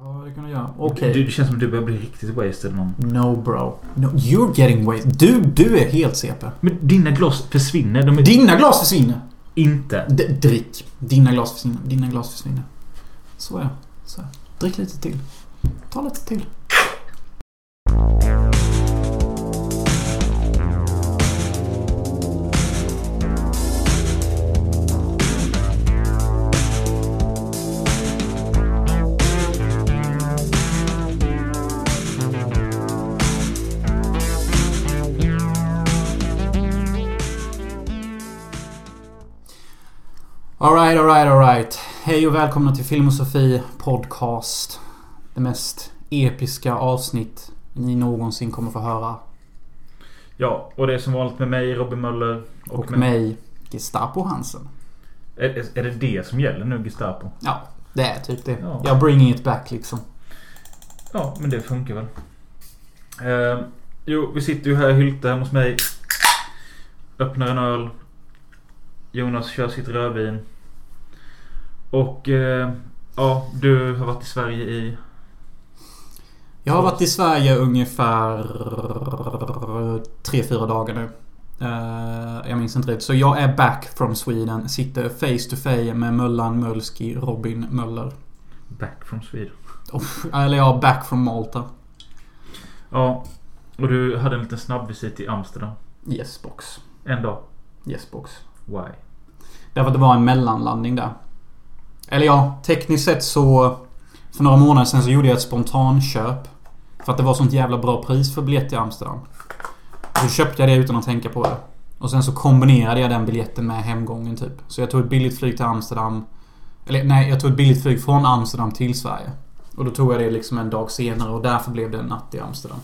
Ja, det kan du göra. Okej. Du, det känns som att du börjar bli riktigt wasted någon. No bro. No, you're getting wasted. Du, du är helt CP. Men dina glas försvinner. De är Dina glas försvinner. inte. D drick. Dina glas försvinner. Dina glas försvinner. Så är Så Drick lite till. Ta lite till. Alright, alright, alright. Hej och välkomna till Filmosofi Podcast. Det mest episka avsnitt ni någonsin kommer få höra. Ja, och det är som vanligt med mig, Robin Möller. Och, med... mig, Gestapo Hansen. Är, är- är det det som gäller nu, Gestapo? Ja, det är typ det. Ja. Jag bringing it back liksom. Ja, men det funkar väl. Eh, jo, vi sitter ju här i Hylte hemma hos mig. Öppnar en öl. Jonas kör sitt rödvin. Och eh, ja, du har varit i Sverige i... Jag har varit i Sverige ungefär 3-4 dagar nu. Eh, jag minns inte rätt. Så jag är back from Sweden. Sitter face to face med Möllan Mölski Robin Möller. Back from Sweden. Oh, eller ja, back from Malta. Ja, och du hade en liten snabbvisit i Amsterdam. Yes box. En dag. Yes box. Why? Därför att det var en mellanlandning där. Eller ja, tekniskt sett så... För några månader sedan så gjorde jag ett spontanköp. För att det var sånt jävla bra pris för biljett till Amsterdam. Så köpte jag det utan att tänka på det. Och sen så kombinerade jag den biljetten med hemgången typ. Så jag tog ett billigt flyg till Amsterdam. Eller nej, jag tog ett billigt flyg från Amsterdam till Sverige. Och då tog jag det liksom en dag senare och därför blev det en natt i Amsterdam.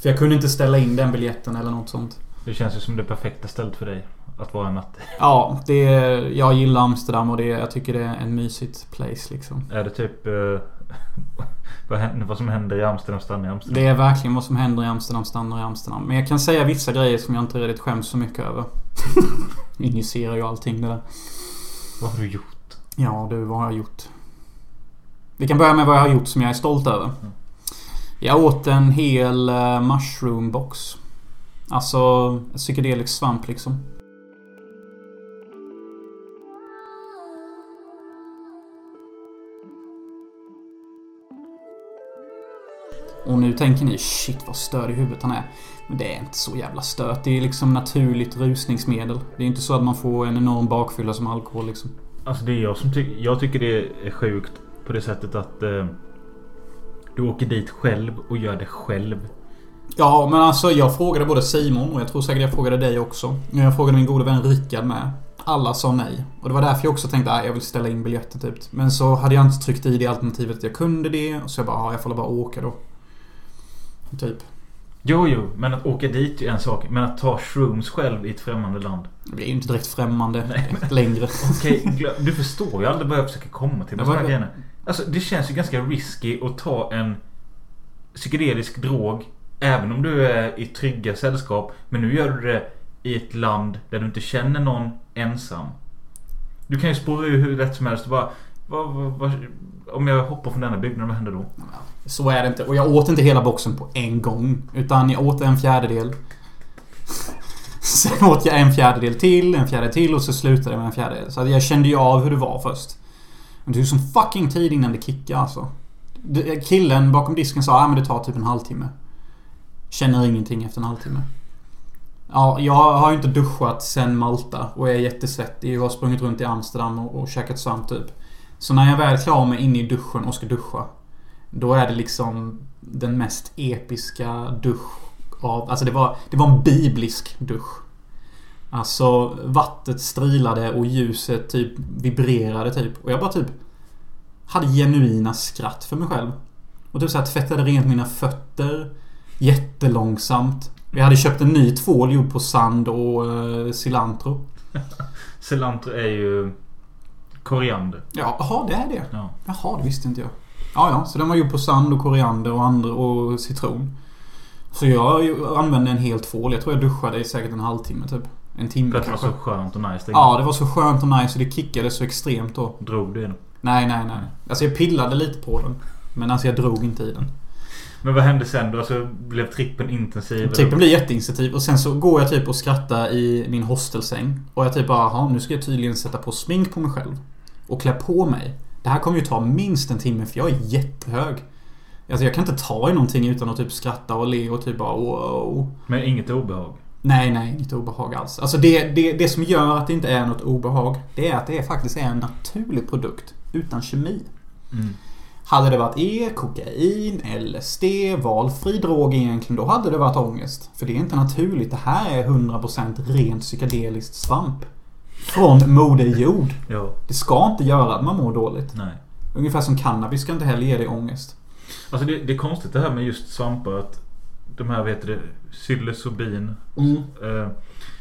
För jag kunde inte ställa in den biljetten eller något sånt. Det känns ju som det perfekta stället för dig. Att vara en natt. Ja, det... Jag gillar Amsterdam och det, jag tycker det är en mysigt place liksom. Är det typ... Eh, vad, händer, vad som händer i Amsterdam stannar i Amsterdam? Det är verkligen vad som händer i Amsterdam stannar i Amsterdam. Men jag kan säga vissa grejer som jag inte riktigt skäms så mycket över. Injicerar ju allting det där. Vad har du gjort? Ja du, vad har jag gjort? Vi kan börja med vad jag har gjort som jag är stolt över. Jag åt en hel uh, mushroom box. Alltså psykedelisk svamp liksom. Och nu tänker ni shit vad störd i huvudet han är. Men det är inte så jävla stört. Det är liksom naturligt rusningsmedel. Det är inte så att man får en enorm bakfylla som alkohol liksom. Alltså det är jag som tycker... Jag tycker det är sjukt på det sättet att... Eh, du åker dit själv och gör det själv. Ja, men alltså jag frågade både Simon och jag tror säkert jag frågade dig också. Jag frågade min gode vän Rickard med. Alla sa nej. Och det var därför jag också tänkte att jag vill ställa in biljetter typ. Men så hade jag inte tryckt i det alternativet att jag kunde det. Så jag bara, ja, jag får bara åka då. Typ. Jo, jo. Men att åka dit är en sak. Men att ta shrooms själv i ett främmande land. Det är ju inte direkt främmande Nej, längre. Okej, glö- du förstår ju aldrig vad jag försöker komma till med Ja, såna här vad- grejer. Alltså det känns ju ganska risky att ta en psykedelisk drog. Även om du är i trygga sällskap. Men nu gör du det i ett land där du inte känner någon ensam. Du kan ju spåra ur hur lätt som helst och bara... Vad, vad, vad, om jag hoppar från denna byggnaden, vad händer då? Så är det inte. Och jag åt inte hela boxen på en gång. Utan jag åt en fjärdedel. Sen åt jag en fjärdedel till, en fjärdedel till och så slutade jag med en fjärdedel. Så jag kände ju av hur det var först. Men det tog som fucking tid innan det kickade alltså. Killen bakom disken sa att men det tar typ en halvtimme. Känner ingenting efter en halvtimme. Ja, jag har ju inte duschat sen Malta och är jättesvettig och har sprungit runt i Amsterdam och, och käkat svamp typ. Så när jag väl är klar mig inne i duschen och ska duscha. Då är det liksom den mest episka dusch av... Alltså det var, det var en biblisk dusch. Alltså vattnet strilade och ljuset typ vibrerade typ. Och jag bara typ hade genuina skratt för mig själv. Och typ såhär tvättade rent mina fötter. Jättelångsamt. Vi hade köpt en ny tvål gjord på sand och uh, cilantro. Cilantro är ju koriander. Ja, jaha, det är det. Ja. Jaha, det visste inte jag. Ja, ja. Så den var gjord på sand och koriander och, andra, och citron. Så jag använde en hel tvål. Jag tror jag duschade i säkert en halvtimme typ. En timme att det var kanske. så skönt och nice. Ja, det var så skönt och nice och det kickade så extremt då. Drog du den? Nej, nej, nej. Alltså jag pillade lite på den. Men alltså jag drog inte i den. Men vad hände sen då? Alltså blev trippen intensiv? Trippen blir jätteinitiativ och sen så går jag typ och skrattar i min hostelsäng. Och jag typ bara, nu ska jag tydligen sätta på smink på mig själv. Och klä på mig. Det här kommer ju ta minst en timme för jag är jättehög. Alltså jag kan inte ta i någonting utan att typ skratta och le och typ bara wow. Men inget obehag? Nej, nej, inget obehag alls. Alltså det, det, det som gör att det inte är något obehag, det är att det faktiskt är en naturlig produkt utan kemi. Mm. Hade det varit E, kokain, LSD, valfri drog egentligen, då hade det varit ångest. För det är inte naturligt. Det här är 100% rent psykedeliskt svamp. Från Moder Jord. Ja. Det ska inte göra att man mår dåligt. Nej. Ungefär som cannabis ska inte heller ge dig ångest. Alltså det, det är konstigt det här med just svampar. Att de här, vad heter det? Psilocybin. Mm. Eh,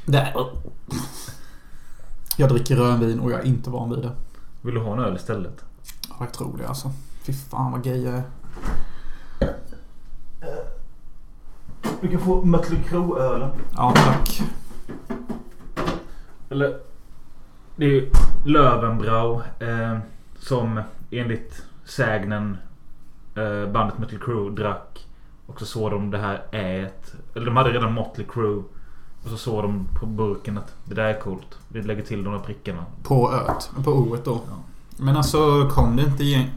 Det Jag dricker rödvin och jag är inte van vid det. vill du ha en öl istället? Ja, jag tror det alltså. Fy fan vad gay jag är. Du kan få Mötley Crüe-ölen. Ja, tack. Eller... Det är Löwenbrau. Eh, som enligt sägnen eh, bandet Mötley Crüe drack. Och så såg de det här ät. Eller de hade redan Motley Crue. Och så såg de på burken att det där är coolt. Vi lägger till de här prickarna. På öet. På o då. Ja. Men alltså kom det inte igen...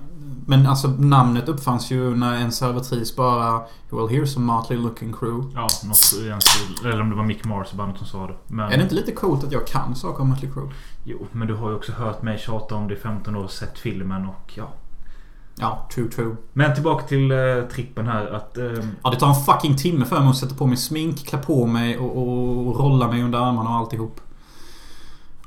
Men alltså namnet uppfanns ju när en servitris bara Well here's a motley looking crew. Ja, något i den stil. Eller om det var Mick Mars i bandet som sa det. Men, Är det inte lite coolt att jag kan saker om Motley Crue? Jo, men du har ju också hört mig tjata om det i 15 år. Sett filmen och ja. Ja, true true. Men tillbaka till eh, trippen här att... Eh, Ja, det tar en fucking timme för mig att sätta på mig smink, klä på mig och, och rolla mig under armarna och alltihop.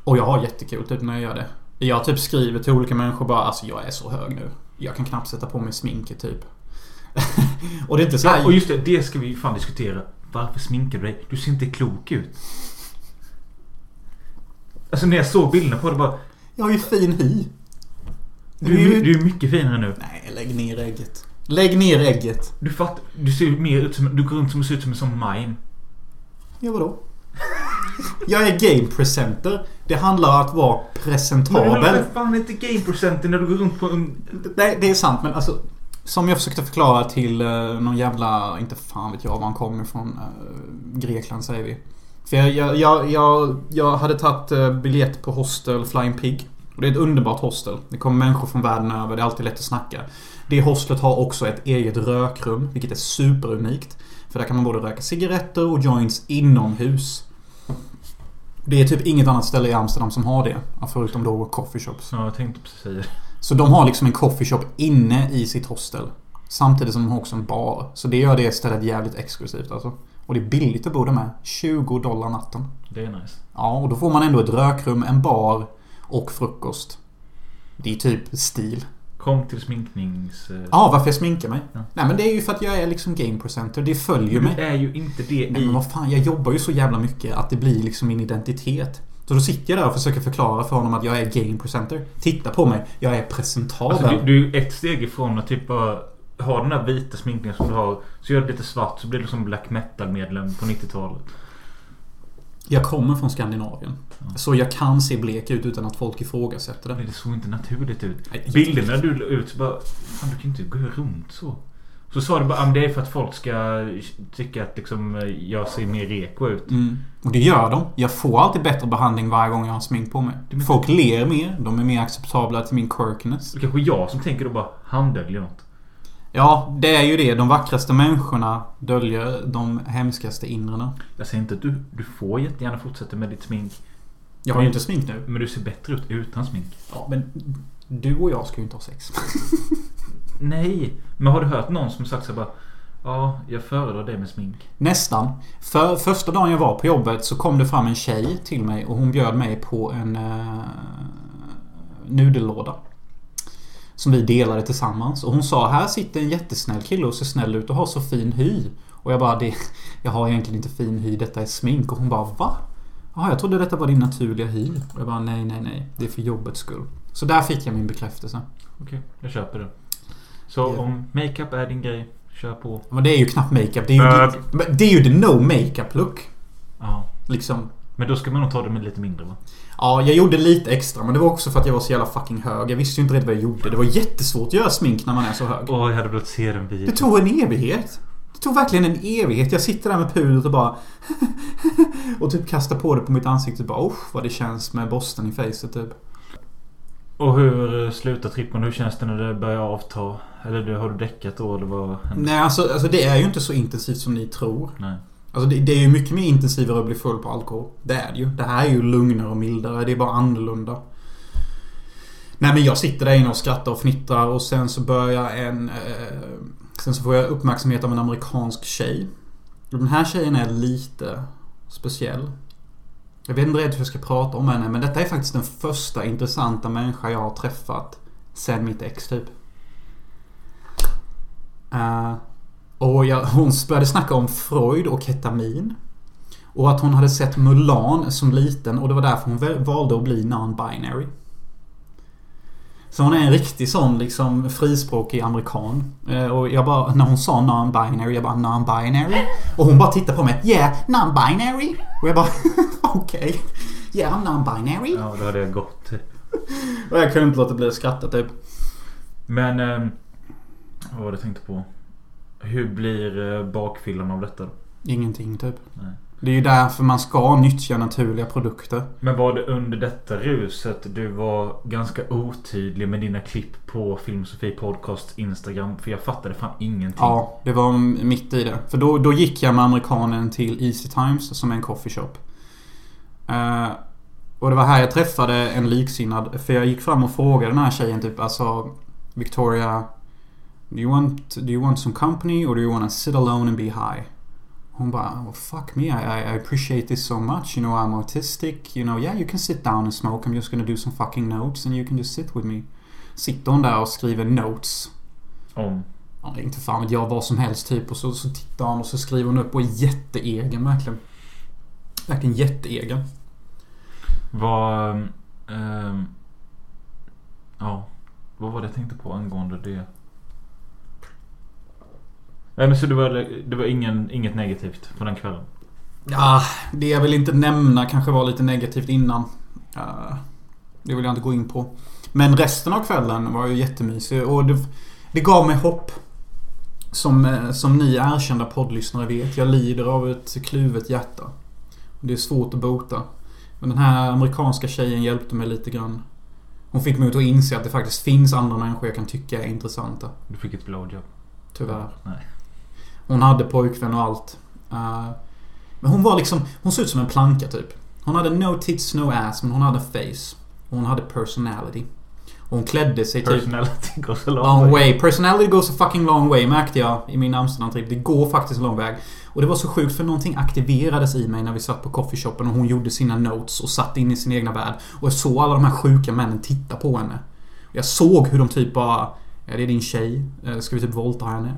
Och jag har jättekul typ när jag gör det. Jag typ skriver till olika människor bara alltså jag är så hög nu. Jag kan knappt sätta på mig sminket typ. och det är inte så här... ja, och just det, det ska vi fan diskutera. Varför sminkar du dig? Du ser inte klok ut. Alltså när jag såg bilderna på det bara... Jag har ju fin hy. Du, är my- du är mycket finare nu. Nej, lägg ner ägget. Lägg ner ägget. Du fattar, du ser mer ut som... Du går runt som ser ut som en sån mime. Ja, vadå? Jag är game presenter. Det handlar om att vara Men presentabel. du är fan inte game-procenten när du går runt på en... Nej, det är sant men alltså Som jag försökte förklara till uh, någon jävla, inte fan vet jag var han kommer ifrån. Uh, Grekland säger vi. För jag, jag, jag, jag, hade tagit uh, biljett på hostel Flying Pig. Och det är ett underbart hostel. Det kommer människor från världen över. Det är alltid lätt att snacka. Det hostlet har också ett eget rökrum, vilket är superunikt. För där kan man både röka cigaretter och joints inomhus. Det är typ inget annat ställe i Amsterdam som har det. Förutom då coffee shops. Ja, jag tänkte precis säga det. Så de har liksom en coffeeshop inne i sitt hostel. Samtidigt som de har också en bar. Så det gör det stället jävligt exklusivt alltså. Och det är billigt att bo där med. 20 dollar natten. Det är nice. Ja, och då får man ändå ett rökrum, en bar och frukost. Det är typ stil. Kom till sminknings... eh, Ja, varför jag sminkar mig? Ja. Nej men det är ju för att jag är liksom game presenter. Det följer Du mig. är ju inte det Nej men i... vad fan, jag jobbar ju så jävla mycket att det blir liksom min identitet. Så då sitter jag där och försöker förklara för honom att jag är game presenter. Titta på mig, jag är presentabel. Alltså, du, du är ett steg ifrån att typ bara ha den där vita sminkningen som du har. Så gör det lite svart så blir du som black metal medlem på 90-talet. Jag kommer från Skandinavien. Ja. Så jag kan se blek ut utan att folk ifrågasätter Men det. det såg inte naturligt ut. Nej, Bilderna du la ut så bara... Fan du kan inte gå runt så. Så sa du bara att det är för att folk ska tycka att liksom jag ser mer reko ut. Mm. Och det gör de. Jag får alltid bättre behandling varje gång jag har smink på mig. Folk ler mer. De är mer acceptabla till min quirkiness. Så kanske jag som tänker då bara han döljer något. Ja, det är ju det. De vackraste människorna döljer de hemskaste inrena. Jag säger inte att du, du får jättegärna fortsätta med ditt smink. Jag har ju inte smink nu. Men du ser bättre ut utan smink. Ja, men du och jag ska ju inte ha sex. Nej! Men har du hört någon som sagt så bara Ja, jag föredrar det med smink. Nästan. För första dagen jag var på jobbet så kom det fram en tjej till mig och hon bjöd mig på en uh, nudellåda. Som vi delade tillsammans. Och hon sa här sitter en jättesnäll kille och ser snäll ut och har så fin hy. Och jag bara det, jag har egentligen inte fin hy, detta är smink. Och hon bara va? Jaha, jag trodde detta var din naturliga hy. Och jag bara nej, nej, nej. Det är för jobbets skull. Så där fick jag min bekräftelse. Okej, jag köper det. Så Ja. om makeup är din grej, kör på. Men det är ju knappt makeup. Det är ju, Bög. det, det är ju the no makeup look. Ja. Liksom. Men då ska man nog ta det med lite mindre va? Ja, jag gjorde lite extra men det var också för att jag var så jävla fucking hög. Jag visste ju inte riktigt vad jag gjorde. Det var jättesvårt att göra smink när man är så hög. Åh, jag hade velat se den Det videon. tog en evighet. Det tog verkligen en evighet. Jag sitter där med pudret och bara... och typ kastar på det på mitt ansikte. Bara oh, vad det känns med borsten i facet typ. Och hur eh, slutar trippen? Hur känns det när det börjar avta? Eller har du däckat då eller vad händer? Nej, alltså, alltså det är ju inte så intensivt som ni tror. Nej. Alltså det, det är ju mycket mer intensivare att bli full på alkohol. Det är det ju. Det här är ju lugnare och mildare. Det är bara annorlunda. Nej men jag sitter där inne och skrattar och fnittrar och sen så börjar en... Eh, sen så får jag uppmärksamhet av en amerikansk tjej. Den här tjejen är lite speciell. Jag vet inte riktigt hur jag ska prata om henne men detta är faktiskt den första intressanta människa jag har träffat sen mitt ex typ. Uh, och jag, hon började snacka om Freud och ketamin. Och att hon hade sett Mulan som liten och det var därför hon valde att bli non-binary. Så hon är en riktig sån liksom frispråkig amerikan. Eh, Och jag bara, när hon sa non-binary, jag bara non-binary. Och hon bara tittade på mig. Yeah, non-binary. Och jag bara, okej. Yeah, I'm non-binary. Ja, då hade jag gått. Och jag kunde inte låta bli att skratta typ. Men... ehm, vad var det jag tänkte på? Hur blir eh, bakfyllan av detta? Ingenting typ. Nej. Det är ju därför man ska nyttja naturliga produkter. Men var det under detta ruset du var ganska otydlig med dina klipp på Filmsofie Podcast Instagram? För jag fattade fan ingenting. Ja, det var mitt i det. För då, då gick jag med amerikanen till Easy Times som är en coffeeshop. Uh, och det var här jag träffade en liksinnad. För jag gick fram och frågade den här tjejen typ alltså Victoria Do you want, do you want some company or do you want to sit alone and be high? Hon bara oh, fuck me I, I appreciate this so much. You know I'm autistic. You know yeah you can sit down and smoke. I'm just gonna do some fucking notes and you can just sit with me. Sitter hon där och skriver notes Om. Ja, inte fan vet jag vad som helst typ. Och så, så tittar han och så skriver hon upp och är jätteegen verkligen. Verkligen jätteegen. Vad... ehm, ja. Vad var det jag tänkte på angående det? Nej men så det var, det var ingen, inget negativt på den kvällen? Ja, det jag vill inte nämna kanske var lite negativt innan. Eh, det vill jag inte gå in på. Men resten av kvällen var ju jättemysig och det, det gav mig hopp. Som, eh, som ni erkända poddlyssnare vet. Jag lider av ett kluvet hjärta. Det är svårt att bota. Men den här amerikanska tjejen hjälpte mig lite grann. Hon fick mig att inse att det faktiskt finns andra människor jag kan tycka är intressanta. Du fick ett blowjob? Tyvärr. Nej. Hon hade pojkvän och allt. Eh, men hon var liksom... Hon såg ut som en planka typ. Hon hade no tits, no ass, men hon hade face. Och hon hade personality. Och hon klädde sig typ... Personality goes a long, Long way. way. Personality goes a fucking long way märkte jag i min Amsterdam-trip. Det går faktiskt en lång väg. Och det var så sjukt för någonting aktiverades i mig när vi satt på coffeeshopen och hon gjorde sina notes och satt in i sin egna värld. Och jag såg alla de här sjuka männen titta på henne. Jag såg hur de typ bara... Ja, det är din tjej. Eh, Ska vi typ våldta henne?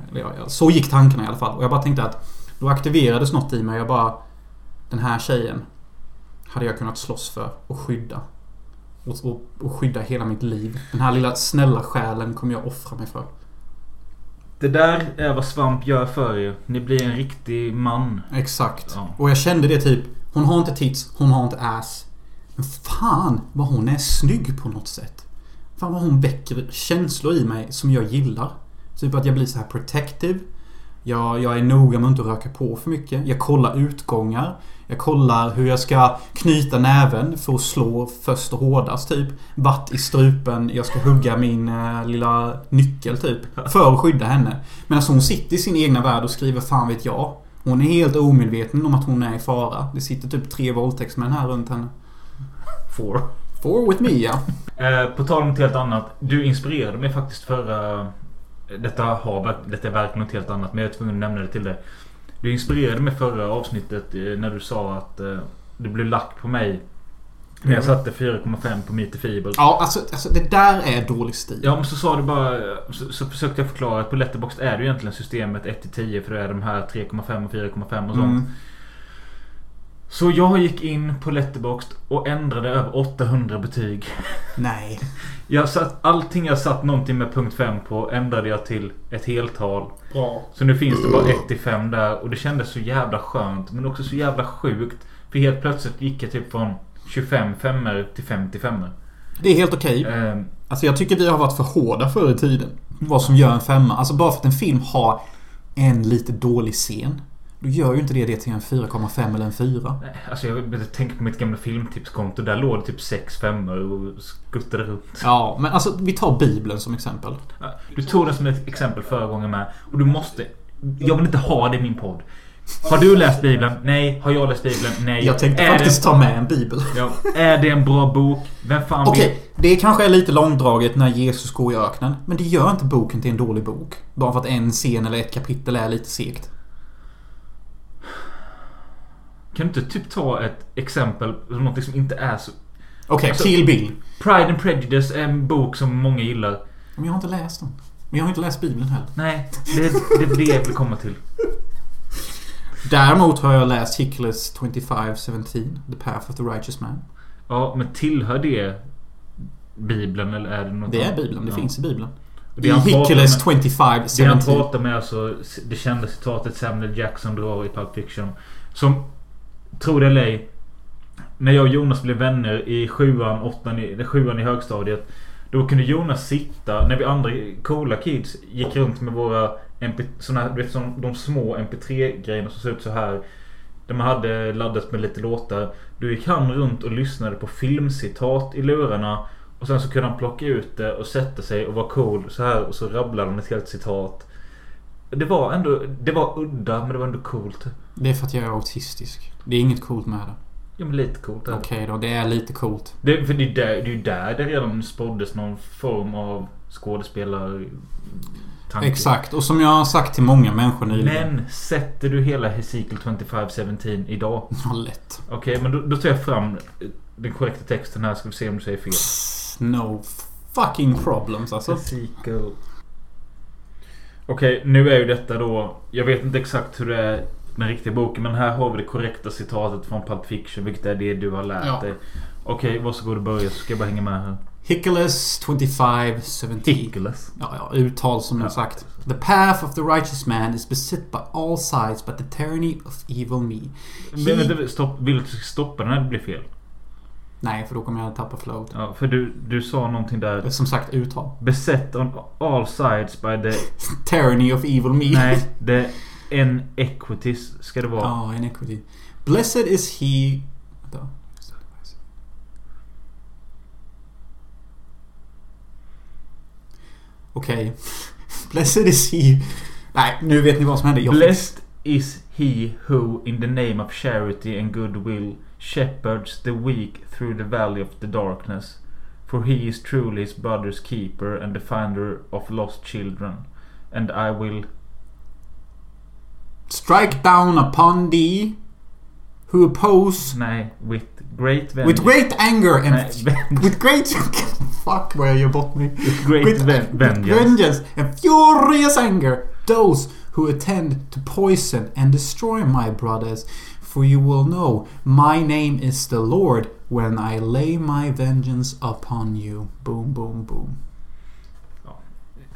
Så gick tankarna i alla fall. Och jag bara tänkte att då aktiverades något i mig. Jag bara... Den här tjejen hade jag kunnat slåss för och skydda. Och, och, och skydda hela mitt liv. Den här lilla snälla själen kommer jag offra mig för. Det där är vad svamp gör för er. Ni blir en riktig man. Exakt. Ja. Och jag kände det typ. Hon har inte tits, hon har inte ass. Men fan vad hon är snygg på något sätt. Fan vad hon väcker känslor i mig som jag gillar. Typ att jag blir så här protective. Jag, jag är noga med att inte röka på för mycket. Jag kollar utgångar. Jag kollar hur jag ska knyta näven för att slå först och hårdast typ. Vart i strupen jag ska hugga min eh, lilla nyckel typ. För att skydda henne. Men alltså, hon sitter i sin egna värld och skriver fan vet jag. Hon är helt omedveten om att hon är i fara. Det sitter typ tre våldtäktsmän här runt henne. Four. Four with me ja. Eh, på tal om något helt annat. Du inspirerade mig faktiskt förra... Detta, har, detta är verkligen något helt annat men jag är tvungen att nämna det till dig. Du inspirerade mig förra avsnittet eh, när du sa att eh, du blev lack på mig. När jag satte 4,5 på the Feeble. Ja, alltså, alltså det där är dålig stil. Ja men så sa du bara så, så försökte jag förklara att på Letterboxd är det ju egentligen systemet 1-10 för det är de här 3,5 och 4,5 och sånt. Mm. Så jag gick in på Letterboxd och ändrade över 800 betyg. Nej. Jag satt, allting jag satt någonting med punkt 5 på ändrade jag till ett heltal. Bra. Så nu finns det bara 1 till 5 där och det kändes så jävla skönt men också så jävla sjukt. För helt plötsligt gick jag typ från 25 femmer till 50 femmer. Det är helt okej. Eh, Alltså jag tycker vi har varit för hårda förr i tiden. Vad som gör en femma. Alltså bara för att en film har en lite dålig scen. Då gör ju inte det det till en 4,5 eller en 4. alltså jag tänker på mitt gamla filmtipskonto. Där låg det typ 6 femmor och skuttade runt. Ja, men alltså vi tar Bibeln som exempel. Du tog den som ett exempel förra gången med. Och du måste... Jag vill inte ha det i min podd. Har du läst Bibeln? Nej. Har jag läst Bibeln? Nej. Jag tänkte är faktiskt det, ta med en bibel. ja, Är det en bra bok? Vem fan Okej, det kanske är lite långdraget när Jesus går i öknen. Men det gör inte boken till en dålig bok. Bara för att en scen eller ett kapitel är lite segt. Kan du inte typ ta ett exempel som något som inte är så... Okej, Alltså- Kill Bill. Pride and Prejudice är en bok som många gillar. Men jag har inte läst den. Men jag har inte läst Bibeln heller. Nej, det, det är det jag vill komma till. Däremot har jag läst Hickles 2517. The Path of the Righteous Man. Ja, men tillhör det Bibeln eller är det något Det är? Bibeln. Det Ja. finns i Bibeln. Det I med- 2517. Det han pratar med alltså det kända citatet Samuel Jackson drar i Pulp Fiction. Som, tro det eller ej. När jag och Jonas blev vänner i sjuan, åttan, i, sjuan i högstadiet. Då kunde Jonas sitta, när vi andra coola kids gick runt med våra MP, såna här, du vet, som de små MP3-grejerna som ser ut så här. Där man hade laddat med lite låtar. Då gick han runt och lyssnade på filmcitat i lurarna. Och sen så kunde han plocka ut det och sätta sig och vara cool så här och så rabblade han ett helt citat. Det var ändå, det var udda men det var ändå coolt. Det är för att jag är autistisk. Det är inget coolt med det. Ja men lite coolt. är det. Okej då, det är lite coolt. Det, för det är, där, det är ju där det redan spåddes någon form av skådespelar... tanke. Exakt. Och som jag har sagt till många människor nyligen. Men sätter du hela Hesekiel 2517 idag? Ja, lätt. Okej men då, då tar jag fram den korrekta texten här ska vi se om du säger fel. No fucking problems alltså. Hesekiel. Okej, nu är ju detta då... Jag vet inte exakt hur det är den riktiga boken. Men här har vi det korrekta citatet från Pulp Fiction. Vilket är det du har lärt Ja. dig. Okej, varsågod och börja så ska jag bara hänga med här. Hickles 2517. Hickles. Ja, ja, uttal som jag sagt. The path of the righteous man is beset by all sides but the tyranny of evil me. Men vänta, stopp. Vill du att stoppa den när det blir fel? Nej, för då kommer jag tappa flowet. Ja, för du, du sa någonting där. Som sagt, uttal. Beset on all sides by the... Tyranny of evil me. Nej, the inequities ska det vara. Ja, inequity. Blessed is he... Vänta. Okej. Blessed is he... Nej, nu vet ni vad som hände. Jag fick- Blessed is he who in the name of charity and goodwill shepherds the weak through the valley of the darkness. For he is truly his brother's keeper and the finder of lost children. And I will... Strike down upon thee who oppose Nej, with great vengeance. with great anger and Nej, with great fuck jag gör bort mig. with great with, ven- with vengeance. vengeance and furious anger those who attend to poison and destroy my brothers. For you will know my name is the Lord when I lay my vengeance upon you. Boom, boom, boom.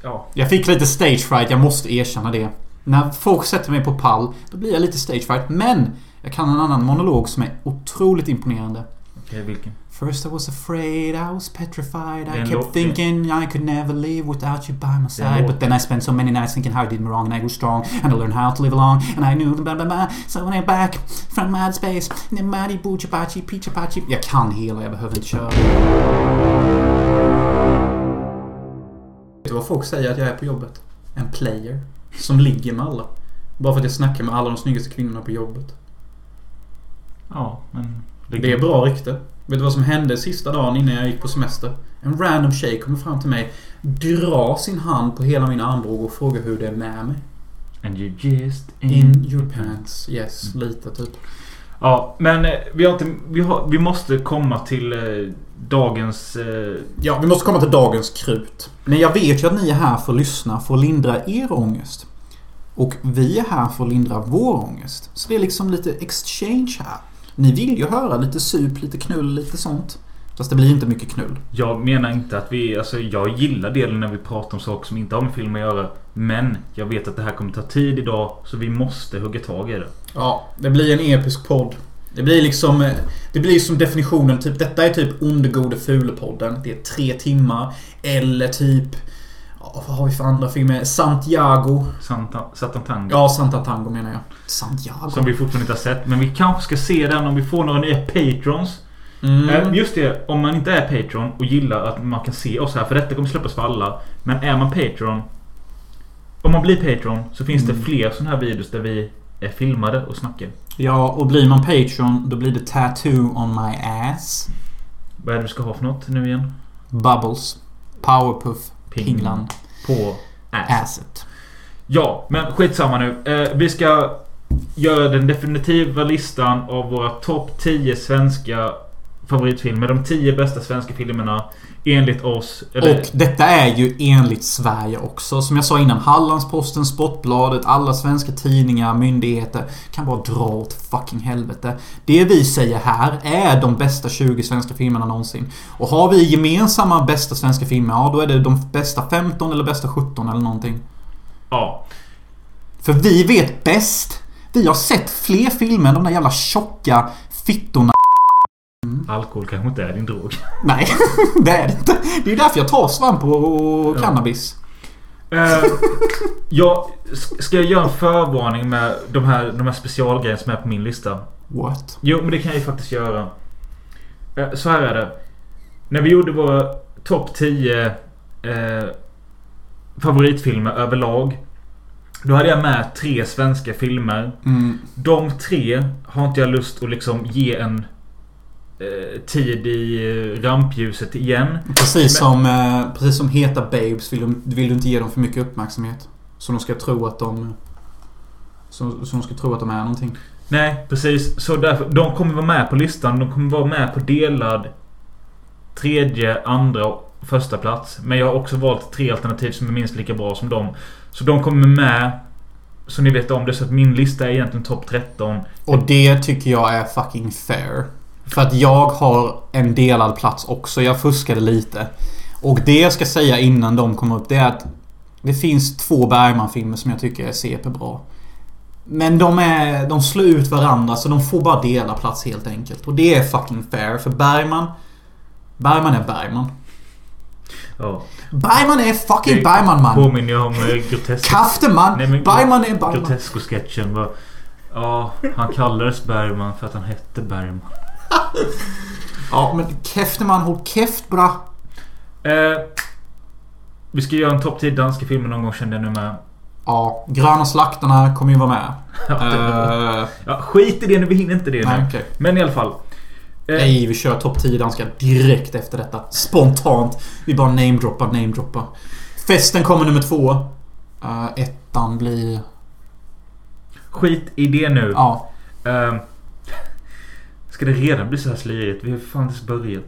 Ja, Jag fick lite stage fright, jag måste erkänna det. När folk sätter mig på pall, då blir jag lite stage fright. Men jag kan en annan monolog som är otroligt imponerande. okej vilken? First I was afraid, I was petrified. I kept thinking I could never live without you by my side. But then I spent so many nights thinking how I did me wrong and I grew strong and I learned how to live along and I knew blah blah blah. So when I back from mad space, Nimadi Buchapachi Pichapachi. Jag kan hela, jag behöver inte köra. Vet du vad folk säger att jag är på jobbet? En player. Som ligger med alla. Bara för att jag snackar med alla de snyggaste kvinnorna på jobbet. Ja, men... Det är bra rykte. Vet du vad som hände sista dagen innan jag gick på semester? En random tjej kommer fram till mig, drar sin hand på hela min armbåge och frågar hur det är med mig. And you just In your pants. Yes, lite typ. Ja, men eh, vi, har inte, vi, har, vi måste komma till eh, dagens... Eh, Ja, vi måste komma till dagens krut. Men jag vet ju att ni är här för att lyssna, för att lindra er ångest. Och vi är här för att lindra vår ångest. Så det är liksom lite exchange här. Ni vill ju höra lite sup, lite knull, lite sånt. Fast det blir inte mycket knull. jag menar inte att vi... Alltså jag gillar delen när vi pratar om saker som inte har med film att göra. Men jag vet att det här kommer ta tid idag. Så vi måste hugga tag i det. Ja, det blir en episk podd. Det blir liksom... eh, Det blir som definitionen typ... Detta är typ Ondegode Fule-podden. Det är tre timmar. Eller typ... Vad har vi för andra filmer? Santiago. Santa, Satantango. Ja, Santa Tango menar jag. Santiago. Som vi fortfarande inte har sett. Men vi kanske ska se den om vi får några nya patrons. Mm. Eh, Just det, om man inte är Patreon och gillar att man kan se oss här. För detta kommer släppas för alla. Men är man Patreon. Om man blir Patreon så finns Mm. det fler sådana här videos där vi är filmade och snackar. Ja, och blir man Patreon då blir det Tattoo on my ass. Vad är det du ska ha för något nu igen? Bubbles. Powerpuff. Pingland. På ass. Asset. Ja, men skitsamma nu. Eh, vi ska göra den definitiva listan av våra topp 10 svenska favoritfilmer. De 10 bästa svenska filmerna enligt oss. Eller, Och detta är ju enligt Sverige också. Som jag sa innan. Hallandsposten, Sportbladet, alla svenska tidningar, myndigheter kan bara dra åt fucking helvete. Det vi säger här är de bästa 20 svenska filmerna någonsin. Och har vi gemensamma bästa svenska filmer, ja då är det de bästa 15 eller bästa 17 eller någonting. ja. För vi vet bäst. Vi har sett fler filmer än de där jävla tjocka fittorna. Alkohol kanske inte är din drog. Nej, det är det inte. Det är därför jag tar svamp och cannabis. Eh, jag, ska jag göra en förvarning med de här, de här specialgrejerna som är på min lista? What? Jo, men det kan jag ju faktiskt göra. Eh, Så här är det. När vi gjorde våra topp 10 eh, favoritfilmer överlag. Då hade jag med tre svenska filmer. Mm. De tre har inte jag lust att liksom ge en tid i eh, rampljuset igen. Precis som, eh, precis som heta babes vill du, vill du inte ge dem för mycket uppmärksamhet. Så de ska tro att de... Så, så de ska tro att de är någonting. Nej, precis. Så därför, de kommer vara med på listan. De kommer vara med på delad tredje, andra och första plats. Men jag har också valt tre alternativ som är minst lika bra som dem. Så de kommer med. Så ni vet om det. Så att min lista är egentligen topp 13. Och det tycker jag är fucking fair. För att jag har en delad plats också. Jag fuskade lite. Och det jag ska säga innan de kommer upp det är att det finns två Bergman-filmer som jag tycker är CP-bra. Men de, är, de slår ut varandra så de får bara dela plats helt enkelt. Och det är fucking fair för Bergman... Bergman är Bergman. Ja. Bergman är fucking Det Bergman man. Påminner jag om eh, grotesk... Kafteman. Nej, men- Bergman är Bergman. Grotesco-sketchen var... Ja, han kallades Bergman för att han hette Bergman. Ja men Kefteman, håll käft bra. Eh, vi ska göra en topp 10 danska filmer någon gång kände jag nu med. Ja, Gröna Slaktarna kommer ju vara med. Eh, Ja, skit i det nu, vi hinner inte det nej, nu. okej. Men i alla fall. Eh, Nej, vi kör topp 10 danska direkt efter detta. Spontant. Vi bara namedroppar, namedroppar. Festen kommer nummer två. Uh, ettan blir... Skit i det nu. Ja. Eh, ska det redan bli så här slirigt? Vi har fan inte ens börjat.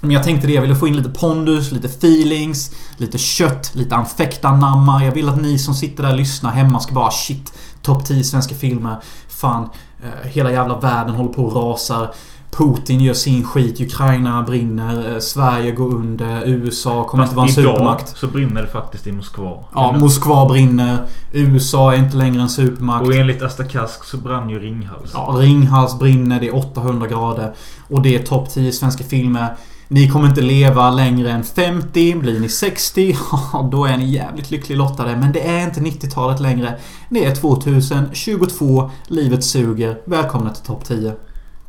Men jag tänkte det. Jag ville få in lite pondus, lite feelings, lite kött, lite anfäktanamma. Jag vill att ni som sitter där och lyssnar hemma ska bara shit. Topp 10 svenska filmer. Fan. eh, hela jävla världen håller på och rasar. Putin gör sin skit. Ukraina brinner. eh, Sverige går under. USA kommer inte vara en supermakt. så brinner det faktiskt i Moskva. Ja, Moskva brinner. USA är inte längre en supermakt. Och enligt Asta Kask så brann ju Ringhals. Ja, Ringhals brinner. Det är 800 grader. Och det är topp 10 svenska filmer. Ni kommer inte leva längre än 50. Blir ni 60, ja, då är ni jävligt lyckligt lottade. Men det är inte 90-talet längre. Det är 2022. Livet suger. Välkomna till topp 10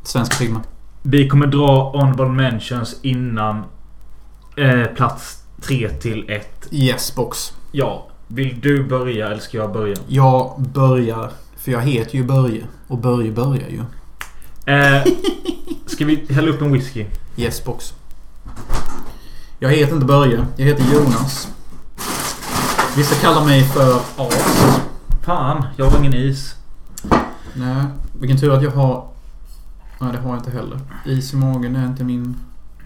svenska filmer. Vi kommer dra honorable mentions innan eh, plats 3 till 1. Yes, box. Ja. Vill du börja eller ska jag börja? Jag börjar. För jag heter ju Börje. Och Börje börjar ju. Eh, ska vi hälla upp en whisky? Yes, box. Jag heter inte Börje. Jag heter Jonas. Vissa kallar mig för As. Fan, jag har ingen is. Nej, vilken tur att jag har... Nej, det har jag inte heller. Is i magen är inte min...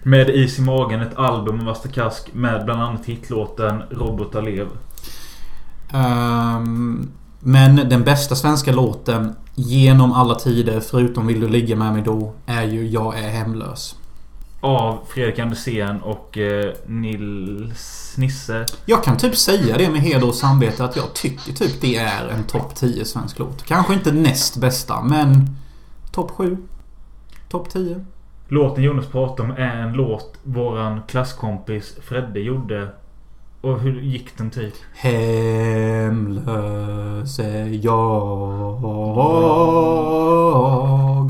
Med is i magen, ett album av Asta Kask med bland annat hitlåten Robotar lev. Ehm, men den bästa svenska låten genom alla tider, förutom Vill du ligga med mig då, är ju Jag är hemlös. Av Fredrik Andersén och eh, Nils Nisse. Jag kan typ säga det med heder och samvete att jag tycker typ det är en topp 10 svensk låt. Kanske inte näst bästa, men topp 7. Topp 10. Låten Jonas pratar om är en låt våran klasskompis Fredde gjorde. Och hur gick den typ? Hemlös är jag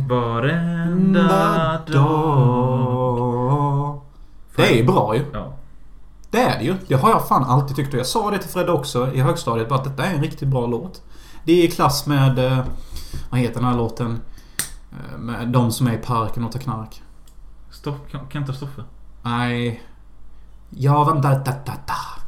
Varenda dag. Det är bra ju. Ja. Det är det ju. Det har jag fan alltid tyckt. Och jag sa det till Fredde också i högstadiet. Bara att detta är en riktigt bra låt. Det är i klass med... eh, Vad heter den här låten? Eh, Med de som är i parken och tar knark. Stopp, kan, kan inte Stoffe? Nej... Ja, vänta... Da, da, da.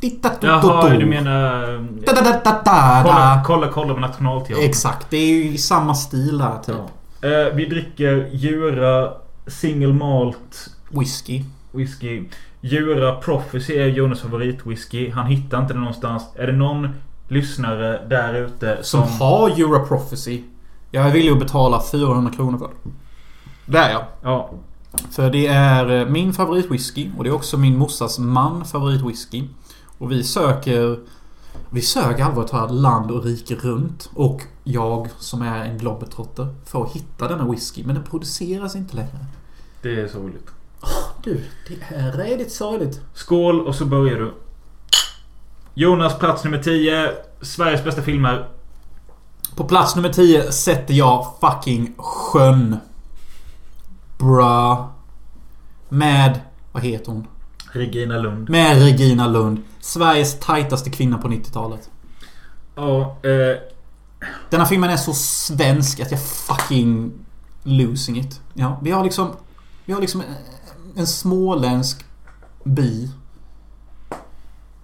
Do, do, Jaha, du menar... Da, da, da, da, da, Kolla, kolla, kolla på Nationalteatern. Exakt. Det är ju samma stil där typ. Ja. Eh, vi dricker Jura Single Malt Whisky. Whisky. Jura Prophecy är Jonas favoritwhisky. Han hittar inte det någonstans. Är det någon lyssnare där ute Som som... har Euro Prophecy. Jag är villig att betala 400 kronor för det. Det är jag. Ja. För det är eh, min favoritwhisky och det är också min morsas man favoritwhisky. Och vi söker... Vi söker allvarligt talat land och rike runt. Och jag som är en globetrotter får hitta denna whisky. Men den produceras inte längre. Det är så roligt. Du, det är redigt sorgligt. Skål och så börjar du. Jonas plats nummer 10. Sveriges bästa filmer. På plats nummer 10 sätter jag fucking sjön. Bra. Med... Vad heter hon? Regina Lund. Med Regina Lund. Sveriges tajtaste kvinna på 90-talet. Ja, eh, Denna filmen är så svensk att jag fucking losing it. Ja, vi har liksom... Vi har liksom en småländsk by.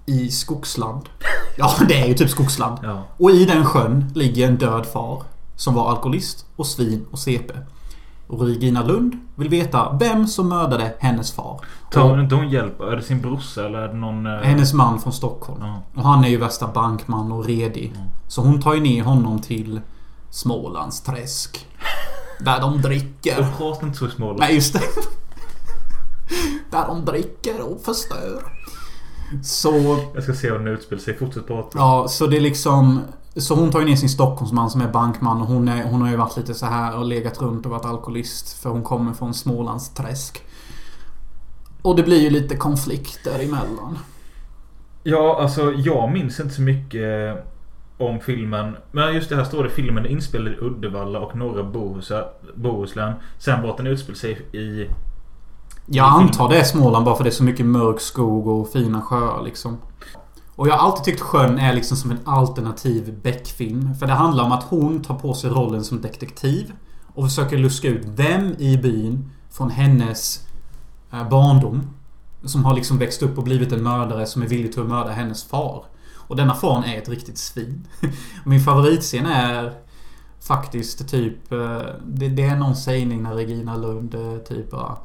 I skogsland. Ja, det är ju typ skogsland. ja. Och i den sjön ligger en död far. Som var alkoholist och svin och CP. Och Regina Lund vill veta vem som mördade hennes far. Tar Och hon inte hon hjälp? Är det sin brorsa eller är det någon... Eh... hennes man från Stockholm. Ja. Och han är ju värsta bankman och redig. Mm. Så hon tar ju ner honom till Smålands träsk. Där de dricker. Jag pratar inte så i Småland. Nej, just det. Där de dricker och förstör. Så... Jag ska se om den utspelar sig. Fortsätt prata. Ja, så det är liksom... Så hon tar ju ner sin Stockholmsman som är bankman och hon, är, hon har ju varit lite så här och legat runt och varit alkoholist. För hon kommer från Smålands träsk. Och det blir ju lite konflikter emellan. Ja, alltså jag minns inte så mycket eh, om filmen. Men just det här står det filmen är inspelad i Uddevalla och norra Bohuslän. Sen var den utspelar sig i... Jag antar det är Småland bara för det är så mycket mörk skog och fina sjöar liksom. Och jag har alltid tyckt sjön är liksom som en alternativ Beck-film. För det handlar om att hon tar på sig rollen som detektiv. Och försöker luska ut vem i byn från hennes eh, barndom. Som har liksom växt upp och blivit en mördare som är villig till att mörda hennes far. Och denna far är ett riktigt svin. Min favoritscen är faktiskt typ... eh, Det, det är någon sägning när Regina Lund eh, typ bara...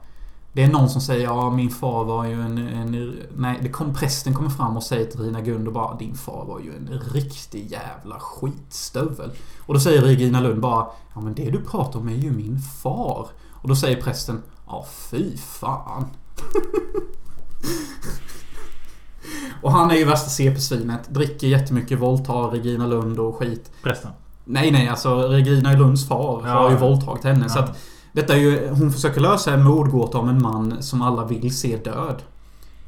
Det är någon som säger ja min far var ju en... en nej, det kom, prästen kommer fram och säger till Regina Lund och bara din far var ju en riktig jävla skitstövel. Och då säger Regina Lund bara ja men det du pratar om är ju min far. Och då säger prästen ja fy fan. och han är ju värsta CP-svinet. Dricker jättemycket, våldtar Regina Lund och skit. Prästen. Nej nej alltså Regina Lunds far Ja. har ju våldtagit henne. Ja. Så att detta är ju, hon försöker lösa en mordgåta om en man som alla vill se död.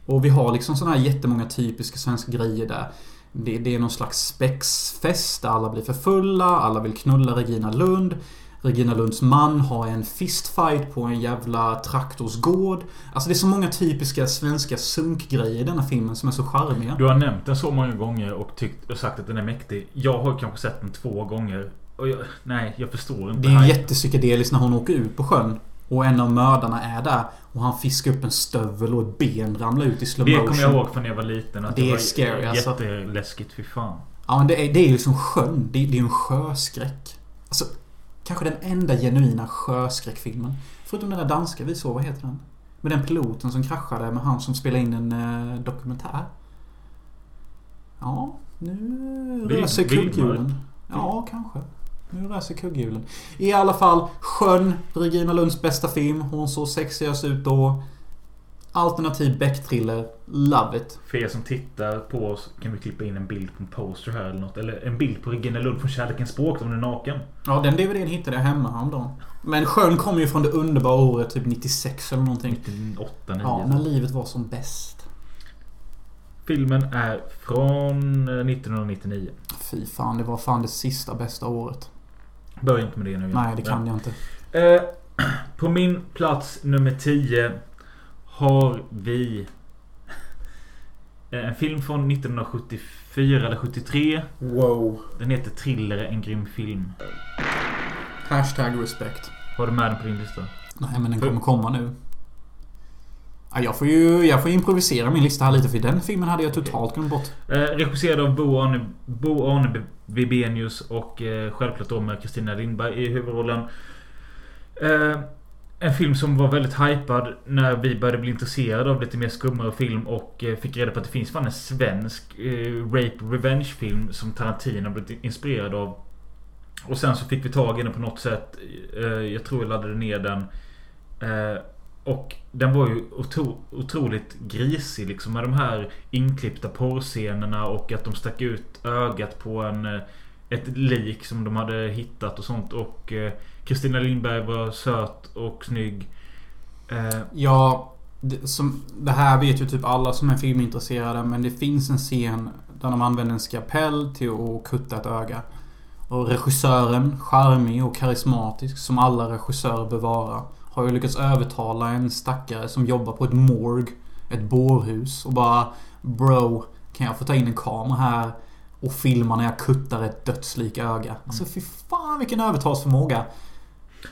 Och vi har liksom sådana här jättemånga typiska svenska grejer där. Det, det är någon slags spexfest där alla blir för fulla, alla vill knulla Regina Lund. Regina Lunds man har en fistfight på en jävla traktorsgård. Alltså det är så många typiska svenska sunkgrejer i denna filmen som är så charmiga. Du har nämnt den så många gånger och, tyckt, och sagt att den är mäktig. Jag har kanske sett den två gånger. Och jag, nej, jag förstår inte. Det är ju jättepsykedeliskt när hon åker ut på sjön. Och en av mördarna är där. Och han fiskar upp en stövel och ett ben ramlar ut i slow Det motion. kommer jag ihåg från när jag var liten. Att Det är var scary, alltså. Jätteläskigt, fy fan. Ja men det är, det är ju som sjön. Det är, det är ju en sjöskräck. Alltså, kanske den enda genuina sjöskräckfilmen. Förutom den där danska vi såg, vad heter den? Med den piloten som kraschade med han som spelade in en eh, dokumentär. Ja, nu rör sig kugghjulen. Ja, kanske. Nu rör sig kugghjulen. I alla fall, Sjön, Regina Lunds bästa film. Hon såg sexigast ut då. Alternativ Beck-thriller. Love it. För er som tittar på oss kan vi klippa in en bild på en poster här eller något. Eller en bild på Regina Lund från Kärlekens språk om du är naken. Ja, den DVDn hittade jag hemma häromdagen. Men Sjön kom ju från det underbara året typ 96 eller någonting. 98, 9. Ja, när livet var som bäst. Filmen är från eh, 1999. Fy fan, det var fan det sista bästa året. Börja inte med det nu. Nej, det kan jag inte. Eh, på min plats nummer 10 har vi en film från 1974 eller 73. Wow. Den heter Thriller, en grym film. Hashtag respect. Har du med den på din lista? Nej, men den kommer komma nu. Ja, jag får ju jag får improvisera min lista här lite för den filmen hade jag totalt glömt bort. Eh, regisserad av Bo Arne, Bo Arne och eh, självklart då med Kristina Lindberg i huvudrollen. Eh, en film som var väldigt hypad när vi började bli intresserade av lite mer skummare film och eh, fick reda på att det finns fan en svensk eh, Rape Revenge film som Tarantino blivit inspirerad av. Och sen så fick vi tag i den på något sätt. Eh, jag tror jag laddade ner den. Eh, och den var ju otro, otroligt grisig liksom med de här inklippta porrscenerna och att de stack ut ögat på en eh, ett lik som de hade hittat och sånt och eh, Kristina Lindberg var söt och snygg. Eh, Ja, det, som, det här vet ju typ alla som är filmintresserade men det finns en scen där de använder en skalpell till att kutta ett öga. Och regissören, charmig och karismatisk som alla regissörer bör vara, har ju lyckats övertala en stackare som jobbar på ett morg, ett bårhus och bara Bro, kan jag få ta in en kamera här och filma när jag kuttar ett dödslik öga? Alltså fy fan vilken övertalsförmåga!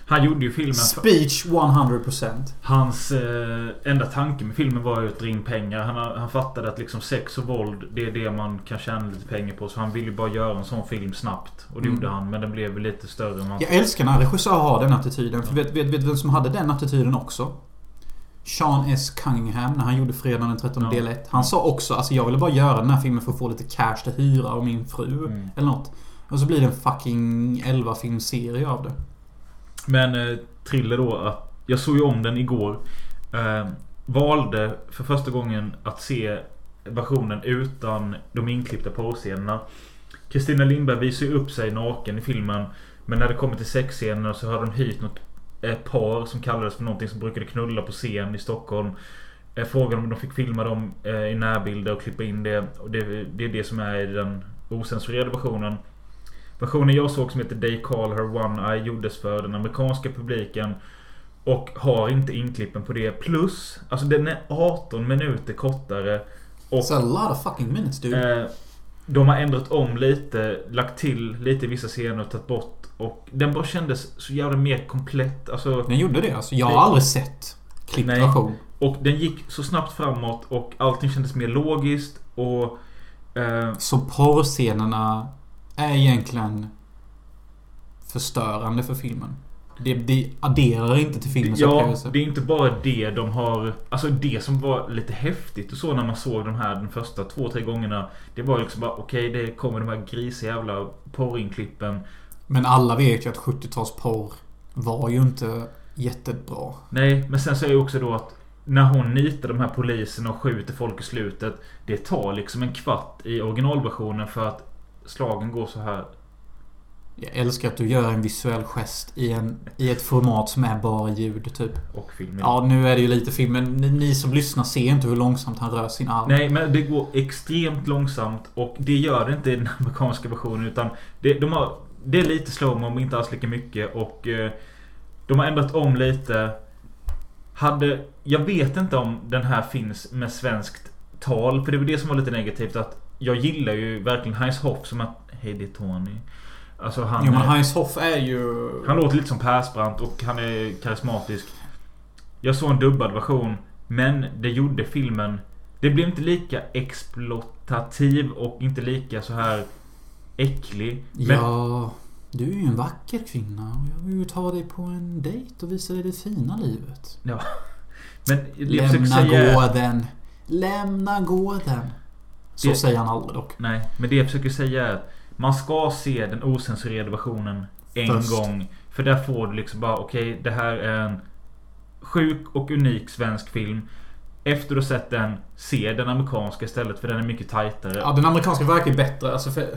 Han gjorde ju filmen. Speech 100%. Hans eh, enda tanke med filmen var ju att dra in pengar. Han, han fattade att liksom sex och våld det är det man kan tjäna lite pengar på. Så han ville ju bara göra en sån film snabbt. Och det Mm. gjorde han. Men den blev lite större än man... Jag älskar när regissörer har den attityden. För vet, vet, vet vem som hade den attityden också? Sean S. Cunningham när han gjorde Fredagen den 13 Ja. del 1. Han sa också alltså jag ville bara göra den här filmen för att få lite cash till hyra och min fru. Mm. Eller något. Och så blir det en fucking 11 filmserie av det. Men eh, Thriller då att Jag såg ju om den igår. Eh, valde för första gången att se versionen utan de inklippta porrscenerna. Kristina Lindberg visar ju upp sig naken i filmen. Men när det kommer till sexscener så har de hyrt något par som kallades för någonting som brukade knulla på scen i Stockholm. Eh, om de fick filma dem eh, i närbilder och klippa in det. Och det, det är det som är i den osensurerade versionen. Versionen jag såg som heter They Call Her One Eye gjordes för den amerikanska publiken. Och har inte inklippen på det. Plus, alltså den är 18 minuter kortare. Och It's a lot of fucking minutes dude. eh, de har ändrat om lite, lagt till lite i vissa scener och tagit bort. Och den bara kändes så jävla mer komplett. Alltså, Den gjorde det alltså. Jag har det- aldrig sett klippt version. och den gick så snabbt framåt och allting kändes mer logiskt. Och... Eh, Så porrscenerna är egentligen förstörande för filmen. Det, det adderar inte till filmens Ja, upplevelse. det är inte bara det de har... Alltså det som var lite häftigt och så när man såg de här de första två, tre gångerna. Det var liksom bara okej, det kommer de här grisiga jävla porrinklippen. Men alla vet ju att 70-talsporr var ju inte jättebra. Nej, men sen så är det också då att när hon nitar de här poliserna och skjuter folk i slutet. Det tar liksom en kvart i originalversionen för att slagen går så här. Jag älskar att du gör en visuell gest i, en, i ett format som är bara ljud, typ. Och filmen. Ja, nu är det ju lite film, men ni, ni som lyssnar ser inte hur långsamt han rör sin arm. Nej, men det går extremt långsamt och det gör det inte i den amerikanska versionen utan det, de har, det är lite slowmo men inte alls lika mycket och eh, de har ändrat om lite. Hade, jag vet inte om den här finns med svenskt tal för det var det som var lite negativt att jag gillar ju verkligen Heinz Hoff som att Hej det är Tony. Alltså han... Jo, men Heinz Hoff är ju... han låter lite som Persbrandt och han är karismatisk. Jag såg en dubbad version. Men det gjorde filmen... Det blev inte lika exploatativ och inte lika så här äcklig. Men, Ja, du är ju en vacker kvinna och jag vill ju ta dig på en dejt och visa dig det fina livet. men jag försöker Lämna säga... gården. Lämna gården. Så Det- säger han aldrig dock. Nej, men det jag försöker säga är att man ska se den osensurerade versionen en Först. gång. För där får du liksom bara okej, det här är en sjuk och unik svensk film. Efter du har sett den, se den amerikanska istället för den är mycket tajtare. Ja, den amerikanska verkar ju bättre. Alltså för...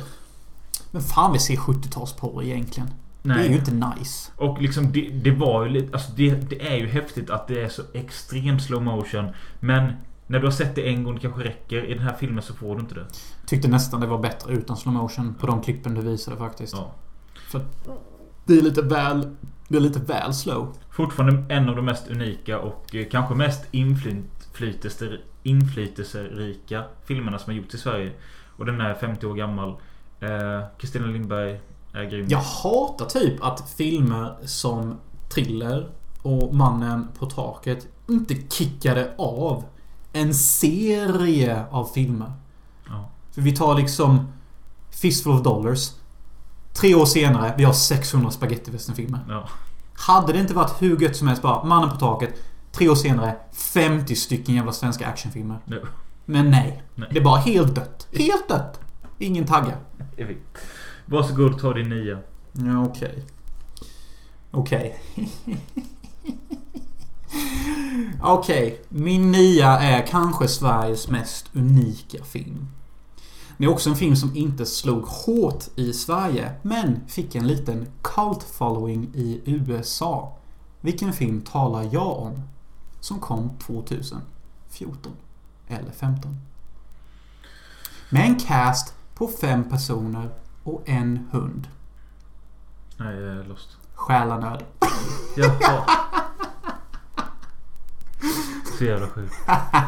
Men fan vi ser 70-talsporr egentligen? Det är ju inte nice. Och liksom det, det var ju lite... Alltså det, det är ju häftigt att det är så extrem slow motion. Men när du har sett det en gång det kanske räcker. I den här filmen så får du inte det. Tyckte nästan det var bättre utan slow motion på de klippen du visade faktiskt. Ja. För det är lite väl... Det är lite väl slow. Fortfarande en av de mest unika och eh, kanske mest inflytelse, inflytelserika filmerna som har gjorts i Sverige. Och den är 50 år gammal. Eh, Kristina Lindberg är grym. Jag hatar typ att filmer som Thriller och Mannen på taket inte kickade av en serie av filmer. Ja. För vi tar liksom Fistful of Dollars. Tre år senare, vi har 600 spagettivästernfilmer. Ja. Hade det inte varit hur gött som helst bara Mannen på taket. Tre år senare, 50 stycken jävla svenska actionfilmer. No. Men nej. Nej. Det är bara helt dött. Helt dött. Ingen tagga. Varsågod ta din nia. Ja, okej. Okej. Okej. Min nia är kanske Sveriges mest unika film. Det är också en film som inte slog hårt i Sverige, men fick en liten cult following i USA. Vilken film talar jag om? Som kom 2014. Eller 15. Med en cast på fem personer och en hund. Nej, jag är lost. Själanöd. Jaha. Så jävla sjukt.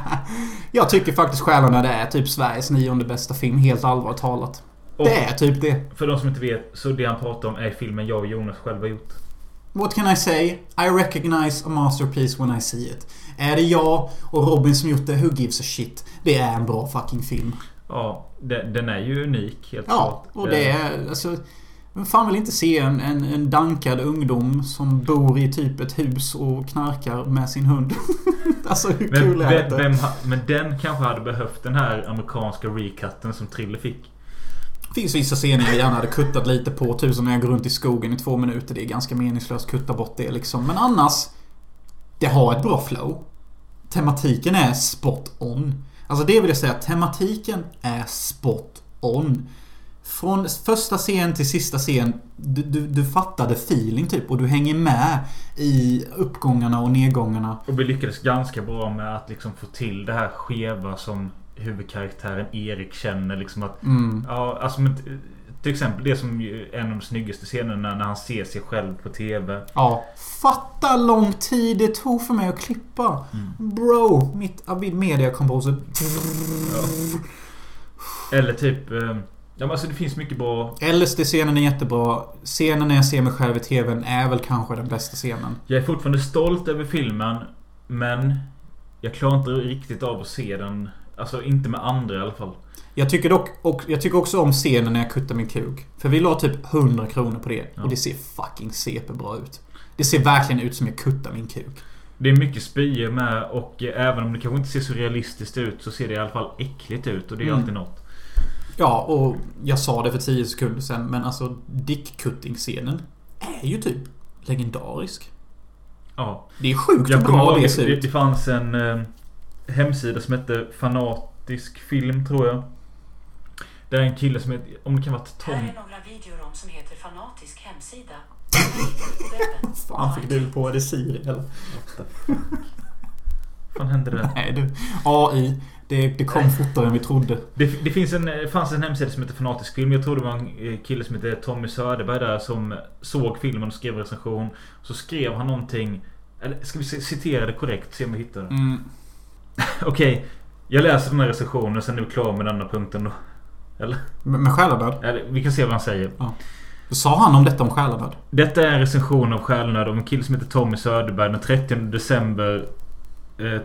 Jag tycker faktiskt Själanöd är typ Sveriges nionde bästa film, helt allvarligt talat. Och Det är typ det. för de som inte vet, så det han pratar om är filmen jag och Jonas själva gjort. What can I say? I recognize a masterpiece when I see it. Är det jag och Robin som gjort det, who gives a shit? Det är en bra fucking film. Ja, den, den är ju unik helt Ja, klart. och det är alltså... Vem fan vill inte se en, en, en dankad ungdom som bor i typ ett hus och knarkar med sin hund? alltså hur Men, kul är det vem, inte? vem, men den kanske hade behövt den här amerikanska recutten som Triller fick. finns vissa scener jag gärna hade kuttat lite på. Typ som när jag går runt i skogen i två minuter. Det är ganska meningslöst kutta bort det liksom. Men annars. Det har ett bra flow. Tematiken är spot on. Alltså det vill jag säga. Tematiken är spot on. Från första scen till sista scen. Du, du, du fattade feeling typ. Och du hänger med i uppgångarna och nedgångarna. Och vi lyckades ganska bra med att liksom få till det här skeva som huvudkaraktären Erik känner liksom att... Mm. Ja, alltså men, till exempel det som är en av de snyggaste scenerna när han ser sig själv på TV. Ja. Fatta lång tid det tog för mig att klippa. Bro, mitt Avid Media Composer. Eller typ... Ja men alltså det finns mycket bra... LSD-scenen är jättebra. Scenen när jag ser mig själv i TVn är väl kanske den bästa scenen. Jag är fortfarande stolt över filmen. Men... Jag klarar inte riktigt av att se den. Alltså inte med andra i alla fall. Jag tycker dock och jag tycker också om scenen när jag kuttar min kuk. För vi la typ 100 kronor på det. Ja. Och det ser fucking CP-bra ut. Det ser verkligen ut som jag kuttar min kuk. Det är mycket spyor med och även om det kanske inte ser så realistiskt ut så ser det i alla fall äckligt ut och det är Mm. alltid något. Ja, och jag sa det för 10 sekunder sedan men alltså dick-cutting-scenen är ju typ legendarisk. Ja. Det är sjukt Jag bra det ser det, ut. det fanns en eh, hemsida som hette Fanatisk film tror jag. Där en kille som heter, om det kan vara Tom... Här är några videor om som heter Fanatisk hemsida. Fan fick du på det Siri eller? fan hände det? Nej du. AI. Det, det kom fortare än vi trodde. Det, det finns en, eh, fanns en hemsida som heter Fanatisk film. Jag tror det var en eh, kille som heter Tommy Söderberg där som såg filmen och skrev recension. Så skrev han någonting... Eller ska vi citera det korrekt? Se om vi hittar det. Mm. Okej. Jag läser den här recensionen sen är vi klara med denna punkten då. Eller? Med, med själanöd? Eller vi kan se vad han säger. Sa han om detta om själanöd? Detta är en recension av Själnöd av en kille som heter Tommy Söderberg den 30 december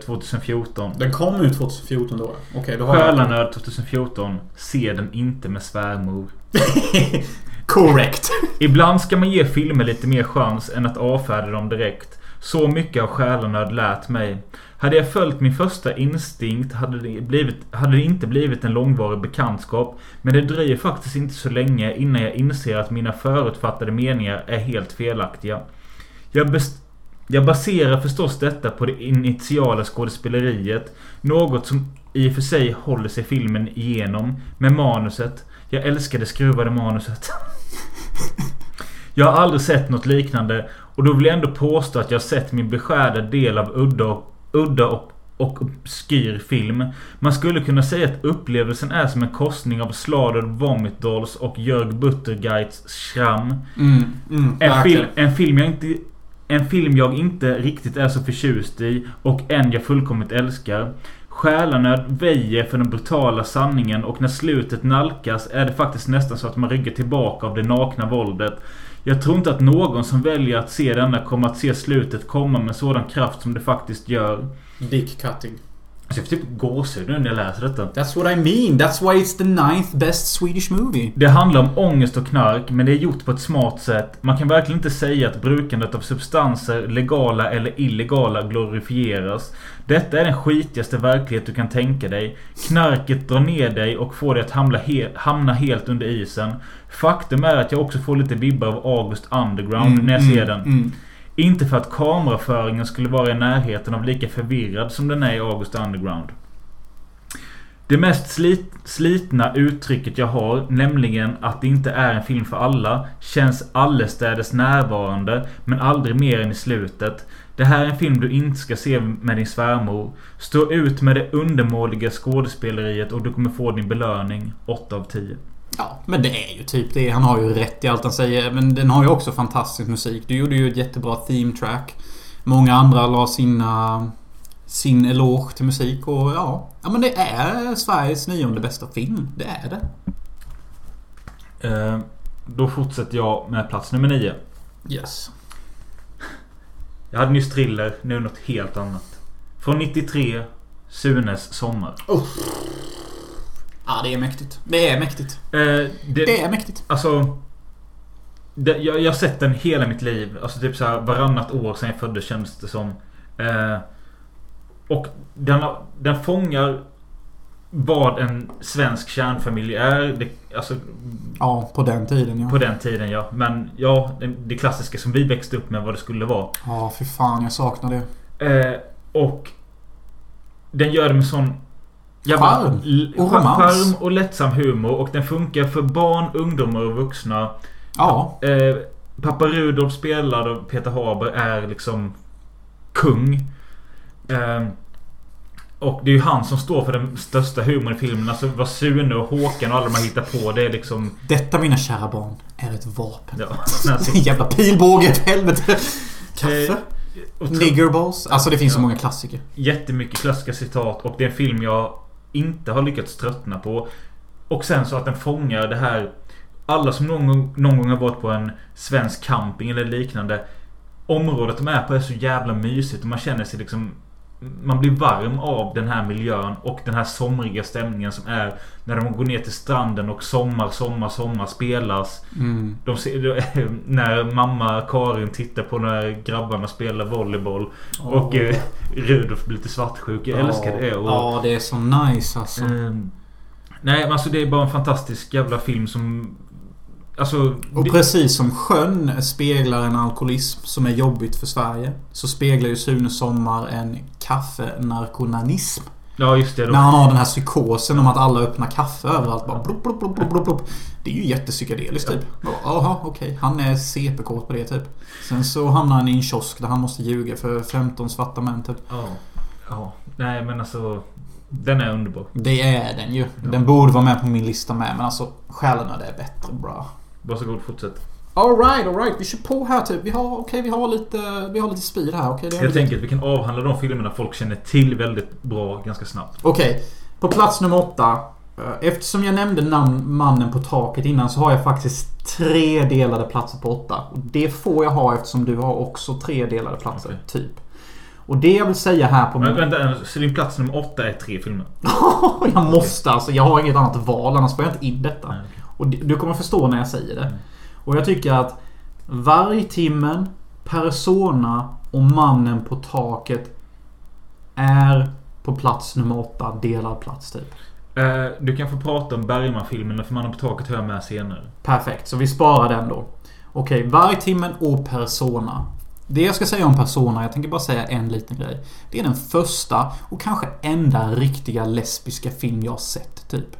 2014. Den kom ut 2014 då. Okej, då har jag... Själanöd 2014. Se den inte med svärmor. Correct. Ibland ska man ge filmer lite mer chans än att avfärda dem direkt. Så mycket av själanöd lärt mig. Hade jag följt min första instinkt hade det, blivit, hade det inte blivit en långvarig bekantskap. Men det dröjer faktiskt inte så länge innan jag inser att mina förutfattade meningar är helt felaktiga. Jag, bes- jag baserar förstås detta på det initiala skådespeleriet. Något som i och för sig håller sig filmen igenom. Med manuset. Jag älskar det skruvade manuset. Jag har aldrig sett något liknande och då vill jag ändå påstå att jag har sett min beskärda del av udda, udda och, och obskyr film. Man skulle kunna säga att upplevelsen är som en korsning av Slaughtered Vomit Dolls och Jörg Buttergeids Schramm. Mm, mm, En film, verkligen. en, film jag inte, en film jag inte riktigt är så förtjust i och en jag fullkomligt älskar. Själanöd väjer för den brutala sanningen och när slutet nalkas är det faktiskt nästan så att man ryggar tillbaka av det nakna våldet. Jag tror inte att någon som väljer att se denna kommer att se slutet komma med sådan kraft som det faktiskt gör. Dick cutting. Så jag får typ gåshud nu när jag läser detta. That's what I mean. That's why it's the ninth best Swedish movie. Det handlar om ångest och knark, men det är gjort på ett smart sätt. Man kan verkligen inte säga att brukandet av substanser, legala eller illegala, glorifieras. Detta är den skitigaste verklighet du kan tänka dig. Knarket drar ner dig och får dig att hamna, he hamna helt under isen. Faktum är att jag också får lite vibbar av August Underground när jag ser den. Mm. Inte för att kameraföringen skulle vara i närheten av lika förvirrad som den är i August Underground. Det mest slit, slitna uttrycket jag har, nämligen att det inte är en film för alla, känns allestädes närvarande, men aldrig mer än i slutet. Det här är en film du inte ska se med din svärmor. Stå ut med det undermåliga skådespeleriet och du kommer få din belöning. 8 av 10. Ja, men det är ju typ det. Han har ju rätt i allt han säger. Men den har ju också fantastisk musik. Du gjorde ju ett jättebra theme track. Många andra la sina... Sin eloge till musik och ja... Ja men det är Sveriges nionde bästa film. Det är det. Eh, då fortsätter jag med plats nummer 9. Yes. Jag hade nyss thriller, nu något helt annat. Från 93, Sunes sommar. Ja, det är mäktigt. Det är mäktigt. Eh, det, Det är mäktigt. Alltså... Det, jag, jag har sett den hela mitt liv. Alltså typ så här varannat år sedan jag föddes känns det som. Eh, och den, den fångar vad en svensk kärnfamilj är. Det, alltså Ja, på den tiden ja. på den tiden ja. Men ja, det, det klassiska som vi växte upp med vad det skulle vara. Ja, för fan jag saknar det. Eh, och den gör det med sån Charm och romans. charm och lättsam humor. Och den funkar för barn, ungdomar och vuxna. Ja. Eh, Pappa Rudolf spelad av Peter Haber är liksom kung. Eh, och det är ju han som står för den största humorn i filmen. Alltså vad Sune och Håkan och alla de här hittar på. Det är liksom... Detta mina kära barn är ett vapen. Ja, alltså, Jävla pilbåge, för helvete. Kaffe. Eh, Niggerballs. Alltså det finns så Ja. många klassiker. Jättemycket klassiska citat och det är en film jag inte har lyckats tröttna på. Och sen så att den fångar det här Alla som någon gång, någon gång har varit på en svensk camping eller liknande Området de är på är så jävla mysigt och man känner sig liksom man blir varm av den här miljön och den här somriga stämningen som är När de går ner till stranden och sommar, sommar, sommar spelas Mm. de ser, När mamma Karin tittar på när grabbarna spelar volleyboll och eh, Rudolf blir lite svartsjuk. Jag älskar det. Och, Ja, det är så nice alltså. ehm, nej, men alltså det är bara en fantastisk jävla film som... Alltså... Och det, precis som sjön speglar en alkoholism som är jobbigt för Sverige. Så speglar ju Sune Sommar en kaffenarkonanism. ja, just det. När Då. han har den här psykosen om att alla öppnar kaffe överallt. Bara blup, blup, blup, blup, blup. Det är ju jättepsykedeliskt typ. Bara, Jaha, okej. Han är CP-kåt på det typ. Sen så hamnar han i en kiosk där han måste ljuga för 15 svarta män typ. Ja. Ja. Nej, men alltså... Den är underbar. Det är den ju. Den borde vara med på min lista med. Men alltså, själen är bättre bra. Varsågod, fortsätt. Alright, alright. Vi kör på här typ. Vi har, okej, vi har lite, vi har lite speed här. Okej, det tänker att vi kan avhandla de filmerna folk känner till väldigt bra ganska snabbt. Okej. På plats nummer åtta. eh, Eftersom jag nämnde namn, mannen på taket innan så har jag faktiskt tre delade platser på åtta. Det får jag ha eftersom du har också tre delade platser. Okej. Typ. Och det jag vill säga här på Men min... vänta, så din plats nummer åtta är tre filmer? jag måste alltså. Jag har inget annat val annars får jag inte in detta. Nej, okej. Och du kommer förstå när jag säger det. Mm. Och jag tycker att Vargtimmen, Persona och Mannen på taket är på plats nummer åtta. Delad plats typ. Eh, du kan få prata om Bergman-filmerna för Mannen på taket hör jag med senare. Perfekt, så vi sparar den då. Okej, Vargtimmen och Persona. Det jag ska säga om Persona, jag tänker bara säga en liten grej. Det är den första och kanske enda riktiga lesbiska film jag sett, typ.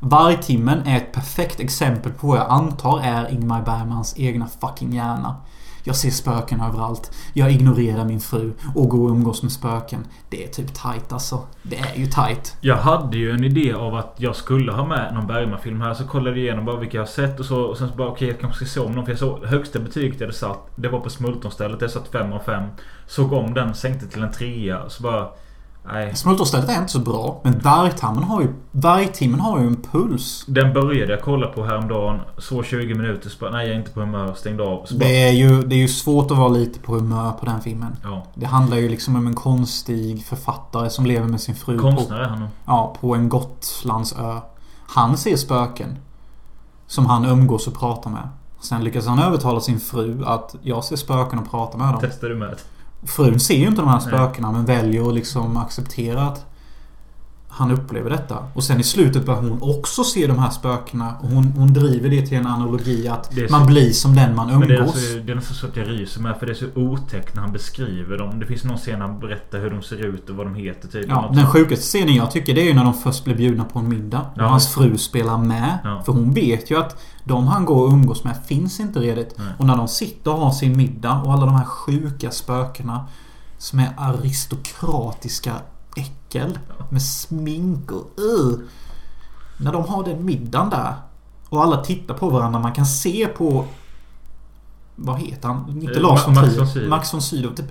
Vargtimmen är ett perfekt exempel på vad jag antar är Ingmar Bergmans egna fucking hjärna. Jag ser spöken överallt. Jag ignorerar min fru och går och umgås med spöken. Det är typ tight alltså. Det är ju tight. Jag hade ju en idé av att jag skulle ha med någon Bergman-film här. Så kollade jag igenom bara vilka jag har sett och så. Och sen så bara okej, jag kanske ska se om någon. För jag såg högsta betyget jag hade satt. Det var på Smultonstället. Jag satt 5 av 5. Såg om den, sänkte till en trea. Så bara... Nej. Smultonstället är inte så bra. Men Vargtimmen har ju... Vargtimmen har ju en puls. Den började jag kolla på häromdagen. Så 20 minuter. Så bara, nej jag är inte på humör. Stängde av. Bara, Det är, ju, det är ju svårt att vara lite på humör på den filmen. ja. Det handlar ju liksom om en konstig författare som lever med sin fru Konstnär är han nog. ja, på en Gotlandsö. Han ser spöken. Som han umgås och pratar med. Sen lyckas han övertala sin fru att jag ser spöken och pratar med dem. Testar du med? Frun ser ju inte de här spökena men väljer att liksom acceptera att han upplever detta. Och sen i slutet börjar hon också se de här spökena. Och hon, hon driver det till en analogi att så- man blir som den man Men det är, umgås. alltså, det är så att jag ryser med för det är så otäckt när han beskriver dem. Det finns någon scen när han berättar hur de ser ut och vad de heter typ. Ja, den sjukaste scenen jag tycker det är ju när de först blir bjudna på en middag. Och Ja. hans fru spelar med. Ja. För hon vet ju att de han går och umgås med finns inte redigt. Nej. Och när de sitter och har sin middag och alla de här sjuka spökena som är aristokratiska äckel med smink och uh. När de har den middagen där och alla tittar på varandra. Man kan se på... Vad heter han? Inte Eh, Lars Ma- von Max Trier. von Sydow. Max von Sydow. Typ,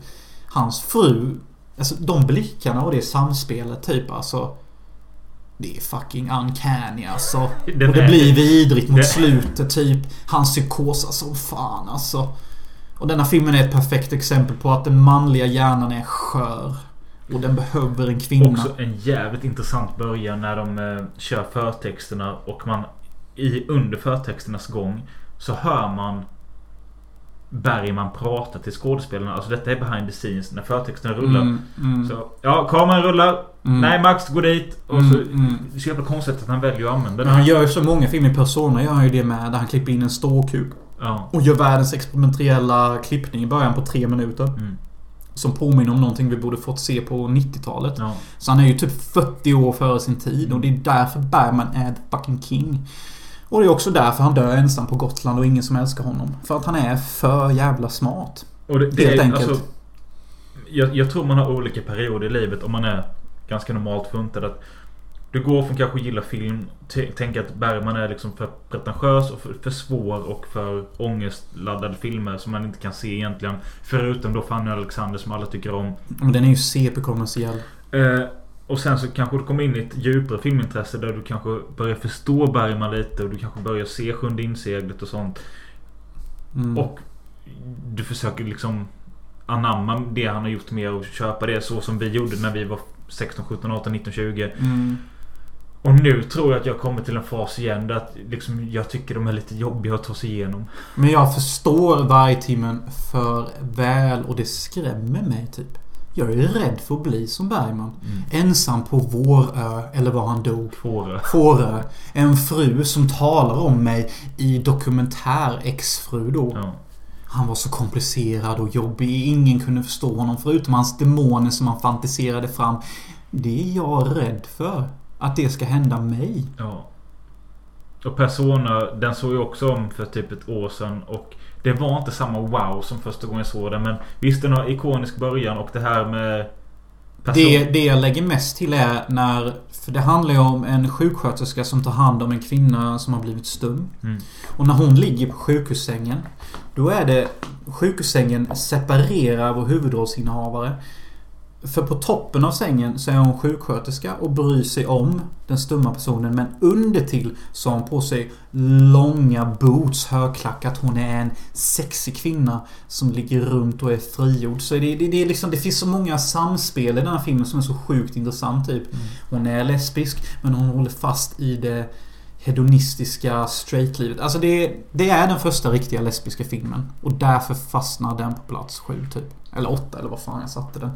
hans fru. Alltså de blickarna och det samspelet typ alltså. Det är fucking uncanny alltså. Den och det är- blir vidrigt mot det- slutet typ. Han psykosar som fan alltså. Och denna filmen är ett perfekt exempel på att den manliga hjärnan är skör. Och den behöver en kvinna. Också en jävligt intressant början när de eh, kör förtexterna och man i under förtexternas gång så hör man Bergman prata till skådespelarna. Alltså detta är behind the scenes när förtexterna rullar. Mm, mm, Så, ja, kameran rullar. mm. Nej, Max, gå dit. Och Mm, så, mm. Det är så jävla konstigt att han väljer att använda Men han den. gör ju så många filmer. Persona gör han ju det med. Där han klipper in en ståkuk. Ja. Och gör världens experimentella klippning i början på tre minuter. Mm, Som påminner om någonting vi borde fått se på 90-talet. ja. Så han är ju typ 40 år före sin tid och det är därför Bergman är the fucking king. Och det är också därför han dör ensam på Gotland och ingen som älskar honom. För att han är för jävla smart. Och det, det Helt är, enkelt. Alltså, jag, jag tror man har olika perioder i livet om man är ganska normalt funtad. Att du går från kanske gilla film, t- tänka att Bergman är liksom för pretentiös och för, för svår och för ångestladdade filmer som man inte kan se egentligen. Förutom då Fanny och Alexander som alla tycker om. Men den är ju CP-kommersiell. Eh, och sen så kanske du kommer in i ett djupare filmintresse där du kanske börjar förstå Bergman lite och du kanske börjar se Sjunde inseglet och sånt. Mm. Och du försöker liksom anamma det han har gjort mer och köpa det så som vi gjorde när vi var 16, 17, 18, 19, 20. Mm. Och nu tror jag att jag kommer till en fas igen där att liksom jag tycker de är lite jobbiga att ta sig igenom. Men jag förstår vargtimmen för väl och det skrämmer mig typ. Jag är rädd för att bli som Bergman. Ensam på Vårö, eller var han dog. Fårö. Fårö. En fru som talar om mig i dokumentär exfru då. Ja. Han var så komplicerad och jobbig. Ingen kunde förstå honom förutom hans demoner som han fantiserade fram. Det är jag rädd för. Att det ska hända mig. ja. Och Persona, den såg jag också om för typ ett år sedan. Och det var inte samma wow som första gången jag såg den. Men visst, den har ikonisk början och det här med... person- Det, det jag lägger mest till är när... För det handlar ju om en sjuksköterska som tar hand om en kvinna som har blivit stum. Mm. Och när hon ligger på sjukhussängen. Då är det... Sjukhussängen separerar vår huvudrollsinnehavare. För på toppen av sängen så är hon sjuksköterska och bryr sig om den stumma personen. Men under till så har hon på sig långa boots, högklackat. Hon är en sexig kvinna som ligger runt och är frigjord. Så det, det, det, är liksom, det finns så många samspel i den här filmen som är så sjukt intressant. Typ. Hon är lesbisk men hon håller fast i det hedonistiska straightlivet. Alltså det, det är den första riktiga lesbiska filmen. Och därför fastnar den på plats sju typ. Eller åtta eller vad fan jag satte den.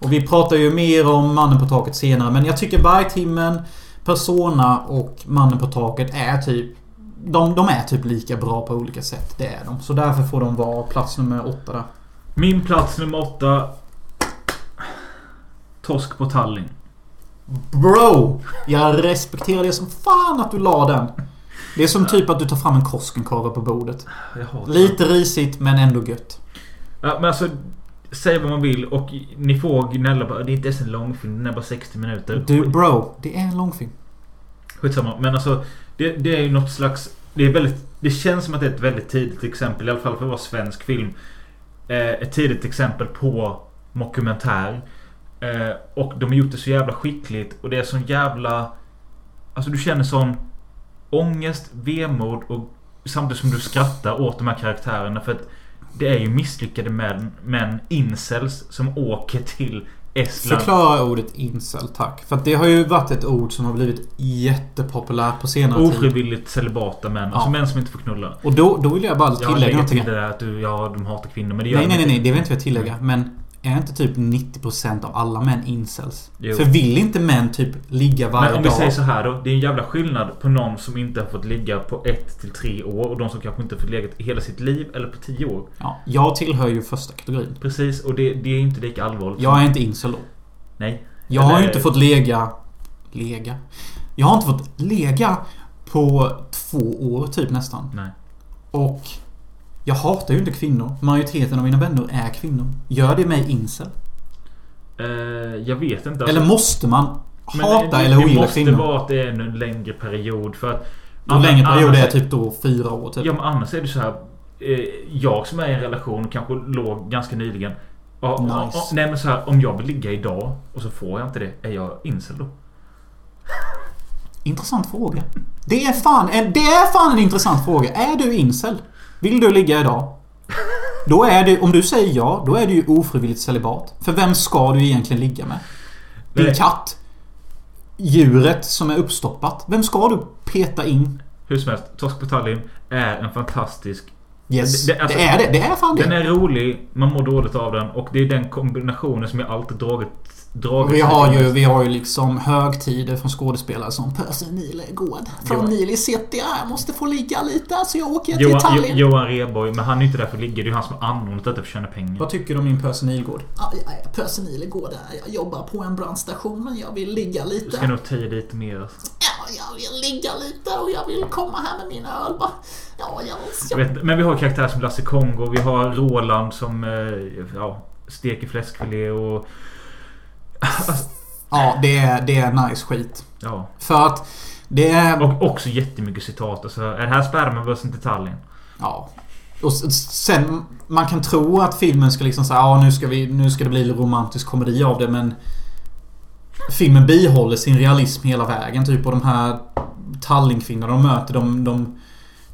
Och vi pratar ju mer om Mannen på taket senare. Men jag tycker Vargtimmen, Persona och Mannen på taket är typ... De, de är typ lika bra på olika sätt. Det är de. Så därför får de vara plats nummer åtta där. Min plats nummer åtta. Torsk på Tallinn. Bro! Jag respekterar det som fan att du la den. Det är som typ att du tar fram en Koskenkorv på bordet. Lite risigt men ändå gött. Ja, men alltså Säg vad man vill och ni får gnälla på det är inte ens en långfilm. Den är bara 60 minuter. Du bro, det är en långfilm. Skitsamma. Men alltså det, det är ju något slags... Det är väldigt... Det känns som att det är ett väldigt tidigt exempel. I alla fall för att vara svensk film. Eh, ett tidigt exempel på mockumentär. Eh, och de har gjort det så jävla skickligt. Och det är sån jävla... Alltså du känner sån ångest, vemod och samtidigt som du skrattar åt de här karaktärerna. För att det är ju misslyckade män, män incels, som åker till Estland. Förklara ordet incel tack. För det har ju varit ett ord som har blivit jättepopulärt på senare tid. Ofrivilligt celibata män. Alltså Ja. män som inte får knulla. Och då, då vill jag bara Jag tillägga någonting. till det där att du, ja, de hatar kvinnor. Men det gör Nej, nej, nej, nej. Det vill inte jag tillägga. Men är inte typ 90% av alla män incels? Jo. För vill inte män typ ligga varje Men om vi dag? säger så här då. Det är en jävla skillnad på någon som inte har fått ligga på ett till tre år och de som kanske inte har fått ligga hela sitt liv eller på tio år. Ja, jag tillhör ju första kategorin. Precis, och det, det är inte lika allvarligt. Jag är inte incel då. Nej. Jag har ju Eller- inte fått lega... Lega? Jag har inte fått lega på två år typ nästan. Nej. Och jag hatar ju inte kvinnor. Majoriteten av mina vänner är kvinnor. Gör det mig incel? Eh, jag vet inte. Eller måste man hata det, eller Det ogilla måste kvinnor? vara att det är en längre period för att... En längre period är typ då fyra år typ. Ja men annars är det så här. Eh, jag som är i en relation kanske låg ganska nyligen. Ja, Nice. ja, nej men så här, om jag vill ligga idag och så får jag inte det. Är jag incel då? Intressant fråga. Det är fan en, det är fan en intressant fråga. Är du incel? Vill du ligga idag? Då är du, om du säger ja, då är du ju ofrivilligt celibat. För vem ska du egentligen ligga med? Din Nej. katt? Djuret som är uppstoppat? Vem ska du peta in? Hur som helst, Torsk på Tallinn är en fantastisk... Yes. Det- Det, det- alltså- är det. Det är fan det. Den är rolig, man mår dåligt av den och det är den kombinationen som jag alltid dragit... dragit Vi har, ju, vi har ju liksom högtider från skådespelare som Percy Nilegård från Johan- Nile City. Jag måste få ligga lite så jag åker till Johan, Jo- Tallinn. Johan Rheborg, men han är inte där för att ligga. Det är ju han som har anordnat detta för att tjäna pengar. Vad tycker du om min Percy Nilegård? Ja, jag är Percy Nilegård. Jag jobbar på en brandstation men jag vill ligga Du lite. ska nog ta lite mer. Ja, jag vill ligga lite och jag vill komma här med min öl bara. Ja, jag, Jag vet, men vi har karaktärer som Lasse Kongo. Vi har Roland som eh, ja, steker fläskfilé och... Ja, det är, det är nice skit. ja. För att det är... Och också jättemycket citat. Alltså, är det här spermabussen till Tallinn? Ja. Och sen, man kan tro att filmen ska liksom säga ja nu ska vi, nu ska det bli romantisk komedi av det men Filmen bihåller sin realism hela vägen typ och de här Tallinnkvinnorna de möter de, de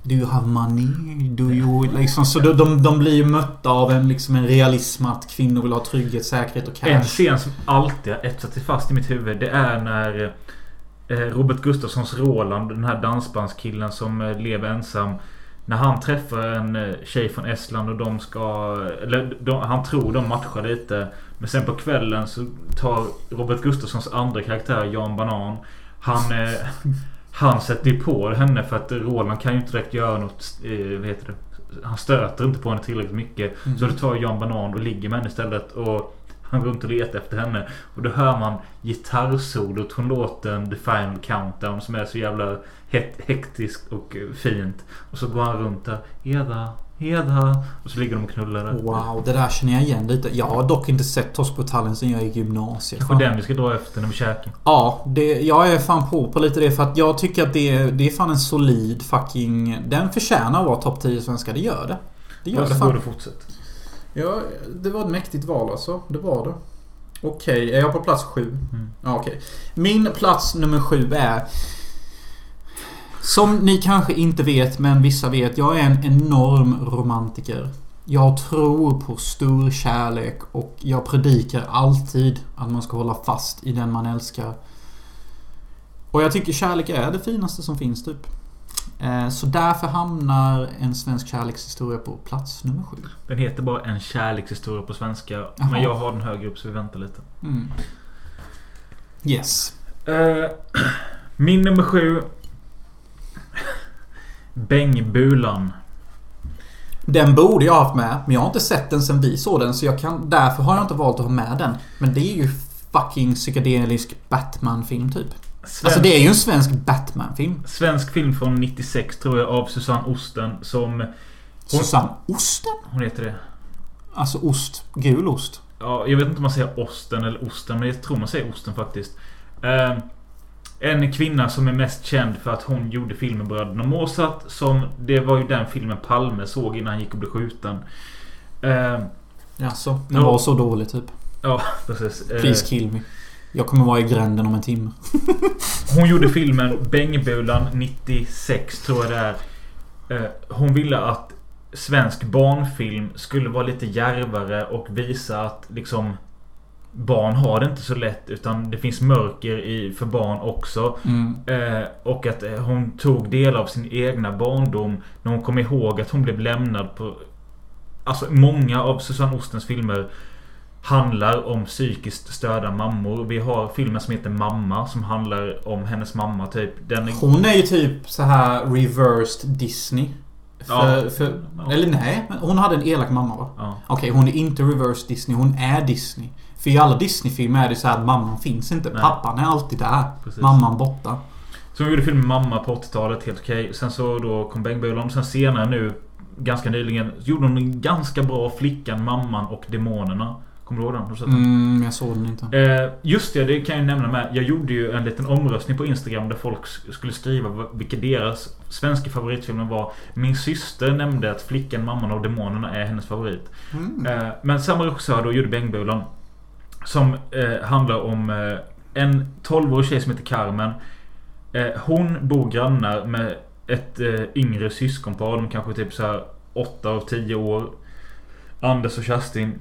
Do you have money? Do you... Liksom, så de, de, de blir ju mötta av en, liksom en realism att kvinnor vill ha trygghet, säkerhet och cash. En scen som alltid har etsat sig fast i mitt huvud. Det är när eh, Robert Gustafssons Roland, den här dansbandskillen som eh, lever ensam. När han träffar en eh, tjej från Estland och de ska... Eller de, han tror de matchar lite. Men sen på kvällen så tar Robert Gustafssons andra karaktär, Jan Banan. Han... Han sätter ju på henne för att Roland kan ju inte direkt göra något... Eh, vad heter det? Han stöter inte på henne tillräckligt mycket. Mm. Så då tar Jan Banan och ligger med henne istället. Och han går runt och letar efter henne. Och då hör man gitarrsolot från låten The Final Countdown som är så jävla het, hektiskt och fint. Och så går han runt där. Eda, Eda. Och så ligger de och knullar där. Wow, det där känner jag igen lite. Jag har dock inte sett Tallinn sen jag gick i gymnasiet. Kanske den vi ska dra efter när vi käkar. Ja, det, jag är fan på på lite det för att jag tycker att det, är- det är fan en solid fucking... Den förtjänar att vara topp 10 svenska. Det gör det. Det gör det Varsågod fan. och fortsätt. Ja, det var ett mäktigt val alltså. Det var det. Okej, är jag på plats sju? Mm. Ja, okej. Min plats nummer sju är... Som ni kanske inte vet, men vissa vet. Jag är en enorm romantiker. Jag tror på stor kärlek och jag predikar alltid att man ska hålla fast i den man älskar. Och jag tycker kärlek är det finaste som finns typ. Eh, Så därför hamnar en svensk kärlekshistoria på plats nummer sju. Den heter bara En kärlekshistoria på svenska. Jaha. Men jag har den högre upp så vi väntar lite. Mm. Yes. Eh, min nummer sju. Bängbulan. Den borde jag ha haft med, men jag har inte sett den sen vi såg den så jag kan... Därför har jag inte valt att ha med den. Men det är ju fucking psykedelisk Batman-film typ. Svensk, Alltså det är ju en svensk Batman-film. svensk film från 96 tror jag av Susanne Osten som... Susanne Osten? Hon heter det. Alltså ost. Gul ost. Ja, jag vet inte om man säger Osten eller Osten, men jag tror man säger Osten faktiskt. Eh, en kvinna som är mest känd för att hon gjorde filmen Bröderna Mozart. Som det var ju den filmen Palme såg innan han gick och blev skjuten. Eh, Jaså? Den Ja. var så dålig typ. ja, precis. Eh, Please kill me. Jag kommer vara i gränden om en timme. Hon gjorde filmen Bängbulan 96 tror jag det är. Eh, Hon ville att svensk barnfilm skulle vara lite djärvare och visa att liksom Barn har det inte så lätt utan det finns mörker i, för barn också. Mm. Eh, och att eh, hon tog del av sin egna barndom när hon kom ihåg att hon blev lämnad på... Alltså många av Susanne Ostens filmer handlar om psykiskt störda mammor. Vi har filmen som heter Mamma som handlar om hennes mamma typ. Den är... Hon är ju typ så här reversed Disney. För, Ja. för. Eller nej, hon hade en elak mamma va? Ja. Okej, hon är inte reverse Disney. Hon är Disney. För i alla Disney-filmer är det så här att mamman finns inte. Nej. Pappan är alltid där. Precis. Mamman borta. Så hon gjorde filmen Mamma på 80-talet, helt okej. Sen så då kom Bängbulan. Sen senare nu, ganska nyligen, gjorde hon en ganska bra Flickan, Mamman och Demonerna. Kommer du ihåg den? Har du sett den? Mm, jag såg den inte. Eh, just det, det kan jag nämna med. Jag gjorde ju en liten omröstning på Instagram där folk skulle skriva vilka deras svenska favoritfilmer var. Min syster nämnde att Flickan, Mamman och Demonerna är hennes favorit. Mm. Eh, men samma regissör då gjorde Bängbulan. Som eh, handlar om eh, en 12-årig tjej som heter Carmen. Eh, hon bor grannar med ett eh, yngre syskonpar. De kanske typ så här 8 och 10 år. Anders och Kerstin.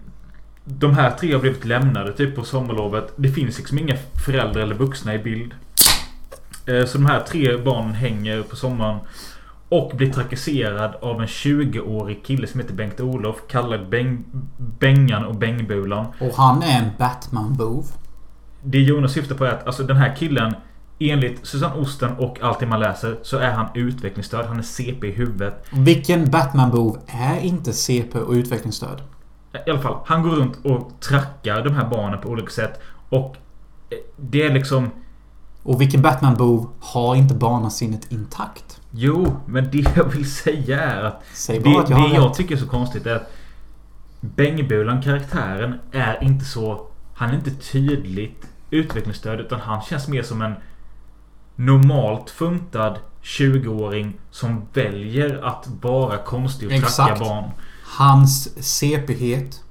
De här tre har blivit lämnade typ på sommarlovet. Det finns liksom inga föräldrar eller vuxna i bild. Eh, så de här tre barnen hänger på sommaren. Och blir trakasserad av en 20-årig kille som heter Bengt-Olof. Kallad Bäng, Bengan och Bängbulan. Och han är en Batman-bov. Det Jonas syftar på är att alltså den här killen Enligt Susanne Osten och allt det man läser så är han utvecklingsstörd. Han är CP i huvudet. Vilken Batman-bov är inte CP och utvecklingsstörd? I alla fall, han går runt och trackar de här barnen på olika sätt. Och eh, det är liksom... Och vilken Batman-bov har inte barnasinnet intakt? Jo, men det jag vill säga är att Säg det, att jag det jag tycker är så konstigt är att Bängbulan, karaktären, är inte så... Han är inte tydligt utvecklingsstörd utan han känns mer som en normalt funtad 20-åring som väljer att vara konstig och tracka Exakt. barn. Hans CP-het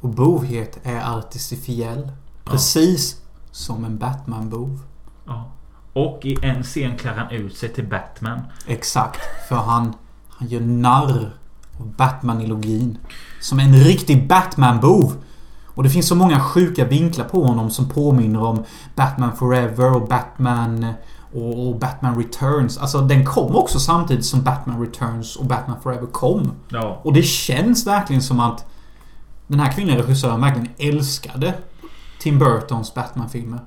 och bovhet är artificiell. Precis som en Batman-bov. Ja. Och i en scen klär han ut sig till Batman. Exakt. För han, han gör narr av Batman-ilogin. Som en riktig Batman-bov. Och det finns så många sjuka vinklar på honom som påminner om Batman Forever och Batman och, Batman Returns. Alltså den kom också samtidigt som Batman Returns och Batman Forever kom. Ja. Och det känns verkligen som att den här kvinnliga regissören verkligen älskade Tim Burtons Batman-filmer.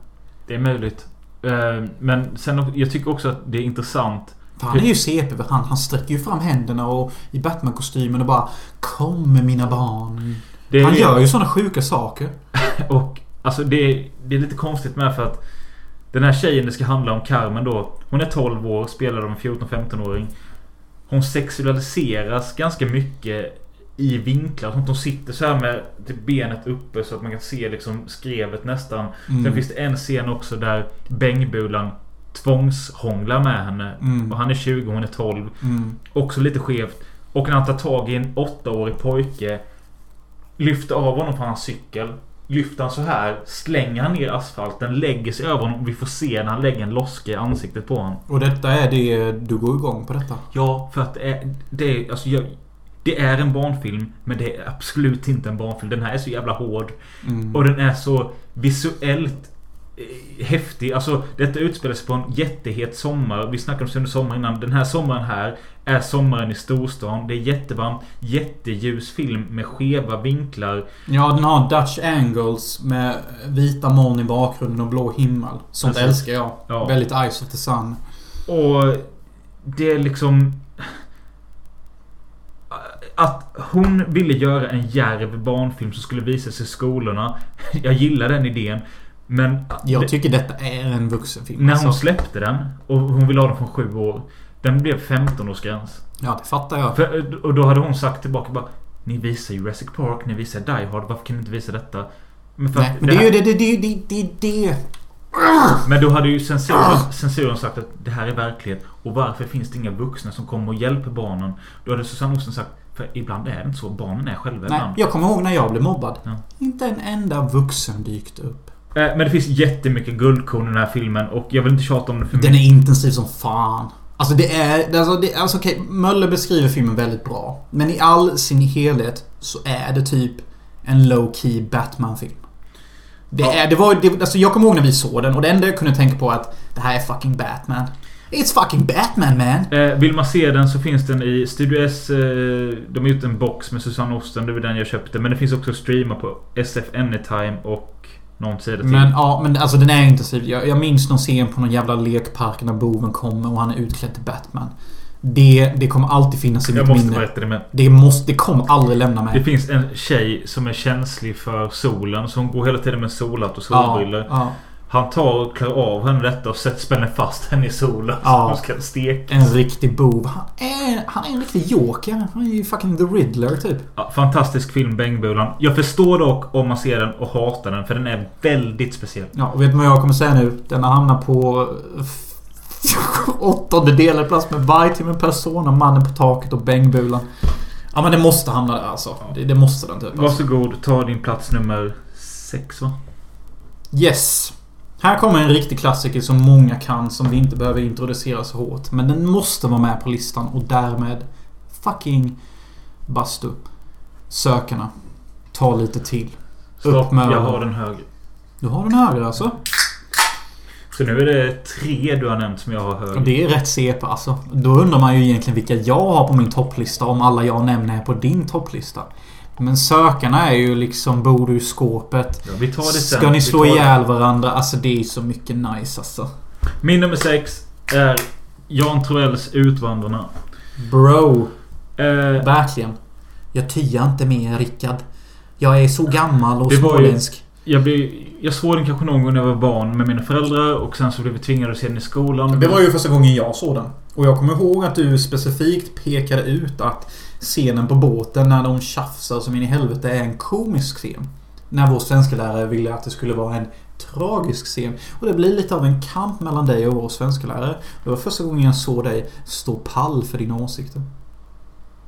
Det är möjligt. Eh, Men sen, jag tycker också att det är intressant. För han är ju CP. Han, han sträcker ju fram händerna och i Batman-kostymen och bara Kom med mina barn. Det är Han det- gör ju såna sjuka saker. Och alltså det är, det är lite konstigt med för att Den här tjejen det ska handla om, Carmen då. Hon är 12 år, spelar av en 14-15-åring. Hon sexualiseras ganska mycket i vinklar. Sånt. Hon sitter så här med typ benet uppe så att man kan se liksom skrevet nästan. Mm. Sen finns det en scen också där Bängbulan tvångshånglar med henne. Mm. Och han är 20 hon är 12. Mm. Också lite skevt. Och när han tar tag i en åttaårig pojke. Lyfter av honom från hans cykel. Lyfter han så här. Slänger han ner asfalten. Lägger sig över honom. Vi får se när han lägger en loska i ansiktet på honom. Och detta är det du går igång på detta? Ja, för att det är... Det är, alltså, jag, det är en barnfilm. Men det är absolut inte en barnfilm. Den här är så jävla hård. Mm. Och den är så visuellt eh, häftig. Alltså detta utspelar sig på en jättehet sommar. Vi snackade om det under sommaren innan. Den här sommaren här är sommaren i storstan. Det är jättevarmt. Jätteljus film med skeva vinklar. Ja, den har Dutch angles med vita moln i bakgrunden och blå himmel. Sånt Precis. älskar jag. Ja. Väldigt Eyes of the Sun. Och det är liksom... Att hon ville göra en djärv barnfilm som skulle visas i skolorna. Jag gillar den idén. Men Jag tycker detta är en vuxenfilm. när hon alltså. släppte den och hon ville ha den från sju år. Den blev 15-årsgräns. Ja, det fattar jag. För, och då hade hon sagt tillbaka bara Ni visar Jurassic Park, ni visar Die Hard. Varför kan ni inte visa detta? Men, Nej, men det är ju det, det, det, det, det, det. Men då hade ju censuren, censuren sagt att det här är verklighet. Och varför finns det inga vuxna som kommer och hjälper barnen? Då hade Susanne Osten sagt För ibland är det inte så. Barnen är själva Nej, ibland. jag kommer ihåg när jag blev mobbad. Ja. Inte en enda vuxen dykt upp. Eh, Men det finns jättemycket guldkorn i den här filmen. Och jag vill inte tjata om det för Den mycket. är intensiv som fan. Alltså det är... Alltså, det, alltså okej, Möller beskriver filmen väldigt bra. Men i all sin helhet så är det typ en low-key Batman-film. Det Ja. är... Det var... Det, alltså jag kommer ihåg när vi såg den och det enda jag kunde tänka på är att det här är fucking Batman. It's fucking Batman man! Eh, vill man se den så finns den i Studio S. Eh, de har gjort en box med Susanne Osten. Det var den jag köpte. Men det finns också att streama på SF Anytime och någon sida till. Men ja, men alltså den är intensiv. Jag, jag minns någon scen på någon jävla lekpark när boven kommer och han är utklädd till Batman. Det, det kommer alltid finnas i jag mitt måste minne. berätta det men. Det måste... Det kommer aldrig lämna mig. Det finns en tjej som är känslig för solen. Så hon går hela tiden med solhatt och Ja, solbrillor. ja. Han tar och klär av henne detta och spänner fast henne i solen. Ja. Hon ska steka. En riktig bov. Han är, han är en riktig joker. Han är ju fucking the Riddler typ. Ja, fantastisk film Bengbulan. Jag förstår dock om man ser den och hatar den. För den är väldigt speciell. Ja, och vet du vad jag kommer säga nu? Den har hamnat på åttonde delad plats med varje timme Persona, Mannen på taket och Bängbulan. Ja men det måste hamna där alltså. Det, det måste den typ. Alltså. Varsågod, ta din plats nummer sex va? Yes. Här kommer en riktig klassiker som många kan som vi inte behöver introducera så hårt. Men den måste vara med på listan och därmed fucking bastu. Sökarna. Ta lite till. Stopp, med jag har den högre. Du har den högre alltså? Så nu är det tre du har nämnt som jag har högre. Det är rätt CP alltså. Då undrar man ju egentligen vilka jag har på min topplista om alla jag nämner är på din topplista. Men sökarna är ju liksom bor du i skåpet. Ja, vi tar det sen. Ska ni slå ihjäl varandra? Alltså det är så mycket nice alltså. Min nummer sex är Jan Troells Utvandrarna. Bro. Eh, Verkligen. Jag tyar inte mer Rickard. Jag är så gammal och Det var ju- småländsk. jag, blev, jag såg den kanske någon gång när jag var barn med mina föräldrar och sen så blev vi tvingade att se den i skolan. Det var ju första gången jag såg den. Och jag kommer ihåg att du specifikt pekade ut att scenen på båten när de tjafsar som in i helvete är en komisk scen. När vår svenska lärare ville att det skulle vara en tragisk scen. Och det blir lite av en kamp mellan dig och vår svenska lärare. Det var första gången jag såg dig stå pall för dina åsikter.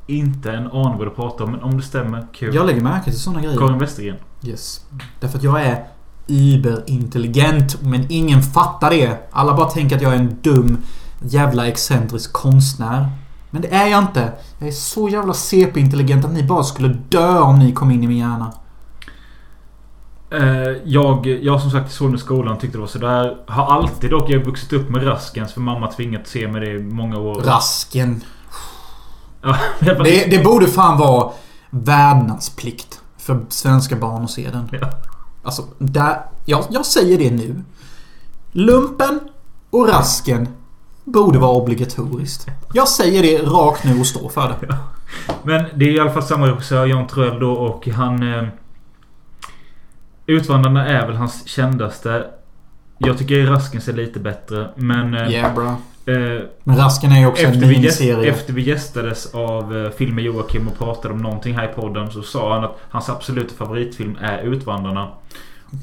Inte en aning vad du pratar om, men om det stämmer, kul. Jag lägger märke till sådana grejer. Karin Westergren. Yes. Därför att jag är überintelligent men ingen fattar det. Alla bara tänker att jag är en dum jävla excentrisk konstnär. Men det är jag inte. Jag är så jävla CP-intelligent att ni bara skulle dö om ni kom in i min hjärna. Eh, jag, jag som sagt såg i skolan tyckte det var sådär. Har alltid dock, jag vuxit upp med Raskens för mamma tvingat se mig det i många år. Rasken. Ja, Det, det borde fan vara värdnadsplikt för svenska barn att se den. Ja. Alltså, där, jag, jag säger det nu. Lumpen och rasken borde vara obligatoriskt. Jag säger det rakt nu och står för det. Men det är i alla fall samma regissör, Jan Troell då och han... Eh, Utvandrarna är väl hans kändaste. Jag tycker Raskens är lite bättre men... Eh, Yeah bro. eh, Men Rasken är ju också efter, en vi gäst, miniserie. efter vi gästades av eh, Film med Joakim och pratade om någonting här i podden så sa han att hans absoluta favoritfilm är Utvandrarna.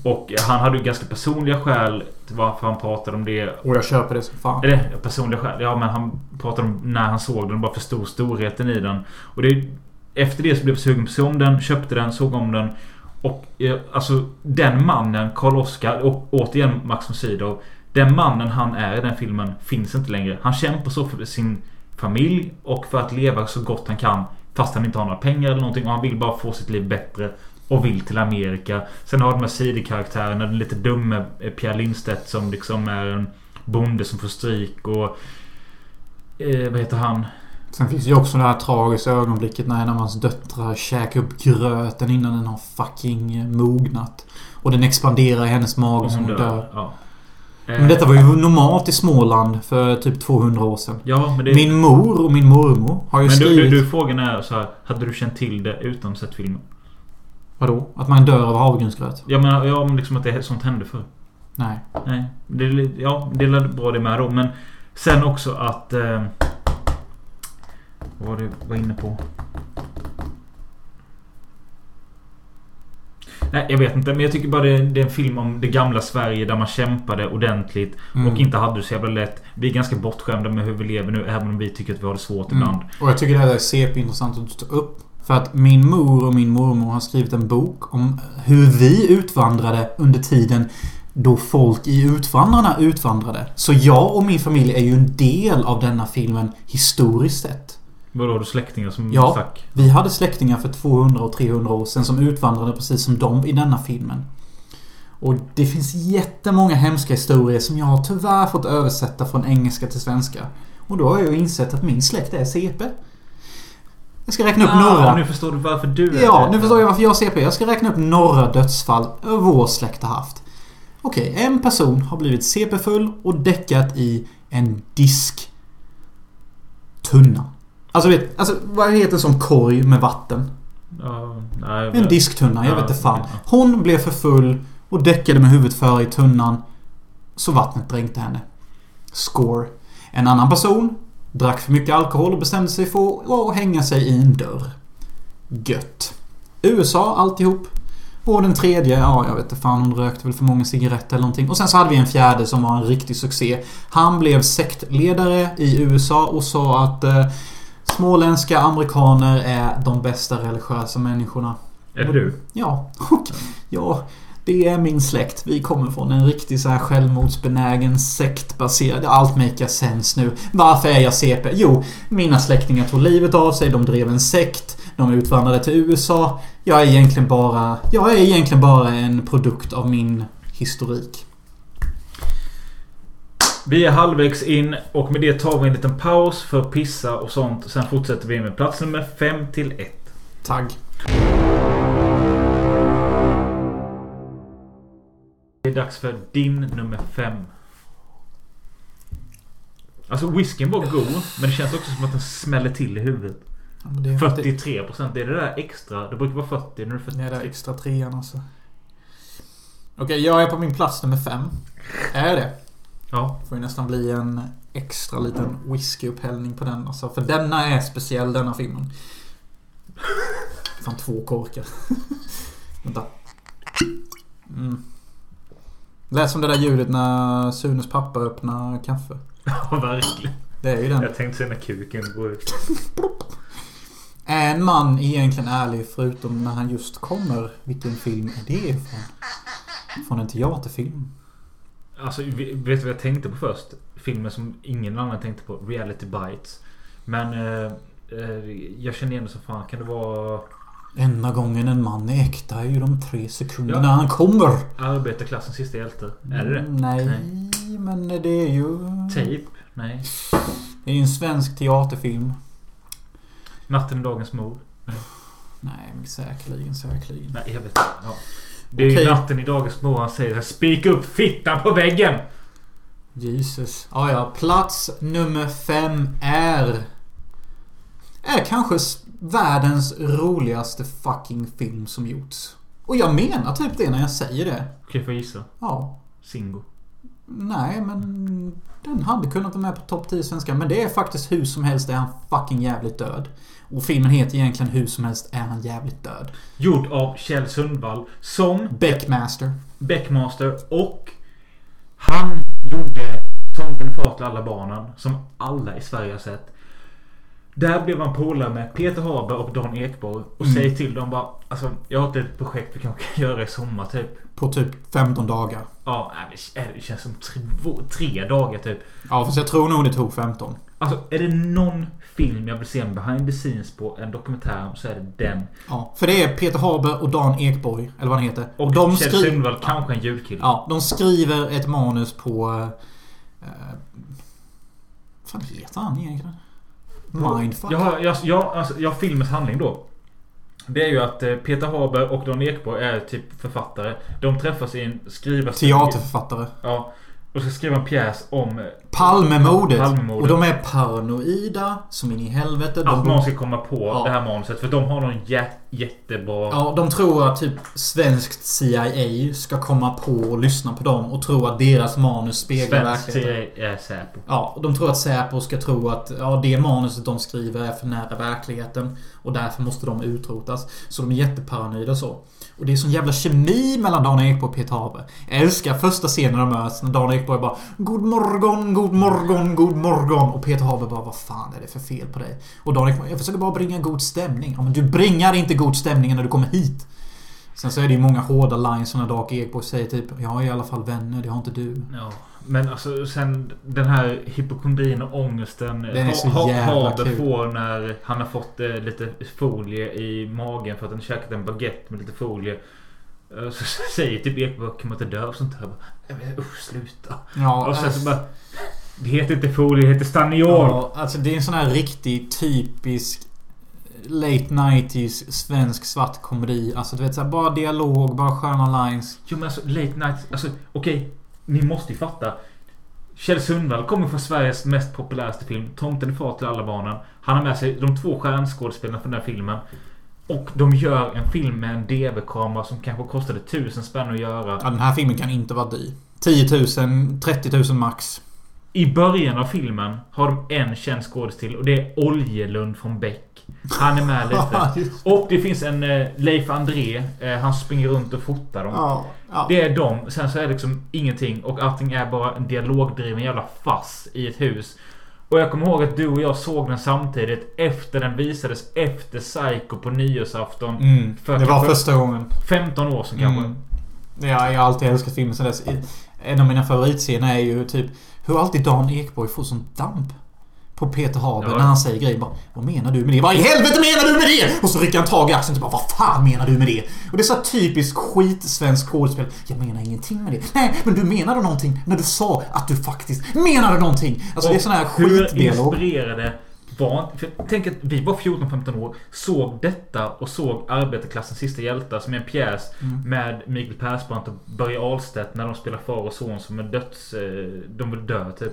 Och han hade ju ganska personliga skäl till varför han pratade om det. Och jag köper det som fan. Eller personliga skäl. Ja men han pratade om när han såg den. Bara förstod storheten i den. Och det... Efter det så blev jag sugen på att se om den. Köpte den. Såg om den. Och eh, alltså den mannen, Karl Oskar och återigen Max von Sydow. Den mannen han är i den filmen finns inte längre. Han kämpar så för sin familj och för att leva så gott han kan. Fast han inte har några pengar eller någonting och han vill bara få sitt liv bättre. Och vill till Amerika. Sen har de här sidokaraktärerna. Den lite dumme eh, Pierre Lindstedt som liksom är en bonde som får stryk och... Eh, vad heter han? Sen finns ju också det här tragiska ögonblicket när en av hans döttrar käkar upp gröten innan den har fucking eh, mognat. Och den expanderar i hennes mage som hon dör. Ja. Eh, Men detta var ju normalt i Småland för typ 200 år sedan. Ja, men det... Min mor och min mormor har ju men du, skrivit... du, du, frågan är så här. Hade du känt till det utan sett filmen? Vadå? Att man dör av havregrynsgröt? Jag menar, ja men liksom att det sånt hände förr. Nej. Nej. Det, ja, det är bra det med då. Men sen också att... Eh, vad var det jag var inne på? Nej, jag vet inte. Men jag tycker bara det det är en film om det gamla Sverige där man kämpade ordentligt. Mm. Och inte hade det så jävla lätt. Vi är ganska bortskämda med hur vi lever nu. Även om vi tycker att vi har det svårt Mm. ibland. Och jag tycker det här är CP-intressant att ta upp. För att min mor och min mormor har skrivit en bok om hur vi utvandrade under tiden då folk i Utvandrarna utvandrade. Så jag och min familj är ju en del av denna filmen historiskt sett. Vadå, har du släktingar som Ja. stack? Vi hade släktingar för 200 och 300 år sedan som utvandrade precis som de i denna filmen. Och det finns jättemånga hemska historier som jag har tyvärr fått översätta från engelska till svenska. Och då har jag insett att min släkt är CP. Jag ska räkna upp några. Ah, nu förstår du varför du är Ja, nu förstår jag varför jag har CP. Jag ska räkna upp några dödsfall vår släkt har haft. Okej, en person har blivit CP-full och däckat i en disktunna. Alltså vet, alltså vad heter som korg med vatten? Ja, nej, En disktunna, jag Ja, vet inte fan. Hon blev för full och däckade med huvudet före i tunnan. Så vattnet dränkte henne. Score. En annan person drack för mycket alkohol och bestämde sig för att hänga sig i en dörr. Gött. USA alltihop. Och den tredje, ja jag vet inte fan hon rökte väl för många cigaretter eller någonting. Och sen så hade vi en fjärde som var en riktig succé. Han blev sektledare i USA och sa att eh, småländska amerikaner är de bästa religiösa människorna. Är det du? Ja, och ja, det är min släkt. Vi kommer från en riktig så här självmordsbenägen sektbaserad... Allt makar sense nu. Varför är jag CP? Jo, mina släktingar tog livet av sig. De drev en sekt. De utvandrade till USA. Jag är egentligen bara... Jag är egentligen bara en produkt av min historik. Vi är halvvägs in och med det tar vi en liten paus för att pissa och sånt. Sen fortsätter vi med plats nummer 5 till 1. Tagg. Är dags för din nummer 5. Alltså whiskyn var god, men det känns också som att den smäller till i huvudet. Ja, det är 43% det är det där extra. Det brukar vara 40, nu är det Det är 43. extra trean alltså. Okej, jag är på min plats nummer fem. Är det? Ja. Får ju nästan bli en extra liten whiskyupphällning på den alltså. För denna är speciell denna filmen. Fan två korkar. Vänta. Mm. Lät som det där ljudet när Sunes pappa öppnar kaffe. Ja, verkligen. Det är ju den. Jag tänkte säga när kuken går ut. Är en man egentligen ärlig förutom när han just kommer? Vilken film är det ifrån? Från en teaterfilm? Alltså, vet du vad jag tänkte på först? Filmen som ingen annan tänkte på. Reality Bites. Men eh, eh, jag känner igen det som fan. Kan det vara Enda gången en man är äkta är ju de tre sekunderna Ja. han kommer. arbetarklassens sista hjälte? Är det det? Mm, Nej, men det är ju... Tape? Nej. Det är ju en svensk teaterfilm. Natten i dagens mord? Nej, men säkerligen, säkerligen. Nej, jag vet inte. Ja. Det är ju Okej. natten i dagens mord han säger Spika upp fittan på väggen! Jesus. Ah, ja, plats nummer fem är... Är kanske s- världens roligaste fucking film som gjorts. Och jag menar typ det när jag säger det. Okej, får jag gissa? Ja. Singo. Nej, men... Den hade kunnat vara med på topp 10 svenska. Men det är faktiskt hur som helst är han fucking jävligt död. Och filmen heter egentligen Hur som helst är han jävligt död. Gjord av Kjell Sundvall. Som Beckmaster. Beckmaster och han gjorde Tomten far till alla barnen. Som alla i Sverige har sett. Där blev han polare med Peter Haber och Dan Ekborg. Och Mm. säger till dem bara Alltså jag har ett litet projekt vi kanske kan göra i sommar typ. På typ 15 dagar. Ja, nej, det känns som tre, tre dagar typ. Ja, fast jag tror nog det tog 15. Alltså är det någon film jag vill se en behind the scenes på, en dokumentär, så är det den. Ja, för det är Peter Haber och Dan Ekborg, eller vad han heter. Och, de Kjell skri- Sundvall, kanske en julkille. Ja, de skriver ett manus på... Eh, vad fan heter han egentligen? Mindfuck? Jag jag, jag, alltså, jag filmens handling då. Det är ju att eh, Peter Haber och Dan Ekborg är typ författare. De träffas i en skrivarstudie. Teaterförfattare. Ja. Och ska skriva en pjäs om... eh, Palmemordet. Palmemordet. Och de är paranoida som in i helvete. Att någon ska komma på Ja. det här manuset. För de har någon jä jättebra... ja, de tror att typ svenskt CIA ska komma på och lyssna på dem och tro att deras manus speglar Svensk verkligheten. CIA är Säpo. Ja, de tror att Säpo ska tro att ja, det manuset de skriver är för nära verkligheten. Och därför måste de utrotas. Så de är jätteparanoida och så. Och det är sån jävla kemi mellan Dan Ekborg och Peter Haber. Jag älskar första scenen de möts när Dan Ekborg bara God morgon, god morgon, god morgon. Och Peter Haber bara Vad fan är det för fel på dig? Och Dan Ekborg Jag försöker bara bringa god stämning. Ja men du bringar inte god stämning när du kommer hit. Sen så är det ju många hårda lines när Dag Ekborg säger typ Jag har i alla fall vänner, det har inte du. Ja. Men alltså sen den här hypokondrin och ångesten Den är så Ha- Ha- jävla kul. får när han har fått eh, lite folie i magen för att han käkat en baguette med lite folie. Eh, Så säger typ Ekborg kan man inte dö och sånt där. Jag bara, "Nej, men Usch sluta. Ja, och sen äh, så bara Det heter inte folie, det heter staniol. Ja, alltså det är en sån här riktig typisk Late 90s svensk svart komedi. Alltså du vet såhär, bara dialog, bara sköna lines. Jo men alltså late night. Alltså okej. ni måste ju fatta. Kjell Sundvall kommer från Sveriges mest populäraste film. Tomten är far till alla barnen. Han har med sig de två stjärnskådespelarna från den här filmen. Och de gör en film med en DV-kamera som kanske kostade tusen spänn att göra. Ja, den här filmen kan inte vara dyr. 10 000, 30 000 max. I början av filmen har de en känd skådis till och det är Oljelund från Beck. Han är med lite. Och det finns en eh, Leif André. Eh, han springer runt och fotar dem. Ja, ja. Det är de. Sen så är det liksom ingenting och allting är bara en dialogdriven jävla fass i ett hus. Och jag kommer ihåg att du och jag såg den samtidigt efter den visades efter Psycho på nyårsafton. Mm, För det var första gången. 15 år sedan kanske. Mm. Ja, jag har alltid älskat filmen sen dess. En av mina favoritscener är ju typ hur alltid Dan Ekborg får sån damp. På Peter Haber Ja. när han säger grejer bara Vad menar du med det? Vad i helvete menar du med det? Och så rycker han tag i axeln och bara Vad fan menar du med det? Och det är så typiskt skitsvensk skådespel. Jag menar ingenting med det. Nej, men du menade någonting när du sa att du faktiskt menade någonting. Alltså det är sån här hur skitdialog. inspirerade var... För tänk att vi var 14-15 år. Såg detta och såg Arbetarklassens sista hjältar som är en pjäs Mm. med Mikael Persbrandt och Börje Ahlstedt när de spelar far och son som är döds... eh, De vill dö typ.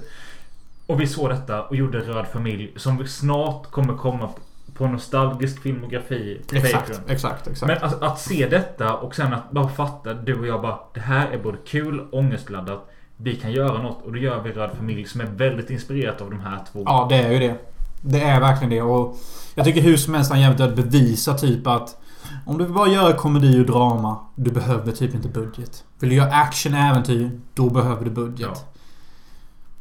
Och vi såg detta och gjorde Röd familj som snart kommer komma på nostalgisk filmografi Exakt, Patreon. exakt, exakt. Men alltså, att se detta och sen att bara fatta, du och jag bara Det här är både kul ångestladdat. Vi kan göra något och då gör vi Röd familj som är väldigt inspirerat av de här två. Ja, det är ju det. Det är verkligen det. Och jag tycker hur som helst han jävligt att bevisa typ att om du vill bara göra komedi och drama, du behöver typ inte budget. Vill du göra action-äventyr, då behöver du budget. Ja.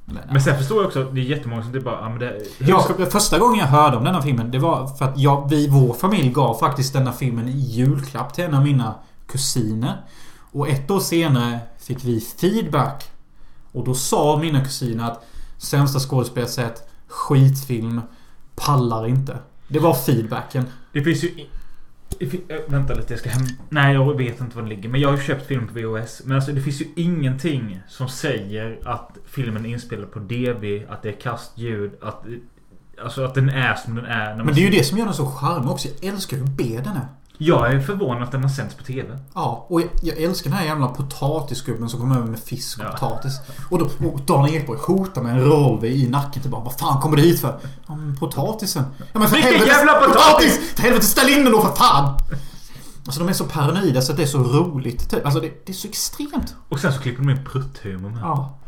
Men sen förstår jag också att det är jättemånga som det bara... Ja, men det, Ja, första gången jag hörde om denna filmen, det var för att jag, vi, vår familj gav faktiskt denna filmen i julklapp till en av mina kusiner. Och ett år senare fick vi feedback. Och då sa mina kusiner att sämsta skådespel jag sett, skitfilm, pallar inte. Det var feedbacken. Det finns ju... äh, vänta lite, jag ska hem... Nej, jag vet inte var den ligger. Men jag har ju köpt filmen på VHS. Men alltså det finns ju ingenting som säger att filmen är inspelad på DV, att det är kast ljud, att... Alltså att den är som den är. Men det är ju det som gör den så charmig också. Jag älskar hur B den är. Jag är förvånad att den har sänts på TV. Ja, och jag, jag älskar den här jävla potatisgubben som kommer över med fisk och Ja. potatis. Och, då, och Dan Ekborg hotar med en revolver i nacken till bara Vad fan kommer du hit för? Ja men potatisen. Ja men för Vilken helvete! jävla potatis! För helvete ställ in den då för fan! Alltså de är så paranoida så att det är så roligt. Typ. Alltså det, det är så extremt. Och sen så klipper de in prutthumor med. Ja.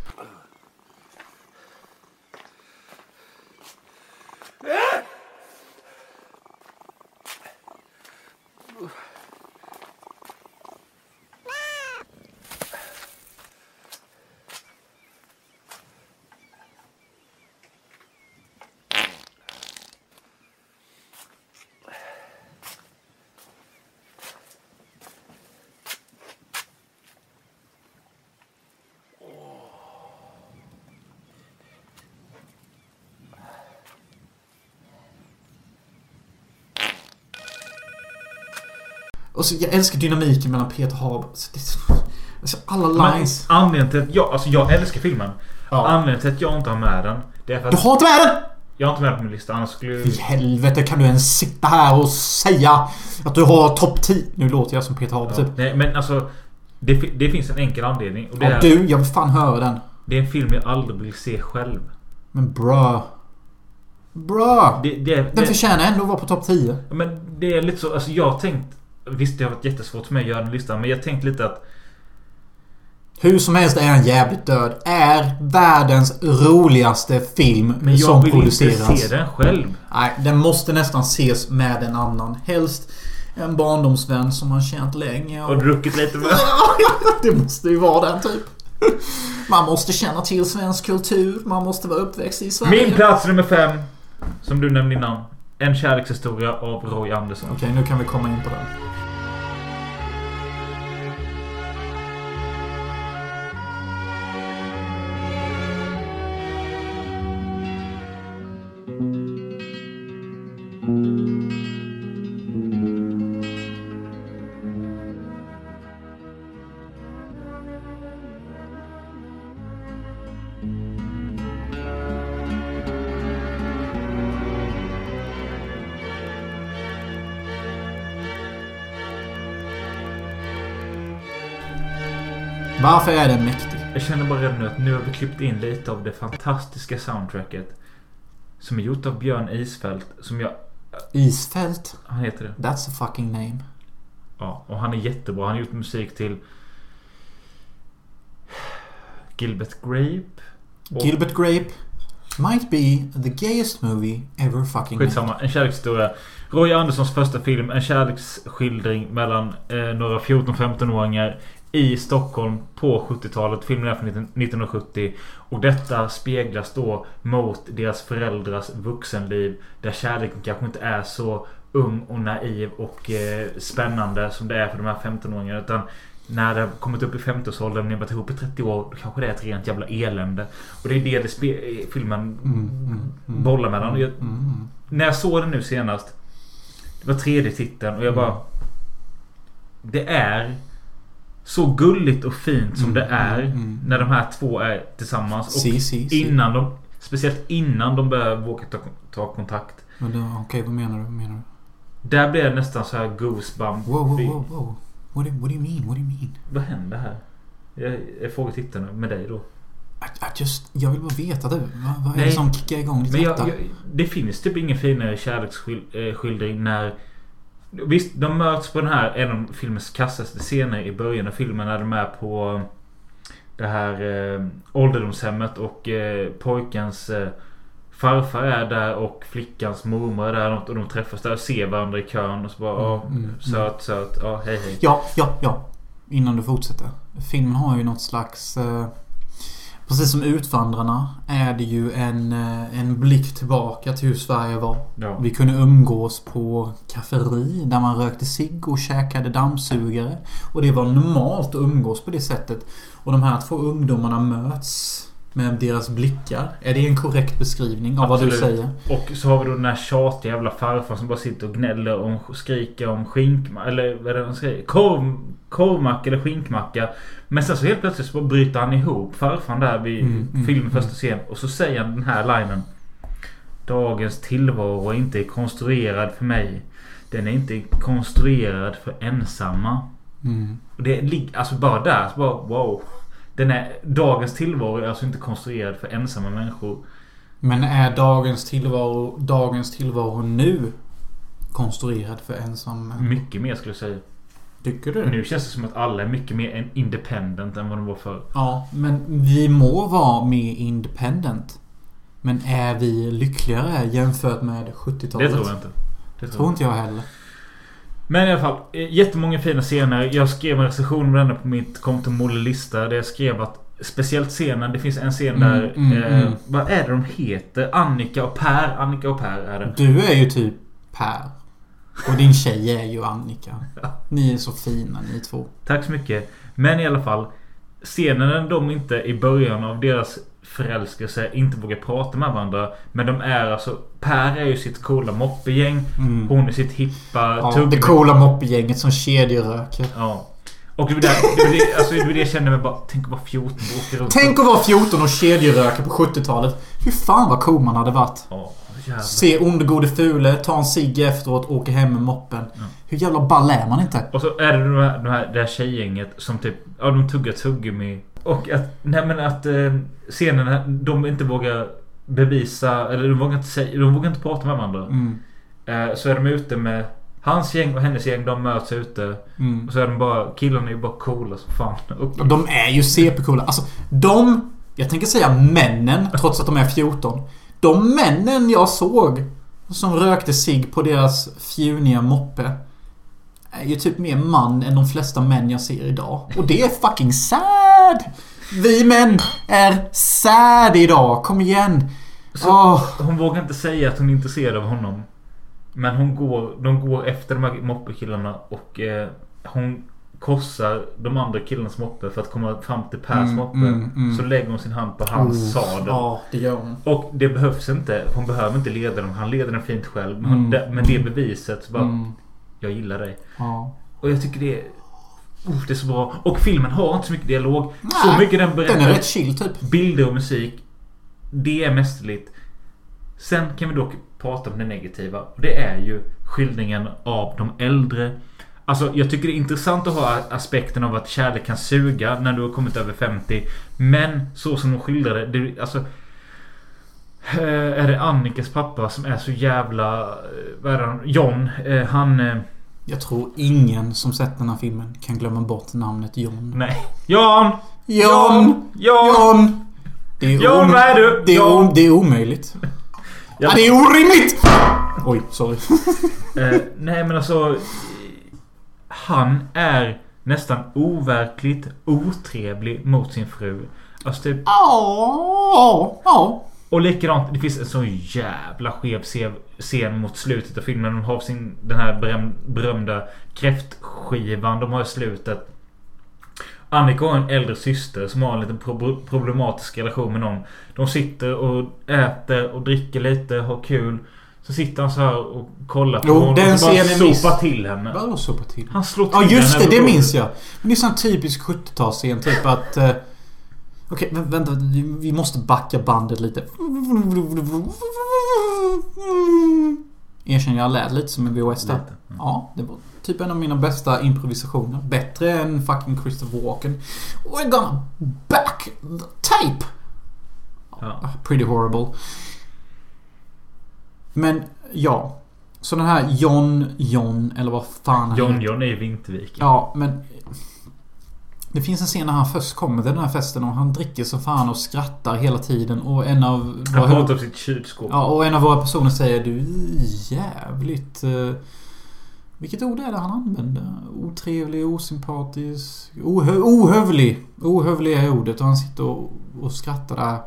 Och så, jag älskar dynamiken mellan Peter Haber. Alltså, det är så, alla Men lines. anledningen till att jag... Alltså jag älskar filmen. Ja. Anledningen till att jag inte har med den. Det är för Du att har inte med den! jag har inte med den på min lista. Annars skulle... I helvete kan du ens sitta här och säga att du har topp 10? Nu låter jag som Peter Haber Ja, typ. nej, men alltså... Det, det finns en enkel anledning. Och det Ja, är... du, jag vill fan höra den. Det är en film jag aldrig vill se själv. Men bra. Bra! Det, det, Den det, förtjänar ändå att vara på topp 10. men det är lite så, alltså jag har tänkt... Visst det har varit jättesvårt för mig att göra den listan men jag har tänkt lite att... Hur som helst är han jävligt död. Är världens roligaste film Men jag som vill produceras. inte se den själv. Nej, den måste nästan ses med en annan. Helst en barndomsvän som man känt länge. Och druckit lite med. det måste ju vara den typ. Man måste känna till svensk kultur. Man måste vara uppväxt i Sverige. Min plats nummer fem. Som du nämnde innan. En kärlekshistoria av Roy Andersson. Okej, nu kan vi komma in på den. Varför är den mäktig? Jag känner bara redan nu att nu har vi klippt in lite av det fantastiska soundtracket. Som är gjort av Björn Isfält. Som jag... Isfält? Han heter det. That's a fucking name. Ja, och han är jättebra. Han har gjort musik till... Gilbert Grape. Och- Gilbert Grape might be the gayest movie ever fucking made. Skitsamma. En kärlekshistoria. Roy Anderssons första film. En kärleksskildring mellan eh, några 14-15-åringar i Stockholm på 70-talet. Filmen är från 19- 1970. Och detta speglas då mot deras föräldrars vuxenliv. Där kärleken kanske inte är så ung och naiv och eh, spännande som det är för de här 15-åringarna. Utan när det har kommit upp i 50-årsåldern, ni har varit ihop i 30 år, då kanske det är ett rent jävla elände. Och det är det, det spe- filmen Mm, mm, mm. bollar mellan. Jag, Mm. när jag såg den nu senast. Det var tredje titeln och jag bara... Det är så gulligt och fint som Mm, det är mm, mm. när de här två är tillsammans. Och Si, si, si. innan de... Speciellt innan de börjar våga ta, ta kontakt. Okej, vad menar du? Vad menar du? Där blir det nästan så här goosebump. Wow, wow, wow, wow. What do, what do you mean? What do you mean? Vad händer här? Jag, jag frågar tittarna med dig då. I, I just... Jag vill bara veta du. Vad, vad är Nej. det som kickar igång ditt hjärta? det finns typ ingen finare kärleksskildring när... Visst, de möts på den här, en av filmens kassaste scener i början av filmen när de är på det här eh, ålderdomshemmet och eh, pojkens eh, farfar är där och flickans mormor är där och de träffas där och ser varandra i kön och så bara Mm, mm, söt, söt, ja, hej, hej. Ja, ja, ja. Innan du fortsätter. Filmen har ju något slags... Eh, precis som Utvandrarna är det ju en, eh, en blick tillbaka till hur Sverige var. Ja. Vi kunde umgås på kafferi där man rökte cigg och käkade dammsugare. Och det var normalt att umgås på det sättet. Och de här två ungdomarna möts med deras blickar. Är det en korrekt beskrivning av vad du Absolut. säger? Och så har vi då den här tjatiga jävla farfarn som bara sitter och gnäller och skriker om skinkmacka. Eller vad är det han säger? Korv, korvmacka eller skinkmacka. Men sen så helt plötsligt så bryter han ihop farfarn där vid Mm, mm, filmens mm. första scen. Och så säger han den här linen. Dagens tillvaro är inte konstruerad för mig. Den är inte konstruerad för ensamma. Mm. Och det ligger alltså bara där. Så bara wow. Den är, dagens tillvaro är alltså inte konstruerad för ensamma människor. Men är dagens tillvaro, dagens tillvaro nu konstruerad för ensam människa? Mycket mer skulle jag säga. Tycker du? Nu känns det som att alla är mycket mer en- independent än vad de var förr. Ja, men vi må vara mer independent. Men är vi lyckligare jämfört med 70-talet? Det tror jag inte. Det tror Tror inte jag heller. Men i alla fall. eh, Jättemånga fina scener. Jag skrev en recension om denna på mitt konto Molle Lista. Där jag skrev att Speciellt scenen. Det finns en scen Mm, där... mm, eh, mm. Vad är det de heter? Annika och Per. Annika och Per är det. Du är ju typ Per. Och din tjej är ju Annika. Ni är så fina ni två. Tack så mycket. Men i alla fall. Scenen de inte i början av deras förälskelse inte vågar prata med varandra. Men de är alltså... Per är ju sitt coola moppegäng. Mm. Hon är sitt hippa Ja, tuggummi- det coola moppegänget som kedjeröker. Ja. Och det var det, alltså det, jag kände mig bara... Tänk att vara 14 och åka runt. Tänk att vara 14 och kedjeröka på 70-talet. Hur fan vad cool man hade varit. Ja. Se Onde Gode Fule, ta en cigg efteråt, åka hem med moppen. Ja. Hur jävla ball är man inte? Och så är det de här, de här, det här tjejgänget som typ... Ja, de tuggar tuggummi Och att, nej men att eh, scenerna, de inte vågar bevisa, eller de vågar inte säga, de vågar inte prata med varandra. Mm. Eh, så är de ute med hans gäng och hennes gäng, de möts ute. Mm. Och så är de bara, killarna är ju bara coola som fan. De är ju CP-coola. Alltså, de... Jag tänker säga männen, trots att de är 14. De männen jag såg som rökte sig på deras fjuniga moppe är ju typ mer man än de flesta män jag ser idag. Och det är fucking sad! Vi män är sad idag. Kom igen. Åh. Hon vågar inte säga att hon är intresserad av honom. Men hon går, de går efter de här moppekillarna och eh, hon korsar de andra killarnas moppe för att komma fram till Pers Mm, moppe. mm, mm. Så lägger hon sin hand på hans sadel. Ja, det gör hon. Och det behövs inte. Hon behöver inte leda dem. Han leder den fint själv. Men, Mm. det, men det beviset så bara, Mm. jag gillar dig. Ja. Och jag tycker det är... Uff, det är så bra. Och filmen har inte så mycket dialog. så Nej, mycket den berättar. Den är rätt chill typ. Bilder och musik. Det är mästerligt. Sen kan vi dock prata om det negativa. Och det är ju skildringen av de äldre. Alltså jag tycker det är intressant att ha aspekten av att kärlek kan suga när du har kommit över 50. Men så som de skildrar det. alltså, eh, är det Annikas pappa som är så jävla... eh, Vad är det? John. eh, Han... Jag tror ingen som sett den här filmen kan glömma bort namnet John. Nej. Jan! John! Jan! John! Det är, John, om- vad är du? Det är, John! det är omöjligt. Ja. Ja, det är orimligt! Oj, sorry. Eh, nej men alltså. Han är nästan overkligt otrevlig mot sin fru. Alltså typ, Ja, ja. och likadant, det finns en så jävla skev scen mot slutet av filmen. De har sin, den här beröm, berömda kräftskivan de har i slutet. Annika har en äldre syster som har en liten pro- problematisk relation med någon. De sitter och äter och dricker lite, har kul. Så sitter han så här och kollar på Jo, honom den och bara sopar till henne. Vadå sopa till? Han slår till Ja, just henne det. Det minns jag. Men det är sån typisk 70-talsscen. Typ att... Okej, vä- vänta. Vi måste backa bandet lite. Erkänner jag lät lite som en VHS där. Lite. Ja, det var typ en av mina bästa improvisationer. Bättre än fucking Christopher Walken. We're gonna back the tape! Ja. Ah, Pretty horrible. Men ja. Så den här John John eller vad fan han John heter. John är i Vinterviken. Ja, men... Det finns en scen när han först kommer till den här festen och han dricker så fan och skrattar hela tiden och en av... Han våra- pratar om sitt kylskåp. Ja, och en av våra personer säger du jävligt... eh, vilket ord är det han använder? Otrevlig, osympatisk, ohö, ohövlig. Ohövlig är ordet och han sitter och, och skrattar där.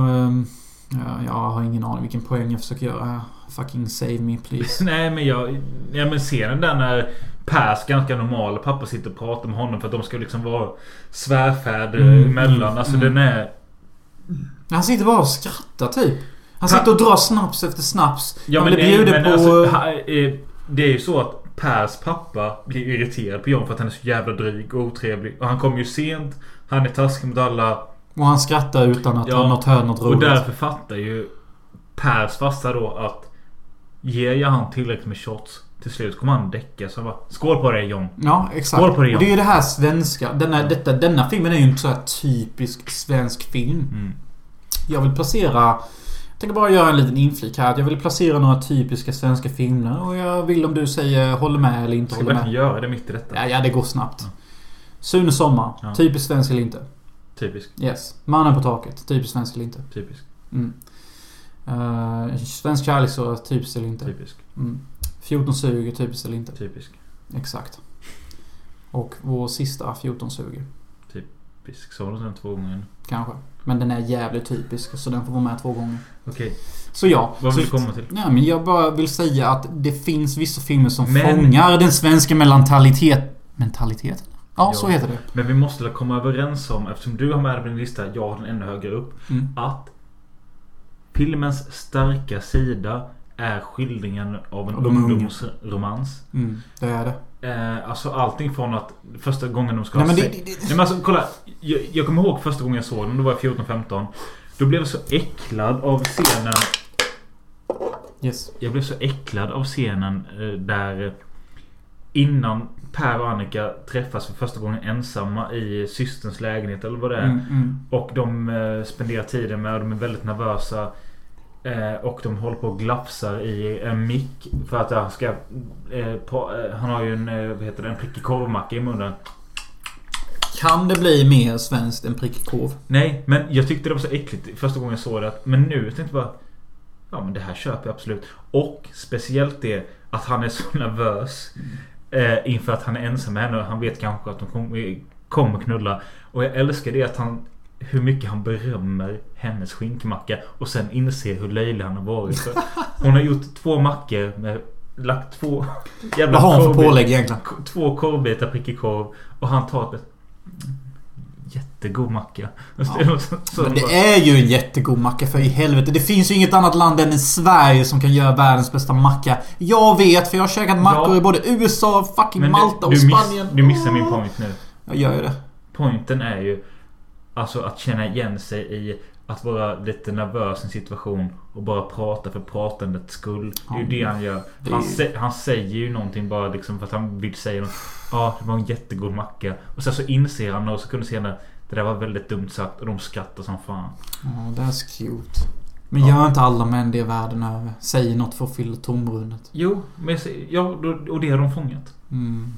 Ehm, ja, jag har ingen aning vilken poäng jag försöker göra. Fucking save me please. Nej men jag... Ja men scenen där när Pers ganska normal pappa sitter och pratar med honom för att de ska liksom vara svärfäder Mm, emellan. mm, alltså mm. den är... Han sitter bara och skrattar typ. Han sitter och drar snaps efter snaps. Ja han men, blir bjuden men på... alltså, eh, Det är ju så att Pers pappa blir irriterad på John för att han är så jävla dryg och otrevlig. Och han kommer ju sent. Han är taskig mot alla. och han skrattar utan att Ja, ha något hör något Och roligt. därför fattar ju Pers farsa då att Ger jag han tillräckligt med shots Till slut kommer han däcka så bara Skål på dig John Ja, exakt. Skål på det, och John. det är ju det här svenska. Denna, detta, denna filmen är ju inte så här typisk svensk film. mm. Jag vill placera... Jag tänker bara göra en liten inflik här. Jag vill placera några typiska svenska filmer. Och jag vill om du säger håller med eller inte Ska håller med. göra det mitt i detta Ja, ja, det går snabbt. Sune Sommar. Ja. Typiskt svensk eller inte? Typisk Yes. Mannen på taket. Typiskt svensk eller inte? Typisk Mm. Uh, svensk kärlekshistoria. Typiskt eller inte? Typisk Mm. 1420. Typiskt eller inte? Typisk Exakt. Och vår sista 1420. Typisk Sa du den två gånger? Kanske. Men den är jävligt typisk så den får vara med två gånger. Okej Så ja. Vad vill du komma till? Nej men jag bara vill säga att det finns vissa filmer som Men- fångar den svenska mentalitet... Mentalitet? Ja, Ja. så heter det. Men vi måste väl komma överens om Eftersom du har med det på din lista Jag har den ännu högre upp Mm. Att Filmens starka sida Är skildringen av en ungdomsromans Mm, det är det. Eh, alltså allting från att första gången de ska Nej ha men sex- det... det, Nej det men alltså kolla. Jag, jag kommer ihåg första gången jag såg den. Då var jag 14-15. Då blev jag så äcklad av scenen. yes. Jag blev så äcklad av scenen eh, där Innan Per och Annika träffas för första gången ensamma i systerns lägenhet eller vad det är. Mm, mm. Och de eh, spenderar tiden med och de är väldigt nervösa. Eh, och de håller på och glafsar i en mick. För att han ska... Eh, på, eh, han har ju en, eh, vad heter det, en prickig korvmacka i munnen. Kan det bli mer svenskt än prickig korv? Nej, men jag tyckte det var så äckligt första gången jag såg det. Men nu tänkte jag bara... Ja men det här köper jag absolut. Och speciellt det att han är så nervös. Eh, inför att han är ensam med henne och han vet kanske att de kommer, kommer knulla. Och jag älskar det att han... Hur mycket han berömmer hennes skinkmacka. Och sen inser hur löjlig han har varit. För hon har gjort två mackor med... Lagt två jävla Vad har hon för pålägg egentligen? Två korvbitar prickig korv. Och han tar ett... Jättegod macka. Ja. Så, Men bara- det är ju en jättegod macka för i helvete. Det finns ju inget annat land än Sverige som kan göra världens bästa macka. Jag vet för jag har käkat mackor Ja. i både USA, fucking Men Malta och du, du, miss, Spanien. du missar min point nu. Jag gör ju det. Pointen är ju Alltså att känna igen sig i att vara lite nervös i en situation och bara prata för pratandets skull. Det är ju det han gör. Han, sä, han säger ju någonting bara liksom för att han vill säga något. Ja, det var en jättegod macka. Och sen så inser han några sekunder senare det där var väldigt dumt sagt och de skrattar som fan. Ja, that's cute. Men Ja. gör inte alla män det världen över? Säger något för att fylla tomrummet. Jo, men ja, och det har de fångat. Mm.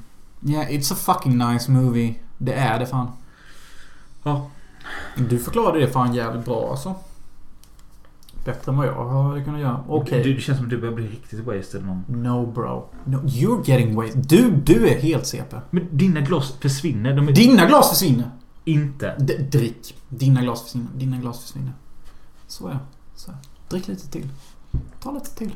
Yeah, it's a fucking nice movie. Det är det fan. Ja. Du förklarade det fan jävligt bra alltså. Bättre än vad jag har kunnat göra. Okej. Du, det känns som att du börjar bli riktigt wasted någon. No bro. No, you're getting way... Du, du är helt CP. Men dina glas försvinner. De är Dina glas försvinner. inte. D drick. Dina glas försvinner. Dina glas försvinner. Så ja. Så. Drick lite till. Ta lite till.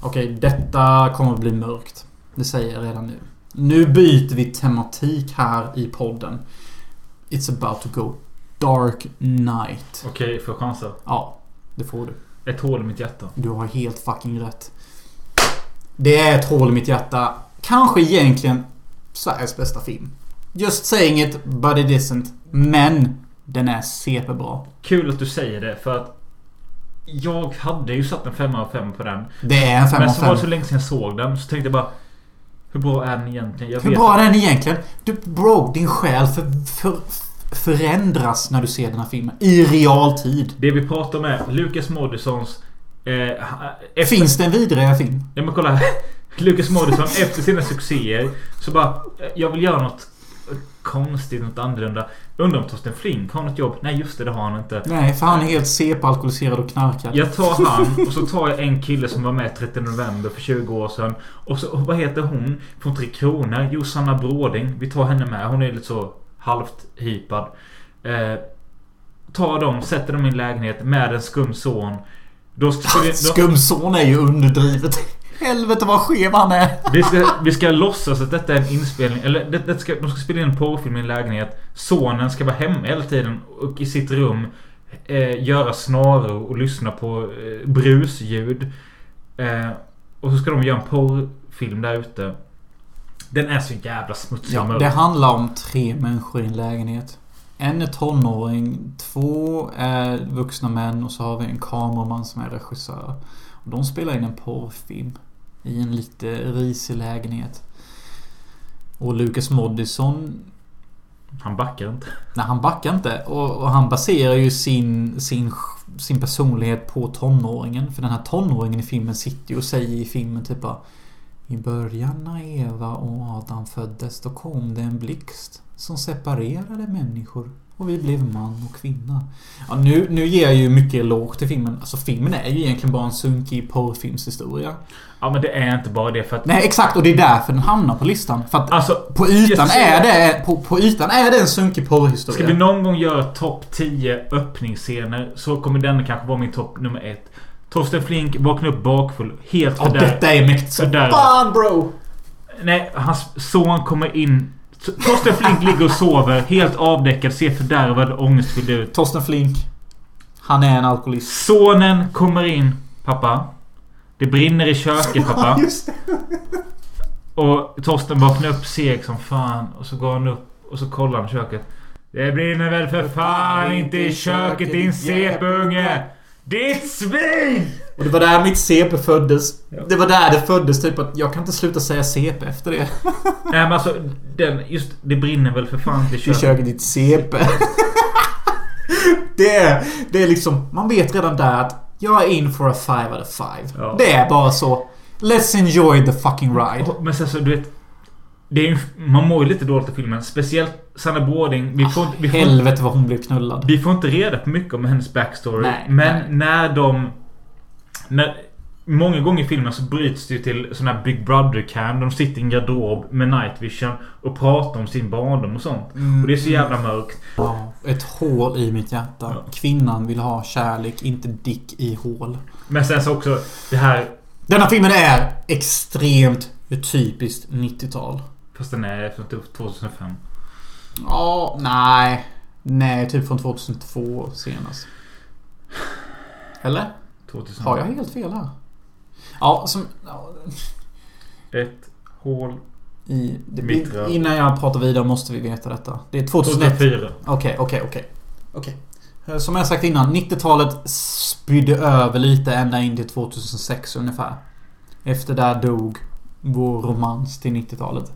Okej, detta kommer att bli mörkt. Det säger jag redan nu. Nu byter vi tematik här i podden. It's about to go dark night. Okej, får jag chansa? Ja, det får du. Ett hål i mitt hjärta. Du har helt fucking rätt. Det är ett hål i mitt hjärta. Kanske egentligen Sveriges bästa film. Just saying it, but it isn't. Men den är CP-bra. Kul att du säger det för att jag hade ju satt en femma av fem på den. Det är en 5 Men av så var det 5. så länge sedan jag såg den så tänkte jag bara Hur bra är den egentligen? Jag Hur vet bra är den egentligen? Du, bro, din själ för, för, förändras när du ser den här filmen. I realtid. Det vi pratar om är Lucas Moodyssons eh, efter, Finns det en vidare film? Ja men kolla här. Lucas Moodysson efter sina succéer Så bara eh, Jag vill göra något konstigt, något annorlunda. Undrar om Torsten Flink har något jobb? Nej just det, det har han inte. Nej, för han är helt CP-alkoholiserad och knarkad. Jag tar han och så tar jag en kille som var med 30 november för 20 år sedan. Och så, vad heter hon? Från Tre Kronor? Josanna Bråding. Vi tar henne med. Hon är lite så halvt hypad. Eh, tar dem, sätter dem i en lägenhet med en skum son. Då då, Skumson är ju underdrivet. Helvete vad skev han är. vi, ska, vi ska låtsas att detta är en inspelning. Eller det, det ska, de ska spela in en porrfilm i en lägenhet. Sonen ska vara hemma hela tiden och i sitt rum eh, göra snaror och lyssna på eh, brusljud. Eh, och så ska de göra en porrfilm där ute. Den är så jävla smutsig Ja, det handlar om tre människor i en lägenhet. En är tonåring, två är vuxna män och så har vi en kameraman som är regissör. De spelar in en porrfilm i en lite risig lägenhet. Och Lucas Moodysson, Han backar inte. nej han backar inte. Och, och han baserar ju sin, sin, sin personlighet på tonåringen. För den här tonåringen i filmen sitter ju och säger i filmen typ bara i början när Eva och Adam föddes då kom det en blixt som separerade människor. Och vi blev man och kvinna. Ja, nu, nu ger jag ju mycket eloge till filmen. Alltså filmen är ju egentligen bara en sunkig porrfilmshistoria. Ja men det är inte bara det för att... Nej exakt och det är därför den hamnar på listan. För att Alltså, på ytan är det... På, på ytan är det en sunkig porrhistoria. Ska vi någon gång göra topp 10 öppningsscener så kommer den kanske vara min topp nummer ett. Torsten Flink vaknar upp bakfull. Helt Ja, fördärvad. detta är mäktigt som fan bro! Nej, hans son kommer in. Torsten Flink ligger och sover. Helt avdäckad. Ser fördärvad och ångestfylld ut. Torsten Flink. Han är en alkoholist. Sonen kommer in. Pappa. Det brinner i köket pappa. Och Torsten vaknar upp seg som fan. Och så går han upp och så kollar han köket. Det brinner väl för fan inte i köket din CP-unge! Ditt svin! Och det var där mitt CP föddes. Ja. Det var där det föddes typ att jag kan inte sluta säga CP efter det. Nej men alltså, den, just det brinner väl för fan till köket. kör ditt CP. det, är, det är liksom... Man vet redan där att jag är in for a five out of five. Ja. Det är bara så. Let's enjoy the fucking ride. Men sen så, du vet. Det är ju, man mår ju lite dåligt i filmen. Speciellt Sanna Bårding. Vi får, inte- vi får, inte- Helvete vad hon blev knullad. vi får inte reda på mycket om hennes backstory. Nej, men nej. när de... När, många gånger i filmen så bryts det ju till sån här Big Brother-cam. De sitter i en garderob med night vision och pratar om sin barndom och sånt. Och det är så jävla mörkt. Ja, ett hål i mitt hjärta. Ja. Kvinnan vill ha kärlek, inte dick i hål. Men sen så också det här... Denna filmen är extremt typiskt 90-tal. Fast den är från typ 2005. Ja, nej. Nej, typ från 2002 senast. Eller? 2000. Har jag helt fel här? Ja, som... ja, Ett hål. I, det, innan jag pratar vidare måste vi veta detta. Det är 2001. 2004. Okej, okej, okej. Okej. Eh, Som jag sagt innan, 90-talet spydde över lite ända in till 2006 ungefär. Efter där dog vår romans till 90-talet.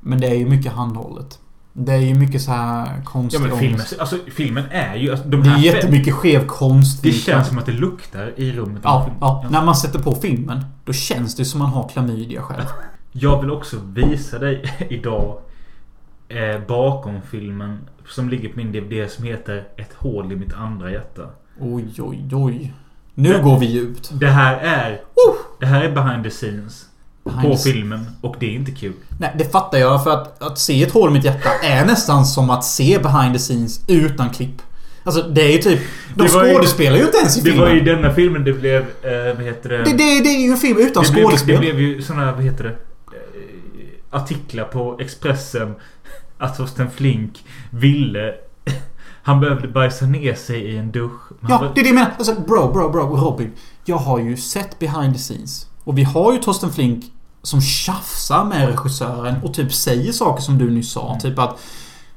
Men det är ju mycket handhållet. Det är ju mycket så här Ja konstig men filmen, alltså, filmen är ju... Alltså, de Det är jättemycket skev konst. Det känns som att det luktar i rummet. Ja, ja, när man sätter på filmen, då känns det som man har klamydia själv. Jag vill också visa dig idag eh, bakom filmen som ligger på min DVD som heter Ett hål i mitt andra hjärta. Oj, oj, oj. Nu går vi djupt. Det här är... Det här är behind the scenes. På filmen och det är inte kul. Nej, det fattar jag. För att, att se ett hål i mitt hjärta är nästan som att se behind the scenes utan klipp. Alltså det är ju typ... De Det var ju- skådespelar ju inte ens i Det filmen. var i denna filmen det blev... Eh, vad heter det? det, det, det är ju en film utan det, blev, skådespel. det blev ju såna, vad heter det? Eh, artiklar på Expressen. Att Torsten Flink ville... Han behövde bajsa ner sig i en dusch. Men han Ja, var- det är det jag menar. Alltså, bro, bro, bro, Robin. Jag har ju sett behind the scenes. Och vi har ju Torsten Flink som tjafsar med regissören och typ säger saker som du nyss sa. Mm. Typ att...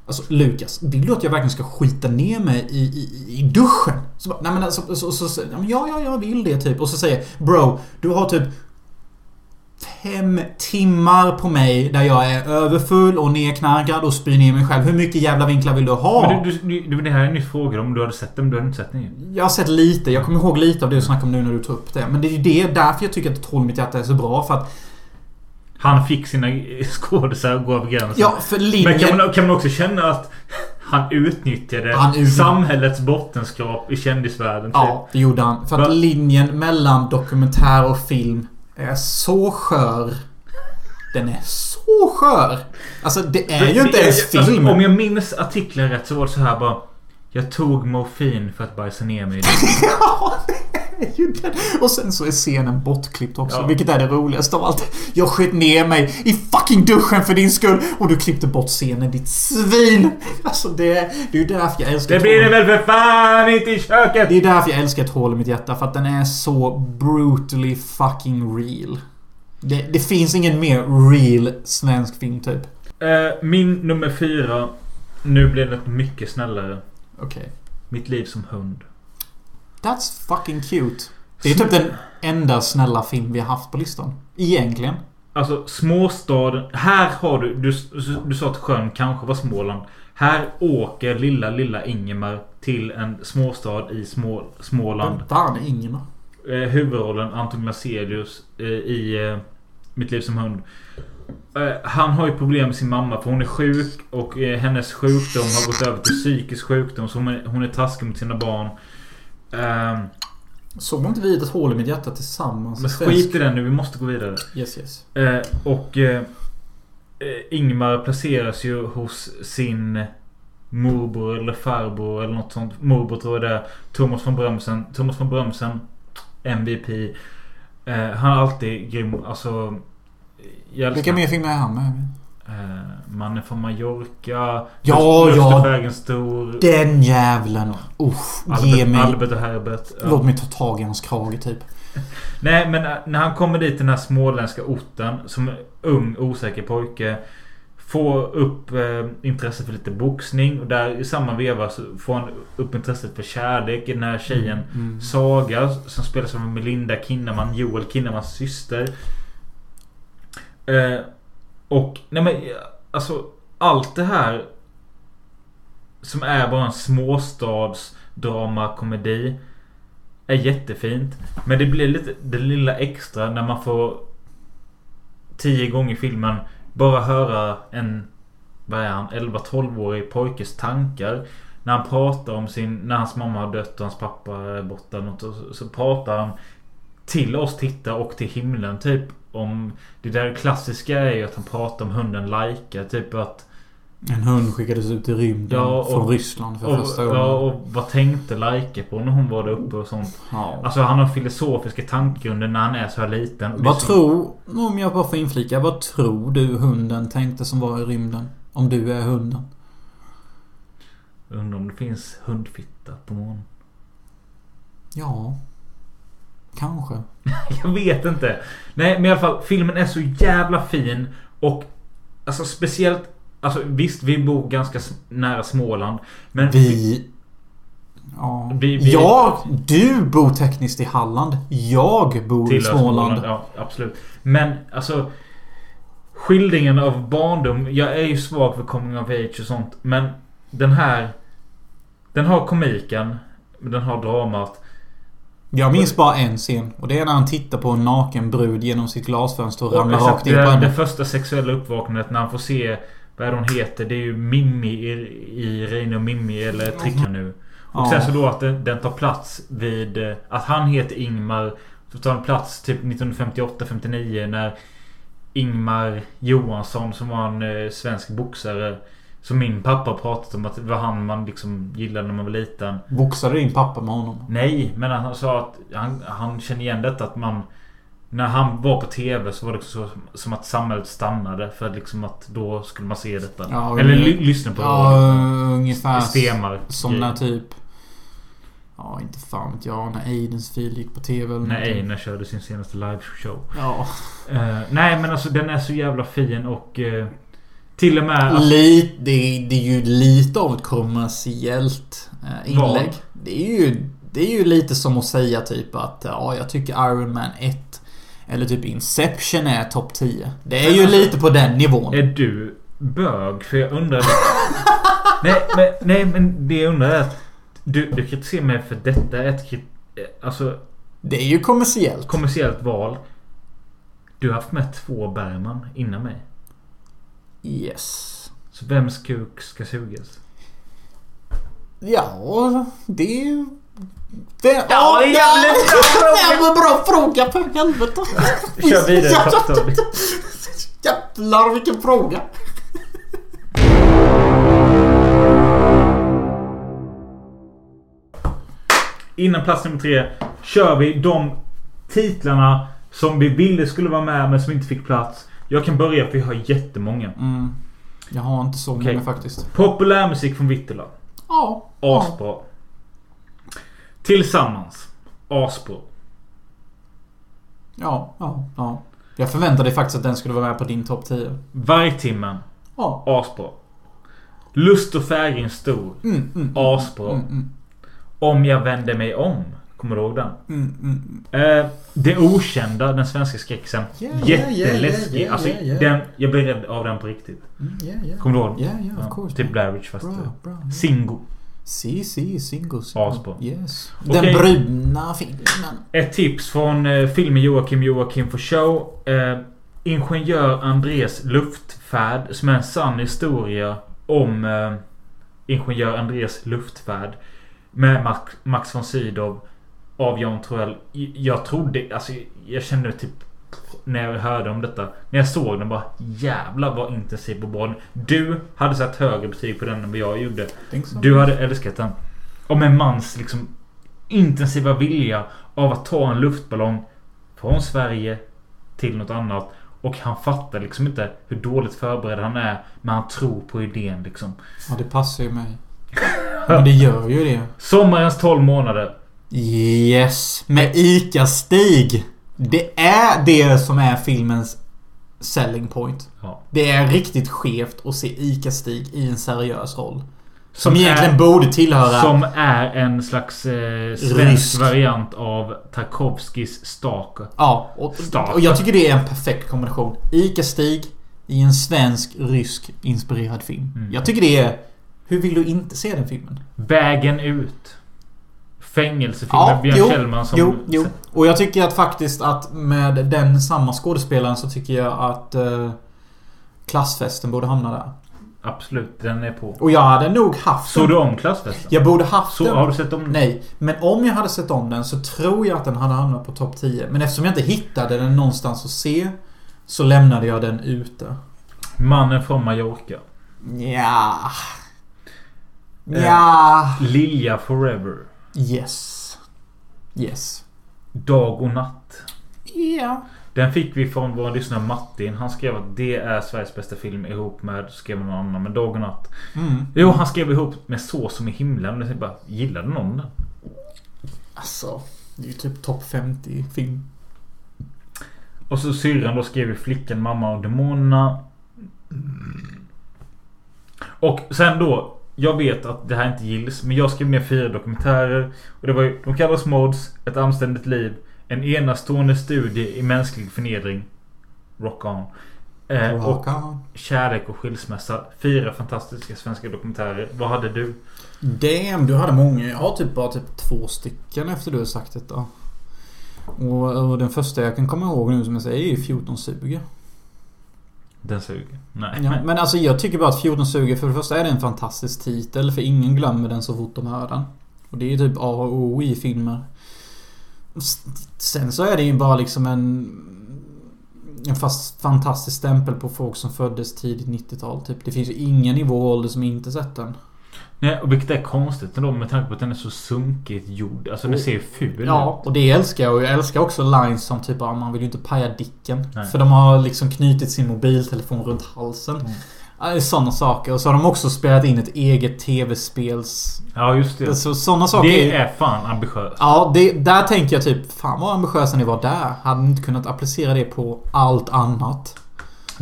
Alltså Lukas, vill du att jag verkligen ska skita ner mig i, i, i duschen? Så bara, nej men alltså, så, så, så, ja, ja, ja, jag vill det typ. Och så säger Bro, du har typ Fem timmar på mig där jag är överfull och nerknarkad och spyr ner mig själv. Hur mycket jävla vinklar vill du ha? Men du, du, du, det här är en ny fråga om du hade sett den. Du hade inte sett den. Jag har sett lite. Jag kommer ihåg lite av det du snackade om nu när du tog upp det. Men det är ju det, därför jag tycker att Troll mitt hjärta är så bra. För att... Han fick sina skådisar att gå över gränsen. Ja, för Men linjen... kan man, kan man också känna att han utnyttjade Han utnyttjade- samhällets bottenskrap i kändisvärlden? Typ. Ja, det gjorde han. För att linjen mellan dokumentär och film är så skör. Den är så skör. Alltså det är ju inte Det- ens alltså, film. om jag minns artikeln rätt så var det så här bara. Jag tog morfin för att bajsa ner mig. det." Ja, det är ju den. Och sen så är scenen bortklippt också. Ja. Vilket är det roligaste av allt. Jag sket ner mig i fucking duschen för din skull. Och du klippte bort scenen, ditt svin. Alltså det, det är ju därför jag älskar Det blir det väl för fan inte i köket! Det är därför jag älskar ett hål i mitt hjärta. För att den är så brutally fucking real. Det, det finns ingen mer real svensk film typ. Eh, min nummer fyra. Nu blir det mycket snällare. Okej. Mitt liv som hund. That's fucking cute. Det är typ den enda snälla film vi har haft på listan. Egentligen. Alltså småstaden. Här har du, du... Du sa att sjön kanske var Småland. Här åker lilla, lilla Ingemar till en småstad i Små, Småland. Vem fan är Ingemar? Eh, huvudrollen Anton Glaselius eh, i eh, Mitt liv som hund. Eh, han har ju problem med sin mamma för hon är sjuk och eh, hennes sjukdom har gått över till psykisk sjukdom. Så hon är, hon är taskig mot sina barn. Ehm, Såg inte vi ett hål i mitt hjärta tillsammans? men skit i den nu, vi måste gå vidare. Yes, yes. Eh, och Ingmar placeras ju hos sin morbror eller farbror eller något sånt. Morbror tror jag det är. Thomas von Brömsen. Thomas von Brömsen. MVP. Han är alltid grym. Alltså... Vilka mer filmer är han med? Eh, Mannen från Mallorca. Ja, Lust- ja. Lustvägen stor. Den jävlen. Uff, ge Albert, mig... Albert och Herbert. Ja. Låt mig ta tag i hans krage typ. Nej men äh, när han kommer dit den här småländska orten som ung osäker pojke. Få upp eh, intresse för lite boxning. Och där i samma veva så får han upp intresset för kärlek i den här tjejen. Mm. Saga som spelas av Melinda Kinnaman. Joel Kinnamans syster. Eh, och nej men alltså allt det här. Som är bara en småstads drama komedi. Är jättefint. Men det blir lite det lilla extra när man får tio gånger i filmen bara höra en vad är han? 11-12-årig pojkes tankar. När han pratar om sin... När hans mamma har dött och hans pappa är borta. Något, så, så pratar han till oss tittare och till himlen typ om... Det där klassiska är ju att han pratar om hunden Laika. Typ att... En hund skickades ut i rymden Ja, och- från Ryssland för Och, första gången. ja, och vad tänkte Laika på när hon var där uppe och sånt? Ja. Alltså han har filosofiska tankegrunder när han är så här liten. Vad så- tror, om jag bara får inflika, vad tror du hunden tänkte som var i rymden? Om du är hunden? Undrar om det finns hundfitta på månen. Ja. Kanske. Jag vet inte. Nej men i alla fall filmen är så jävla fin. Och alltså speciellt. Alltså visst vi bor ganska nära Småland. Men Vi... Ja. Vi- vi- Jag... Du bor tekniskt i Halland. Jag bor i tillhör Småland. Ja absolut. Men alltså. Skildringen av barndom. Jag är ju svag för coming of age och sånt. Men den här. Den har komiken. Den har dramat. Jag minns bara en scen. Och det är när han tittar på en naken brud genom sitt glasfönster och ramlar Exakt, rakt in det, på det henne. första sexuella uppvaknandet när han får se vad är det hon heter? Det är ju Mimmi i, i Reine och Mimmi eller Tricka nu. Och Ja. sen så då att den, den tar plats vid... eh, Att han heter Ingmar. Så tar den plats typ 1958-59 när Ingmar Johansson som var en eh, svensk boxare. Som min pappa pratat om att det var han man liksom gillade när man var liten. Boxade din pappa med honom? Nej, men han sa att han, han känner igen detta att man... När han var på TV så var det så, som att samhället stannade för att liksom att då skulle man se detta. Ja, Eller ly, lyssna på Ja, radio. ungefär Stenmark. som när typ... Ja, inte fan vet jag. När Aidens fil gick på TV eller När. Einar körde sin senaste liveshow. Ja. Eh, nej men alltså den är så jävla fin och... eh, till och med... Alltså, Lite, det, är- det är ju lite av ett kommersiellt eh, inlägg. Det är ju... Det är ju lite som att säga typ att ja, jag tycker Iron Man 1 eller typ Inception är topp 10. Det är Men ju alltså- lite på den nivån. är du bög? För jag undrar... nej, men, nej men det jag undrar är att... Du, du kritiserar mig för detta är ett... krit- eh, Alltså Det är ju kommersiellt. kommersiellt val. Du har haft med två Bergman innan mig. Yes. Så vems kuk ska sugas? Ja, det. Det, Ja, det är jävligt bra fråga. Bra fråga för helvete. Kör vidare Tottori. Jävlar vilken fråga. Innan plats nummer tre kör vi de titlarna som vi ville skulle vara med men som inte fick plats. Jag kan börja för jag har jättemånga. Mm. Jag har inte så Okej. många faktiskt. Populärmusik från Vittula. Ja. ja. Asbra. Tillsammans. Asbra. Ja, ja, ja. Jag förväntade faktiskt att den skulle vara med på din topp 10. Vargtimmen. Ja. Asbra. Lust och färgen stor. Mm, mm, Asbra. mm, mm, Om jag vänder mig om. Kommer du ihåg den? mm, mm. Eh, det okända, den svenska skräckisen. Yeah, Jätteläskig. yeah, yeah, alltså. Den, jag blev rädd av den på riktigt. Mm. Kommer du ihåg? Yeah, yeah, of course. Typ Blair Witch fast Bra, det- bra. Singo. Si, si, singo. Asbra. Yes. Den bruna filmen. Ett tips från eh, filmen Joakim Joakim for show. Eh, Ingenjör Andres luftfärd. Som är en sann historia om eh, Ingenjör Andres luftfärd. Med Max, Max von Sydow. Av Jan Troell. Jag trodde, alltså jag kände typ när jag hörde om detta. När jag såg den bara jävlar vad intensiv och bra Du hade satt högre betyg på den än vad jag gjorde. So? Du hade älskat den. Om en mans liksom intensiva vilja av att ta en luftballong från Sverige till något annat. Och han fattar liksom inte hur dåligt förberedd han är. Men han tror på idén liksom. Ja, det passar ju mig. Men det gör ju det. Sommarens 12 månader. Yes. Med ICA-Stig. Det är det som är filmens selling point. Ja. Det är riktigt skevt att se ICA-Stig i en seriös roll. Som, Som egentligen är- borde tillhöra... Som är en slags eh, svensk variant av Tarkovskis Stalker. Ja, och, Stark. och jag tycker det är en perfekt kombination. ICA-Stig i en svensk, rysk inspirerad film. Mm. Jag tycker det är... Hur vill du inte se den filmen? Vägen ut. Fängelsefilm Ja, Björn jo, Kjellman som... Jo, jo. Och jag tycker att faktiskt att med den samma skådespelaren så tycker jag att eh, Klassfesten borde hamna där. Absolut, den är på. Och jag hade nog haft Såg den. du om Klassfesten? Jag borde haft Så, den. har du sett om Nej, men om jag hade sett om den så tror jag att den hade hamnat på topp 10. Men eftersom jag inte hittade den någonstans att se så lämnade jag den ute. Mannen från Mallorca. Ja. Ja. Lilja Forever. Yes. Yes. Dag och natt. Ja. Den fick vi från vår lyssnare Martin. Han skrev att det är Sveriges bästa film ihop med, skrev någon annan, men Dag och natt. Mm. Jo, han skrev ihop med Så som i himlen. Och jag bara, gillade någon den? Alltså. Det är ju typ topp 50 film. Och så syrran då skrev ju Flickan, Mamma och Demonerna. Och sen då. Jag vet att det här inte gills. Men jag skrev ner fyra dokumentärer. Och det var ju De kallas mods. Ett anständigt liv. En enastående studie i mänsklig förnedring. Rock on. Eh, och Rock on. Kärlek och skilsmässa. Fyra fantastiska svenska dokumentärer. Vad hade du? Damn, du hade många. Jag har typ bara typ två stycken efter du har sagt detta. Och, och den första jag kan komma ihåg nu som jag säger är ju 1420. Den suger. Nej. Ja, men alltså jag tycker bara att 14 suger. för det första är det en fantastisk titel för ingen glömmer den så fort de hör den. Och det är ju typ A och O i filmer. Sen så är det ju bara liksom en... En fast fantastisk stämpel på folk som föddes tidigt 90-tal. Typ. Det finns ju ingen i vår ålder som inte sett den. Nej, och vilket är konstigt ändå med tanke på att den är så sunkigt gjord. Alltså den ser ful Ja, ut. och det älskar jag. Och jag älskar också lines som typ att man vill ju inte paja dicken. Nej. För de har liksom knutit sin mobiltelefon runt halsen. Mm. Sådana saker. Och så har de också spelat in ett eget tv-spels... Ja, just det. Så, sådana saker. Det är fan ambitiöst. Ja, det, där tänker jag typ Fan vad ambitiösa ni var där. Hade ni inte kunnat applicera det på allt annat?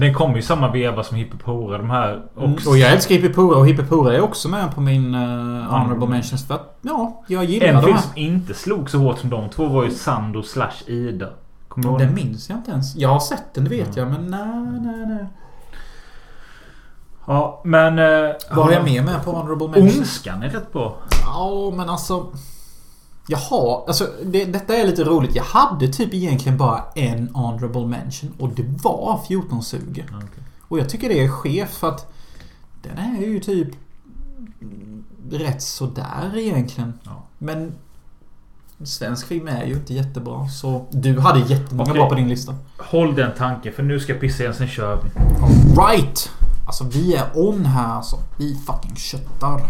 Den kommer ju samma veva som Hippopora. De här Mm. också. Och jag älskar Hippipora och Hippipora är också med på min uh, honorable mentions för att ja, jag gillar En de film här. som inte slog så hårt som de två var ju Sando slash Ida. Kommer Den minns jag inte ens. Jag har sett den, det vet jag. Men nej, nej, nej. Ja, men... Eh, Vad har jag mer med på honorable mentions? Ondskan är rätt bra. Ja, men alltså... Jaha, alltså det, detta är lite roligt. Jag hade typ egentligen bara en honorable mention och det var 1420. Ja, okej. Och jag tycker det är skevt för att den är ju typ rätt sådär egentligen. Ja. Men svensk film är ju inte jättebra. Så du hade jättemånga Okej. bra på din lista. Håll den tanken för nu ska jag pissa igen sen kör vi. Right! Alltså vi är on här alltså. Vi fucking köttar.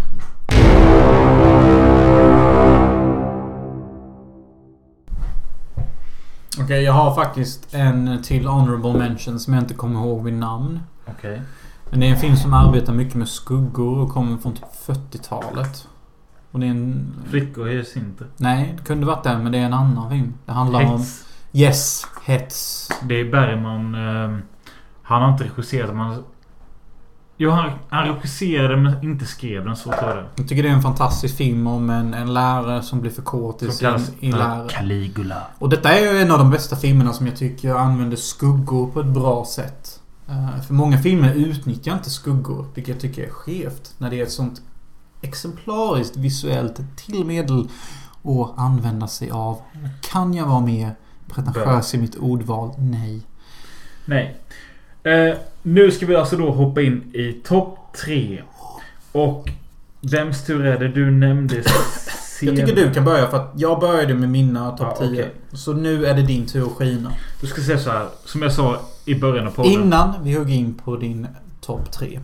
Okej, jag har faktiskt en till honorable mention som jag inte kommer ihåg vid namn. Okej. Men det är en film som arbetar mycket med skuggor och kommer från typ 40-talet. Och det är en... Flickor i hyacinter. Nej, det kunde varit den men det är en annan film. Det handlar om... Hets. Yes, hets. Det är Bergman. Eh, han har inte regisserat men... Jo, han, han regisserade men inte skrev den. Så tror jag. Jag tycker det är en fantastisk film om en, en lärare som blir i Som kallas i lärare. Caligula. Och detta är ju en av de bästa filmerna som jag tycker använder skuggor på ett bra sätt. Eh, för många filmer utnyttjar inte skuggor, vilket jag tycker är skevt. När det är ett sånt exemplariskt visuellt tillmedel att använda sig av. Kan jag vara mer pretentiös i mitt ordval? Nej. Nej. Eh, nu ska vi alltså då hoppa in i topp tre. Och vems tur är det? Du nämnde Jag tycker du kan börja för att jag började med mina topp Ja, 10. okej. Så nu är det din tur att skina. Du ska säga så här. Som jag sa i början av podden. Innan vi hugger in på din topp 3.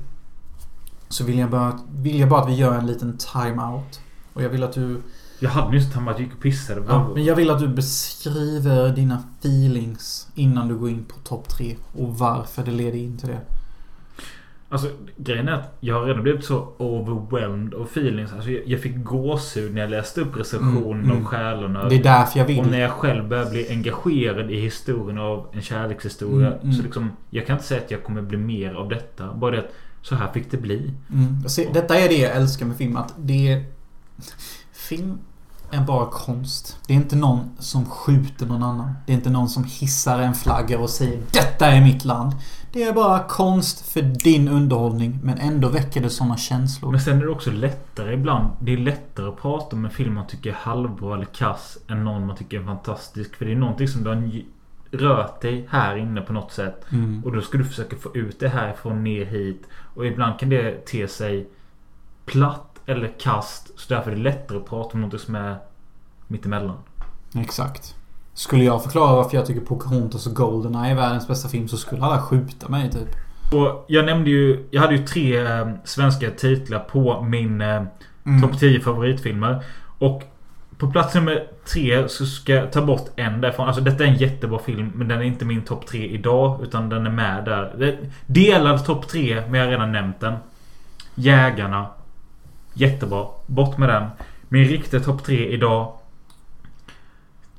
Så vill jag, bara, vill jag bara att vi gör en liten time-out. Och jag vill att du... Jag hade nyss att jag gick och pissade. Ja, men jag vill att du beskriver dina feelings innan du går in på topp 3. Och varför det leder in till det. Alltså grejen är att jag har redan blivit så overwhelmed of feelings. Alltså jag, jag fick gåshud när jag läste upp recensionen Mm, mm. Själarna. Det är därför jag Och när vill. jag själv börjar bli engagerad i historien av en kärlekshistoria. Mm, mm. Så liksom, jag kan inte säga att jag kommer bli mer av detta. Bara det att så här fick det bli. Mm. Se, detta är det jag älskar med film. Att det är... Film är bara konst. Det är inte någon som skjuter någon annan. Det är inte någon som hissar en flagga och säger Detta är mitt land. Det är bara konst för din underhållning. Men ändå väcker det sådana känslor. Men sen är det också lättare ibland. Det är lättare att prata om en film man tycker är halvbra eller kass än någon man tycker är fantastisk. För det är någonting som du har rört dig här inne på något sätt. Mm. Och då ska du försöka få ut det härifrån ner hit. Och ibland kan det te sig platt eller kast. Så därför är det lättare att prata om något som är mittemellan. Exakt. Skulle jag förklara varför jag tycker Pocahontas och Goldeneye är världens bästa film så skulle alla skjuta mig typ. Och jag nämnde ju... Jag hade ju tre eh, svenska titlar på min eh, Mm. topp 10 favoritfilmer. Och på plats nummer tre så ska jag ta bort en därifrån. Alltså detta är en jättebra film men den är inte min topp tre idag. Utan den är med där. Delad topp tre men jag har redan nämnt den. Jägarna. Jättebra. Bort med den. Min riktiga topp tre idag.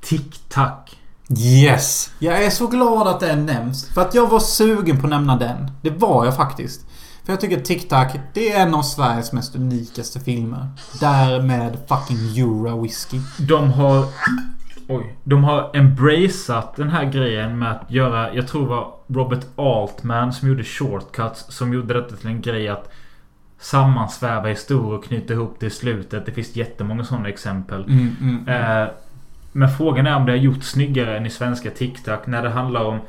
Tic Tac. Yes! Jag är så glad att den nämns. För att jag var sugen på att nämna den. Det var jag faktiskt. För jag tycker Tic Tac, det är en av Sveriges mest unikaste filmer. Därmed fucking Eura Whiskey. De har... Oj. De har embraceat den här grejen med att göra... Jag tror det var Robert Altman som gjorde Shortcuts. Som gjorde detta till en grej att sammansväva historier och knyta ihop det i slutet. Det finns jättemånga sådana exempel. Mm, mm, mm. Eh, men frågan är om det har gjort snyggare än i svenska TikTok. När det handlar om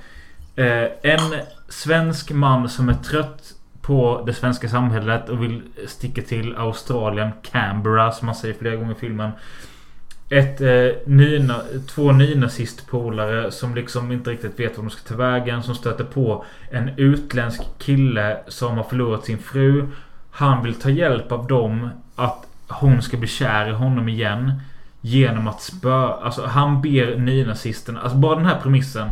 eh, en svensk man som är trött på det svenska samhället och vill sticka till Australien, Canberra som man säger flera gånger i filmen. Ett, eh, nyna, två nynazistpolare som liksom inte riktigt vet vad de ska ta vägen. Som stöter på en utländsk kille som har förlorat sin fru. Han vill ta hjälp av dem att hon ska bli kär i honom igen. Genom att spö... Alltså han ber nynazisterna... Alltså bara den här premissen.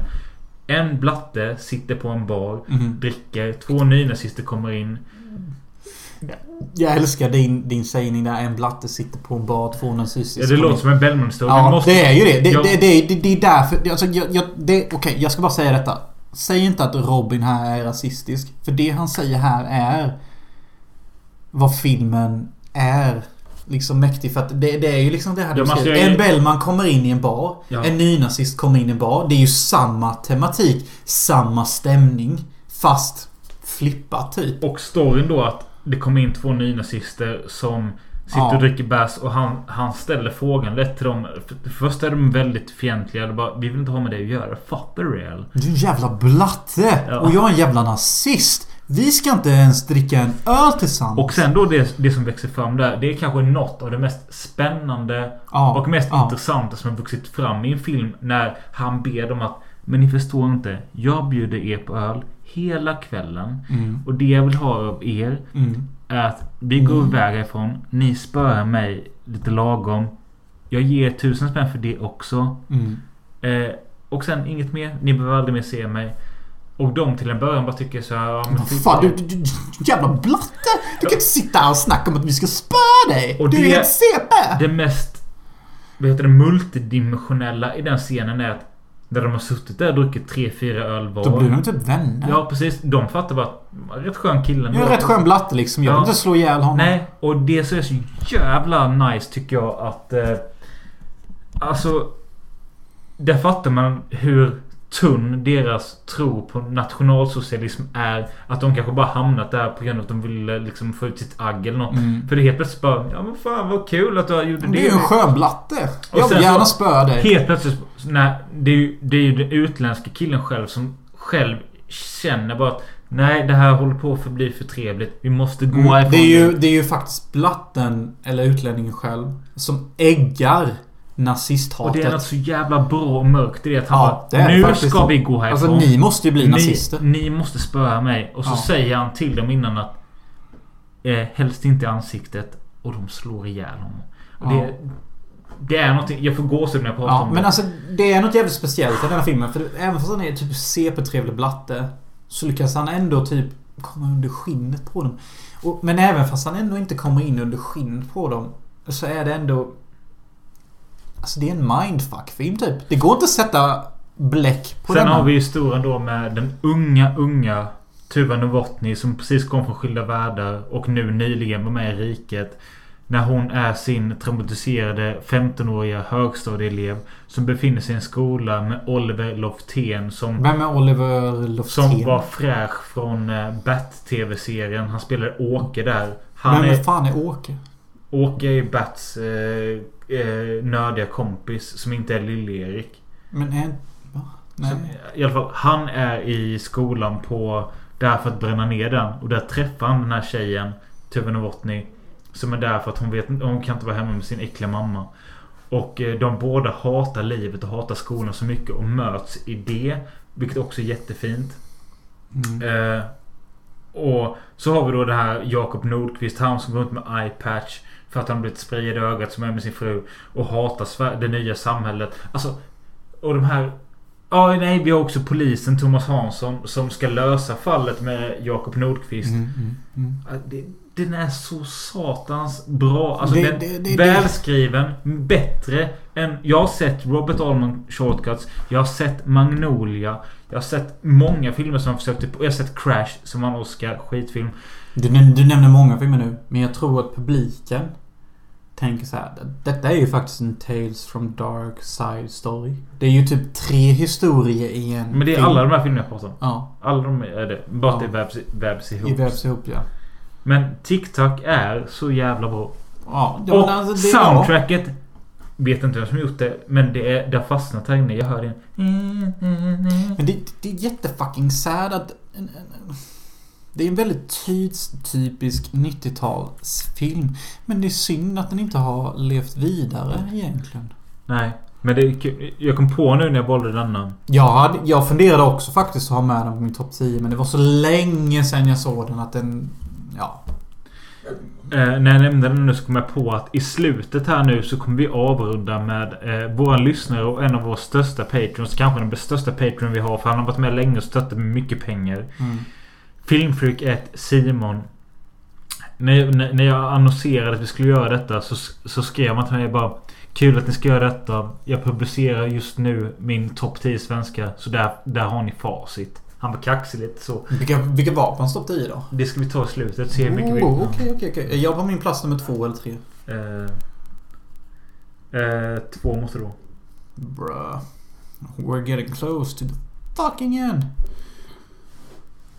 En blatte sitter på en bar. Mhm. Dricker. Två nynazister kommer in. Jag älskar din, din sägning där. En blatte sitter på en bar, två nazister. Ja, det låter som en Bellman-historia. Ja, måste- det är ju det. Det, Ja. det, det, det, det är därför... Alltså, jag, jag, det, Okej, jag ska bara säga detta. Säg inte att Robin här är rasistisk. För det han säger här är vad filmen är liksom mäktig. För att det, det är ju liksom det här du Ja, En Bellman kommer in i en bar. Ja. En nynazist kommer in i en bar. Det är ju samma tematik. Samma stämning. Fast flippat typ. Och storyn då att det kommer in två nynazister som sitter Ja. och dricker bärs och han, han ställer frågan lätt till dem. För- Först är de väldigt fientliga. De bara, vi vill inte ha med det att göra. Fuck the real. Du är en jävla blatte! Ja. Och jag är en jävla nazist! Vi ska inte ens dricka en öl tillsammans. Och sen då det, det som växer fram där. Det är kanske något av det mest spännande Ja, och mest ja. intressanta som har vuxit fram i en film. När han ber dem att Men ni förstår inte. Jag bjuder er på öl hela kvällen. Mm, Och det jag vill ha av er mm. är att vi går Mm. iväg härifrån. Ni spöar mig lite lagom. Jag ger tusen spänn för det också. Mm. Eh, och sen inget mer. Ni behöver aldrig mer se mig. Och de till en början bara tycker så här. Ja, men fan, du, du, du jävla blatte! Du kan inte sitta här och snacka om att vi ska spöa dig! Och du det- är helt CP! Det mest vad heter det, multidimensionella i den scenen är att när de har suttit där och druckit tre fyra öl var. Då blir de typ vänner. Ja precis. De fattar bara att rätt skön kille. En rätt skön blatte liksom. Jag vill Ja. inte slå ihjäl honom. Nej, och det som är så jävla nice tycker jag att... Eh, alltså... Där fattar man hur tunn deras tro på nationalsocialism är. Att de kanske bara hamnat där på grund av att de ville liksom få ut sitt agg eller något. Mm. För det helt plötsligt bara... Ja men fan vad kul att du gjorde det. Det är ju en skön blatte. Och Jag vill gärna spöa dig. Helt plötsligt... Nej, det är ju, det är ju den utländska killen själv som själv känner bara att Nej, det här håller på att förbli för trevligt. Vi måste gå Mm, härifrån det, är ju, det är ju faktiskt blatten, eller utlänningen själv, som äggar nazisthatet. Och det är något så jävla bra och mörkt i det att han Ja, bara, det Nu faktiskt. ska vi gå härifrån. Alltså ni måste ju bli nazister. Ni, ni måste spöa mig. Och så Ja. säger han till dem innan att eh, Helst inte i ansiktet. Och de slår ihjäl honom. Och Ja. det, det är någonting... Jag får gåshud när jag pratar Ja, om men det. alltså det är något jävligt speciellt i den här filmen. För även fast han är typ CP-trevlig blatte. Så lyckas han ändå typ komma under skinnet på dem. Och, men även fast han ändå inte kommer in under skinnet på dem. Så är det ändå... Alltså det är en mindfuck-film typ. Det går inte att sätta bläck på Sen denna. har vi historien då med den unga, unga Tuva Novotny som precis kom från Skilda Världar och nu nyligen var med i Riket. När hon är sin traumatiserade 15-åriga högstadieelev som befinner sig i en skola med Oliver Loftén som Vem är Oliver Loftén? Som var fräsch från eh, Bat-TV-serien. Han spelade Åke där. Han Vem är fan är Åke? Åke är Bats eh, eh, nördiga kompis som inte är Lill-Erik. Men är... Va? Nej. Som- I alla fall, han är i skolan på... Där för att bränna ner den. Och där träffar han den här tjejen. Tuva Novotny. Som är där för att hon vet Hon kan inte vara hemma med sin äckliga mamma. Och eh, de båda hatar livet och hatar skolan så mycket och möts i det. Vilket också är jättefint. Mm. Eh, och så har vi då det här Jakob Nordqvist. Han som går runt med eyepatch. För att han blivit sprayad i ögat som är med sin fru. Och hatar det nya samhället. Alltså. Och de här. Ja, nej, vi har också polisen Thomas Hansson som ska lösa fallet med Jakob Nordqvist. Mm, mm, mm. Det, den är så satans bra. Alltså Det- den, det- välskriven. Bättre än... Jag har sett Robert Allman Shortcuts. Jag har sett Magnolia. Jag har sett många filmer som försökte... Jag har sett Crash som en Oscar skitfilm. Du, du nämner många filmer nu. Men jag tror att publiken tänker så här. Detta är ju faktiskt en Tales from Dark Side story. Det är ju typ tre historier i en Men det är film. alla de här filmerna jag pratar om. Ja, Alla de är det. Bara att Ja. det vävs, vävs ihop. vävs ihop ja. Men TikTok är så jävla bra. Ja, det, Och alltså, är bra. soundtracket. Vet inte vem som gjort det. Men det, är, det har fastnat här inne. Jag hör det. Men det, det är jättefucking sad att... Det är en väldigt tidstypisk 90-talsfilm. Men det är synd att den inte har levt vidare egentligen. Nej. Men det är. Jag kom på nu när jag valde denna. Jag, hade, jag funderade också faktiskt att ha med den på min topp 10 men det var så länge sedan jag såg den att den... Ja. Eh, när jag nämnde den nu så kom jag på att i slutet här nu så kommer vi avrunda med eh, våra lyssnare och en av våra största patrons. Kanske den största patron vi har för han har varit med länge och stöttat med mycket pengar. Mm. Filmfreak 1 Simon. När, när, jag annonserade att vi skulle göra detta så, så skrev man till mig bara Kul att ni ska göra detta. Jag publicerar just nu min topp 10 svenska. Så där, där har ni facit. Han var kaxig lite så. Vilka, vilka var på hans topp 10 då? Det ska vi ta i slutet. Se hur mycket vi... Oh, Okej, okej, okej. Jag var min plats nummer två eller tre. Eh, eh, två måste det vara. Bruh. We're getting close to the fucking end.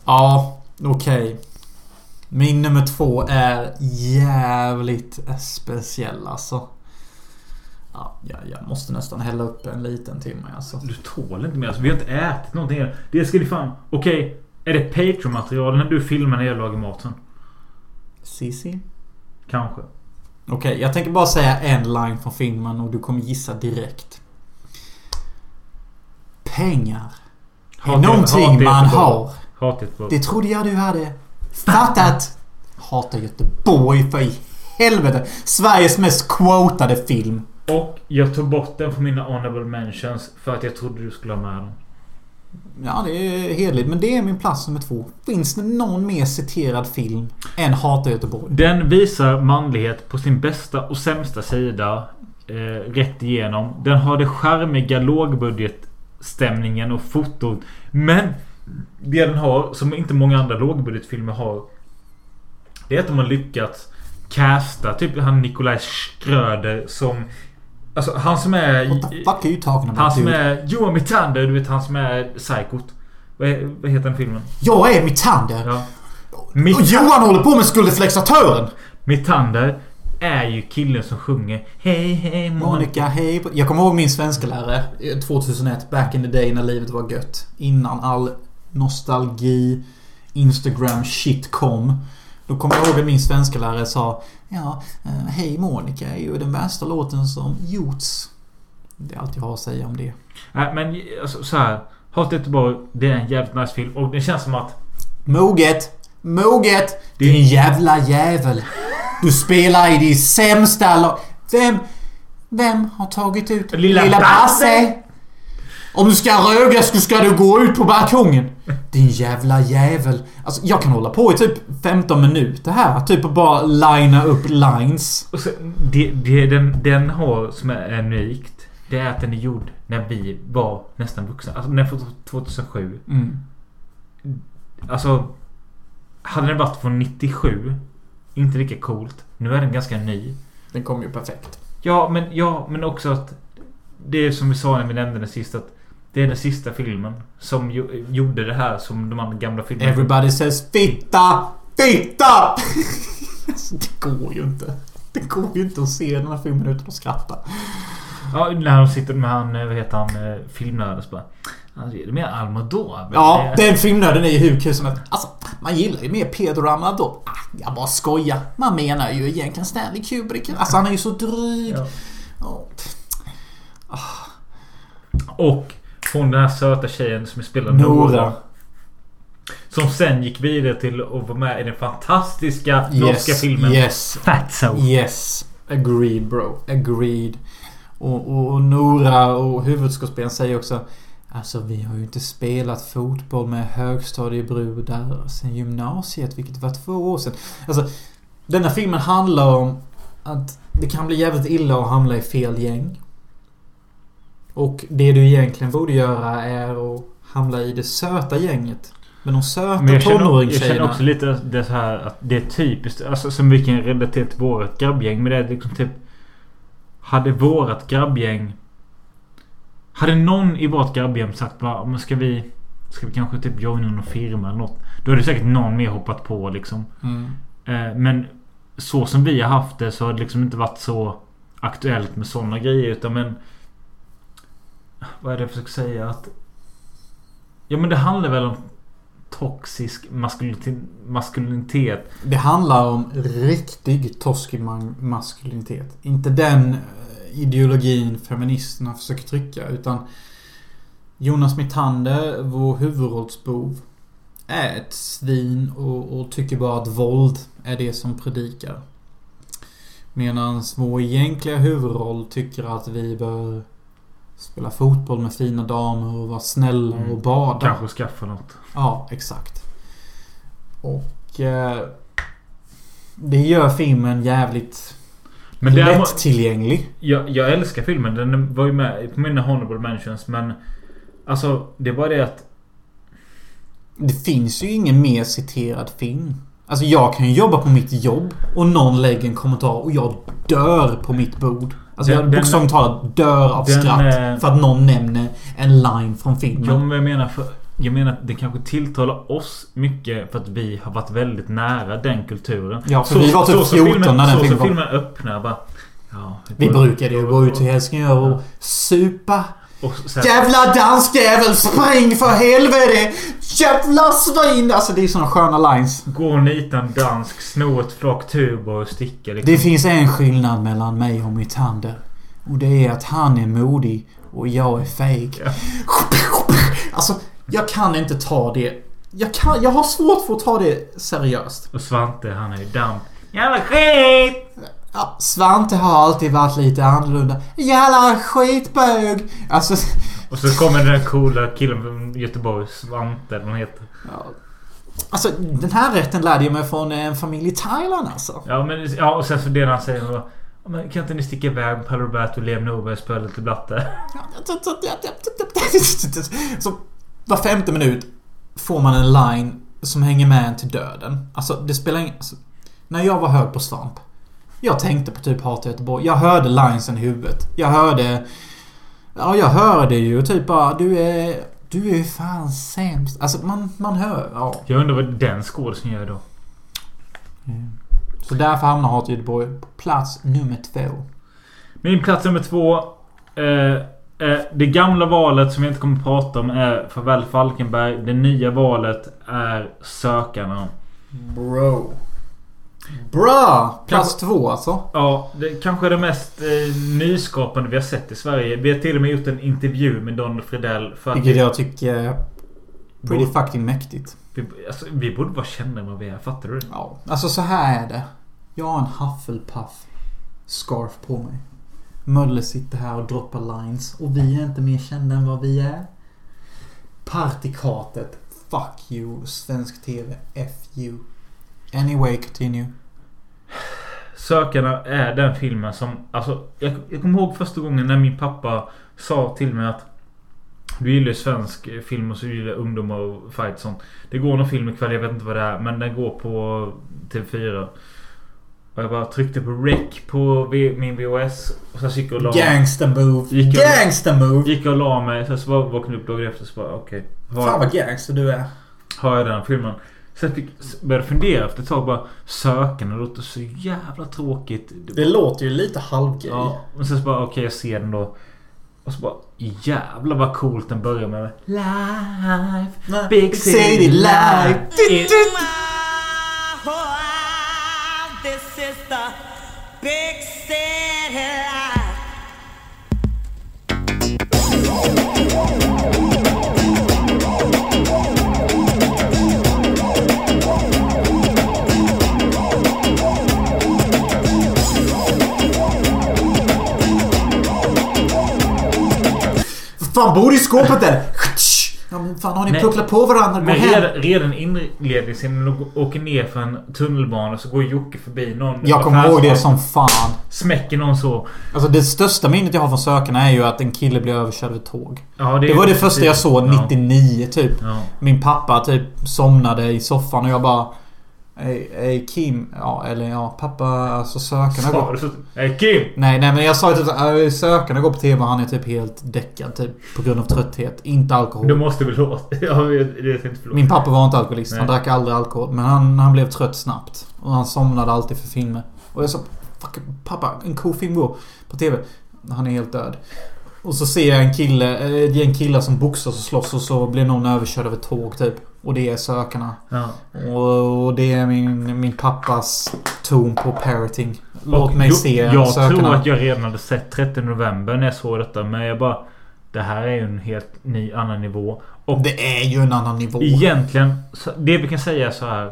Ja, okej. Min nummer två är jävligt speciell alltså. Ja, jag, jag måste nästan hälla upp en liten till mig alltså. Du tål inte mer. Alltså, vi har inte ätit någonting. Det ska ni fan... Okej. Är det Patreon-material när du filmar när jag lagar maten? Sissi? Kanske. Okej, jag tänker bara säga en line från filmen och du kommer gissa direkt. Pengar är Hat- någonting man har. Hat Göteborg. Det trodde jag du hade fattat. Hatar Göteborg för i helvete. Sveriges mest quotade film. Och jag tog bort den från mina honorable mentions för att jag trodde du skulle ha med den. Ja, det är hederligt. Men det är min plats nummer två. Finns det någon mer citerad film än Hata Göteborg? Den visar manlighet på sin bästa och sämsta sida. Eh, rätt igenom. Den har det charmiga lågbudgetstämningen och fotot. Men det den har, som inte många andra lågbudgetfilmer har. Det är att de har lyckats casta typ han Nikolaj Schröder som... Alltså han som är... What the fuck are you talking about Han som dude? är Johan Mitander, du vet han som är psykot. Vad, är- vad heter den filmen? Jag är Mitander. Ja. Och Mit- Johan håller på med skuldreflexatören. Mitander är ju killen som sjunger Hej hej Monica. Monica, hej. Jag kommer ihåg min svenska lärare 2001. Back in the day när livet var gött. Innan all nostalgi, Instagram shit kom. Då kommer jag ihåg att min svenska lärare sa Ja, eh, Hej Monica är ju den värsta låten som gjorts. Det är allt jag har att säga om det. Nej men alltså, så här. Hat Göteborg, det är en jävligt nice film och det känns som att... Moget! Moget! Det- Din jävla jävel! Du spelar i din sämsta lag... Vem... Vem har tagit ut Lilla Basse? Basse? Om du ska röga så ska du gå ut på balkongen. Din jävla jävel. Alltså jag kan hålla på i typ 15 minuter här. Typ och bara linea upp lines. Och så, det, det den, den har som är unikt. Det är att den är gjord när vi var nästan vuxna. Alltså den är från 2007. Mm. Alltså. Hade den varit från 97. Inte lika coolt. Nu är den ganska ny. Den kom ju perfekt. Ja men, ja, men också att Det är som vi sa när vi nämnde den sista att Det är den sista filmen Som ju, gjorde det här som de andra gamla filmerna Everybody says fitta! Fitta! alltså, det går ju inte. Det går ju inte att se den här filmen utan att skratta. Ja när de sitter med han, eh, vad heter han, eh, filmnörden så bara Alltså är det mer Almodovar? Ja, Det- den filmnörden är ju hur kul som helst. Alltså, man gillar ju mer Pedro Almodovar. Ah, jag bara skojar. Man menar ju egentligen Stanley Kubrick. Alltså, han är ju så dryg. Ja. Ja. Och hon den här söta tjejen som spelar Nora. Nora. Som sen gick vidare till att vara med i den fantastiska norska filmen Yes. Fatso. Yes. Agreed bro. Agreed. Och, och, och Nora och huvudskådespelaren säger också Alltså vi har ju inte spelat fotboll med högstadiebrudar sen gymnasiet, vilket var två år sedan. Alltså, denna filmen handlar om att det kan bli jävligt illa att hamna i fel gäng. Och det du egentligen borde göra är att hamna i det söta gänget. Med de söta Men jag känner, jag känner tonåringstjejerna. också lite det så här att det är typiskt. Alltså som vi kan relatera till vårat grabbgäng. Men det är liksom typ... Hade vårat grabbgäng... Hade någon i vårt grabbgäng sagt bara men ska vi... Ska vi kanske typ joina någon firma eller något. Då hade säkert någon mer hoppat på liksom. Mm. Eh, men så som vi har haft det så har det liksom inte varit så aktuellt med sådana grejer utan men... Vad är det jag försöker säga? Att... Ja men det handlar väl om toxisk maskulinitet. Det handlar om riktig toxisk maskulinitet. Inte den eh, ideologin feministerna försöker trycka utan Jonas Mittander, vår huvudrollsbov, är ett svin och, och tycker bara att våld är det som predikar. Medan vår egentliga huvudroll tycker att vi bör spela fotboll med fina damer och vara snälla Mm. och bada. Kanske skaffa något. Ja, exakt. Och... Eh, det gör filmen jävligt Men det lättillgänglig. jag, jag älskar filmen. Den var ju med på mina honorable mentions men... Alltså det är bara det att... Det finns ju ingen mer citerad film. Alltså jag kan ju jobba på mitt jobb och någon lägger en kommentar och jag dör på mitt bord. Alltså Den- jag bokstavligt talat dör av den, skratt. eh, För att någon nämner en line från filmen. Ja, men jag menar för... Jag menar att det kanske tilltalar oss mycket för att vi har varit väldigt nära den kulturen. Ja, för vi var typ som 14 filmen, när den så filmen som kom. filmen öppnar bara... Ja, Vi brukade ju gå ut till Helsingör och supa. Sen, Jävla danskjävel, spring för helvete! Jävla svin! Alltså det är såna sköna lines. Gå och nita en dansk, sno ett flak tuber och sticka liksom. Det finns en skillnad mellan mig och mitt Tander. Och det är att han är modig och jag är feg. Ja. Alltså, jag kan inte ta det. Jag, kan, jag har svårt för att ta det seriöst. Och Svante han är ju damp. Jävla skit! Ja, Svante har alltid varit lite annorlunda. Jävla skitbög! Alltså... Och så kommer den där coola killen från Göteborg, Svante eller vad han heter. Ja. Alltså, den här rätten lärde jag mig från en familj i Thailand alltså. Ja men ja, och sen så det han säger. "Ja, Men kan inte ni sticka iväg Paolo Roberto och Liam Norberg och spela lite blatte? Så var femte minut får man en line som hänger med en till döden. Alltså det spelar ingen... Alltså, när jag var hög på svamp. Jag tänkte på typ Hat i Göteborg. Jag hörde linesen i huvudet. Jag hörde... Ja, jag hörde ju typ bara du är... Du är fan sämst. Alltså man, man hör... Ja. Jag undrar vad den skådisen gör då. Så därför hamnar Hat i Göteborg på plats nummer två. Min plats nummer två. Eh, eh, det gamla valet som jag inte kommer att prata om är Farväl Falkenberg. Det nya valet är Sökarna. Bro. Bra! Plats två alltså. Ja, det kanske är det mest eh, nyskapande vi har sett i Sverige. Vi har till och med gjort en intervju med Don Fridell. För Vilket vi, jag tycker är pretty Bro. fucking mäktigt. vi, alltså, vi borde bara känna vad vi är. Fattar du? Ja, alltså så här är det. Jag har en Hufflepuff scarf på mig. Mölle sitter här och droppar lines. Och vi är inte mer kända än vad vi är. Partikatet. Fuck you. Svensk TV. F you. Anyway, continue. Sökarna är den filmen som... Alltså, jag, jag kommer ihåg första gången när min pappa sa till mig att du gillar ju svensk film och så gillar ungdomar och fight sånt. Det går någon film ikväll, jag vet inte vad det är. Men den går på TV4. Och jag bara tryckte på rec på min VHS. Och sen gick jag och la Gangsta move. Gick jag- Gangsta move. Gick jag och la mig. Sen så vaknade jag upp dagen efter så bara okej. Fan har, vad gangster du är. har jag den filmen? Sen fick, började fundera efter ett tag bara. Sökarna låter så jävla tråkigt. Det låter ju lite halvgay. Ja, men sen så bara okej jag ser den då. Och så bara jävlar vad coolt den börjar med. Life, big city life. It- Fan, bor i skåpet där! Ja, men fan har ni Nej. pucklat på varandra? Gå Men hem! redan, redan inledningsscenen när de åker ner för en tunnelbana så går Jocke förbi någon Jag kommer ihåg det som fan. Smäcker någon så. Alltså det största minnet jag har från Sökarna är ju att en kille blev överkörd av ett tåg. Ja, Det var det första jag såg Ja. 99 typ. Ja. Min pappa typ somnade i soffan och jag bara... Ey, ey Kim. Ja, eller ja, pappa alltså Sökarna går... så? Hej Kim! Nej, nej men jag sa typ såhär, Sökarna går på TV och han är typ helt däckad typ. På grund av trötthet. Inte alkohol. Du måste väl låta... Ja, det är inte förlåt. Min pappa var inte alkoholist. Han Nej. drack aldrig alkohol. Men han, han blev trött snabbt. Och han somnade alltid för filmer. Och jag sa Fuck, pappa, en cool film går på TV. Han är helt död. Och så ser jag en kille, eh, ett gäng killar som boxas och slåss och så blir någon överkörd av ett tåg typ. Och det är Sökarna. Ja. Och, och det är min, min pappas ton på parroting. Låt Och mig se Jag Sökarna. tror att jag redan hade sett 30 november när jag såg detta. Men jag bara... Det här är ju en helt ny annan nivå. Och Det är ju en annan nivå. egentligen... Det vi kan säga så här.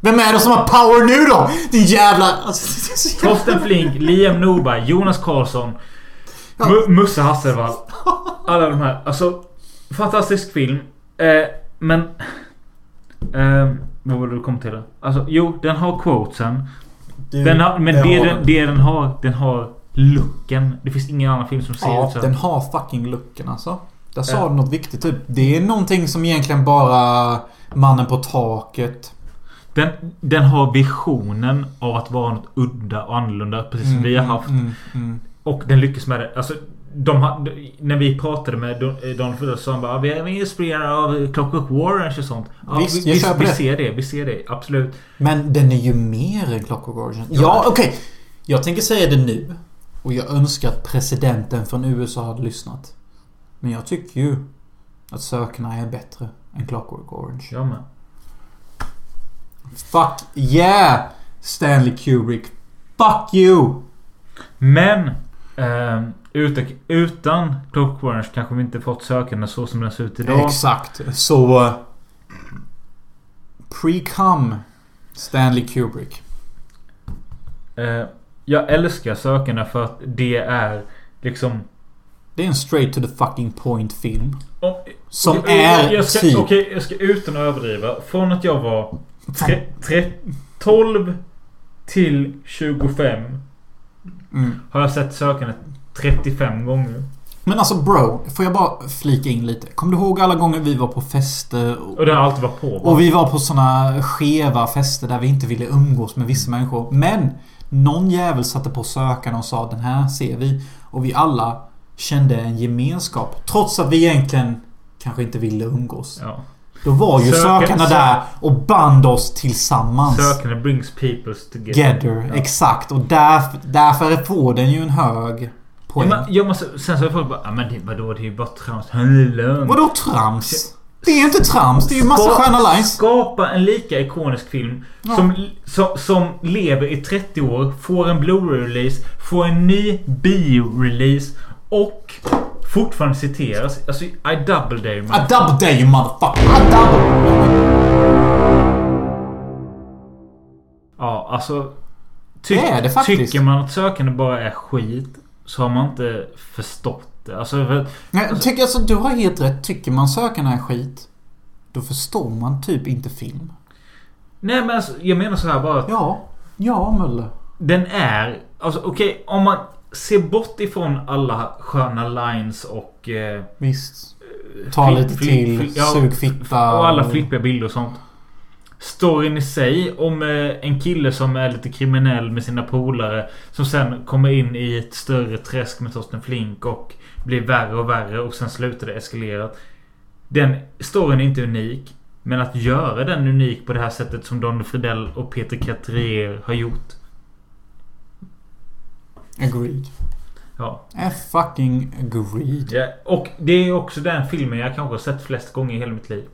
Vem är det som har power nu då? Din jävla... Alltså, det är så jävla- Torsten Flink, Liam Norberg, Jonas Karlsson. Ja. Mu- Musse Hasselvall. Alla de här. Alltså, fantastisk film. Eh, men... Eh, vad var det du kom till? då? Alltså, jo, den har quotesen. Du, Den har, men det det, den, det den har, den har looken. Det finns ingen annan film som ser Ja, ut så. den har fucking looken alltså. Där sa du något viktigt typ. Det är någonting som egentligen bara Mannen på taket. Den, den har visionen av att vara något udda och annorlunda. Precis som vi har haft. Mm, mm. Och den lyckas med det. Alltså, de när vi pratade med Don- eh, sa han bara Vi är inspirerade av Clockwork Orange och sånt. Ja, Visst, vi, vi, vi ser det. Vi ser det. Absolut. Men den är ju mer än Clockwork Orange. Ja, okej. Jag tänker säga det nu. Och jag önskar att presidenten från USA hade lyssnat. Men jag tycker ju att Sökarna är bättre än Clockwork Orange. Jag med. Fuck yeah! Stanley Kubrick. Fuck you! Men eh, utan, Clockwork Orange kanske vi inte fått sökande så som den ser ut idag. Exakt. Så... eh, Pre-cum Stanley Kubrick. Eh, jag älskar sökande för att det är liksom... Det är en straight to the fucking point film. Om- Som jag- är jag ska, typ... Okej, jag ska utan att överdriva. Från att jag var tre, tre, 12 till 25 Mm. har jag sett sökandet 35 gånger. Men alltså bro, får jag bara flika in lite? Kommer du ihåg alla gånger vi var på fester? Och, Och det har alltid varit på. va? och vi var på såna skeva fester där vi inte ville umgås med vissa människor. Men någon jävel satte på sökarna och sa den här ser vi. Och vi alla kände en gemenskap. Trots att vi egentligen kanske inte ville umgås. Ja. Då var ju Söka- sökarna sö- där och band oss tillsammans. Sökande brings peoples together. Together, Ja. exakt. Och därför, därför får den ju en hög Ja, poäng. men, jag måste, sen så är folk bara ah, men det, vadå det är ju bara trams. Vadå trams? Det är ju inte trams. Det är ju massa Ska- sköna lines. Skapa en lika ikonisk film Ja. som, som, som lever i 30 år, får en Blu-ray-release, får en ny bio-release och fortfarande citeras. Alltså, I double dare man. A double day you motherfucker. A double... Ja, alltså... Ty, Det är det faktiskt. Tycker man att sökande bara är skit så har man inte förstått det. Alltså, för, Nej, jag tycker alltså du har helt rätt. Tycker man sökarna är skit. Då förstår man typ inte film. nej men alltså, jag menar så här bara att Ja. Ja, Mölle. den är... Alltså okej, om man ser bort ifrån alla sköna lines och... Eh, Visst. Ta fli- lite till. ja, sug fitta. Och alla flippiga bilder och sånt. Storyn i sig om eh, en kille som är lite kriminell med sina polare. Som sen kommer in i ett större träsk med Torsten Flink och blir värre och värre och sen slutar det eskalera. Den storyn är inte unik. Men att göra den unik på det här sättet som Don Fridell och Peter Katrier har gjort. Agreed. Ja. Är fucking agreed. ja. Och det är också den filmen jag kanske har sett flest gånger i hela mitt liv.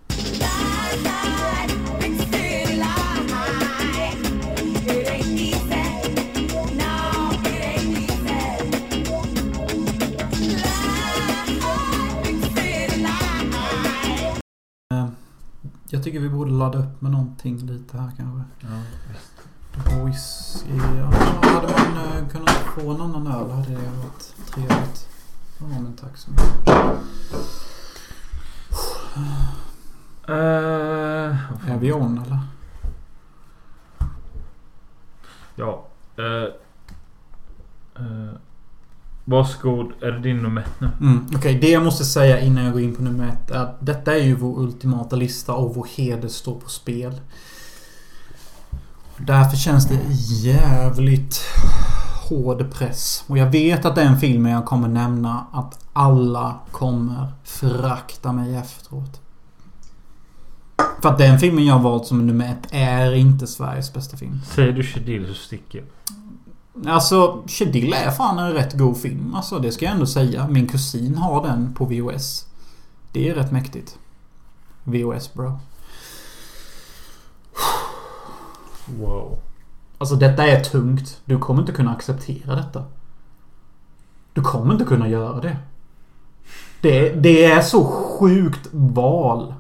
Eh, Jag tycker vi borde ladda upp med någonting lite här kanske. Ja, Whisky. Ja, hade man eh, kunnat få en annan öl hade det varit trevligt. Ja, men tack så mycket. Eh, Är vi on eller? Ja. Uh, uh, varsågod. Är det din nummer ett nu? Mm, Okej, det jag måste säga innan jag går in på nummer ett är att detta är ju vår ultimata lista och vår heder står på spel. Därför känns det jävligt hård press. Och jag vet att den filmen jag kommer nämna att alla kommer förakta mig efteråt. För att den filmen jag valt som nummer ett är inte Sveriges bästa film. Säger du Shedil så sticker. Alltså, Chedil är fan en rätt god film. Alltså, det ska jag ändå säga. Min kusin har den på VOS. Det är rätt mäktigt. VOS bro. Wow. Alltså detta är tungt. Du kommer inte kunna acceptera detta. Du kommer inte kunna göra det. Det, det är så sjukt val.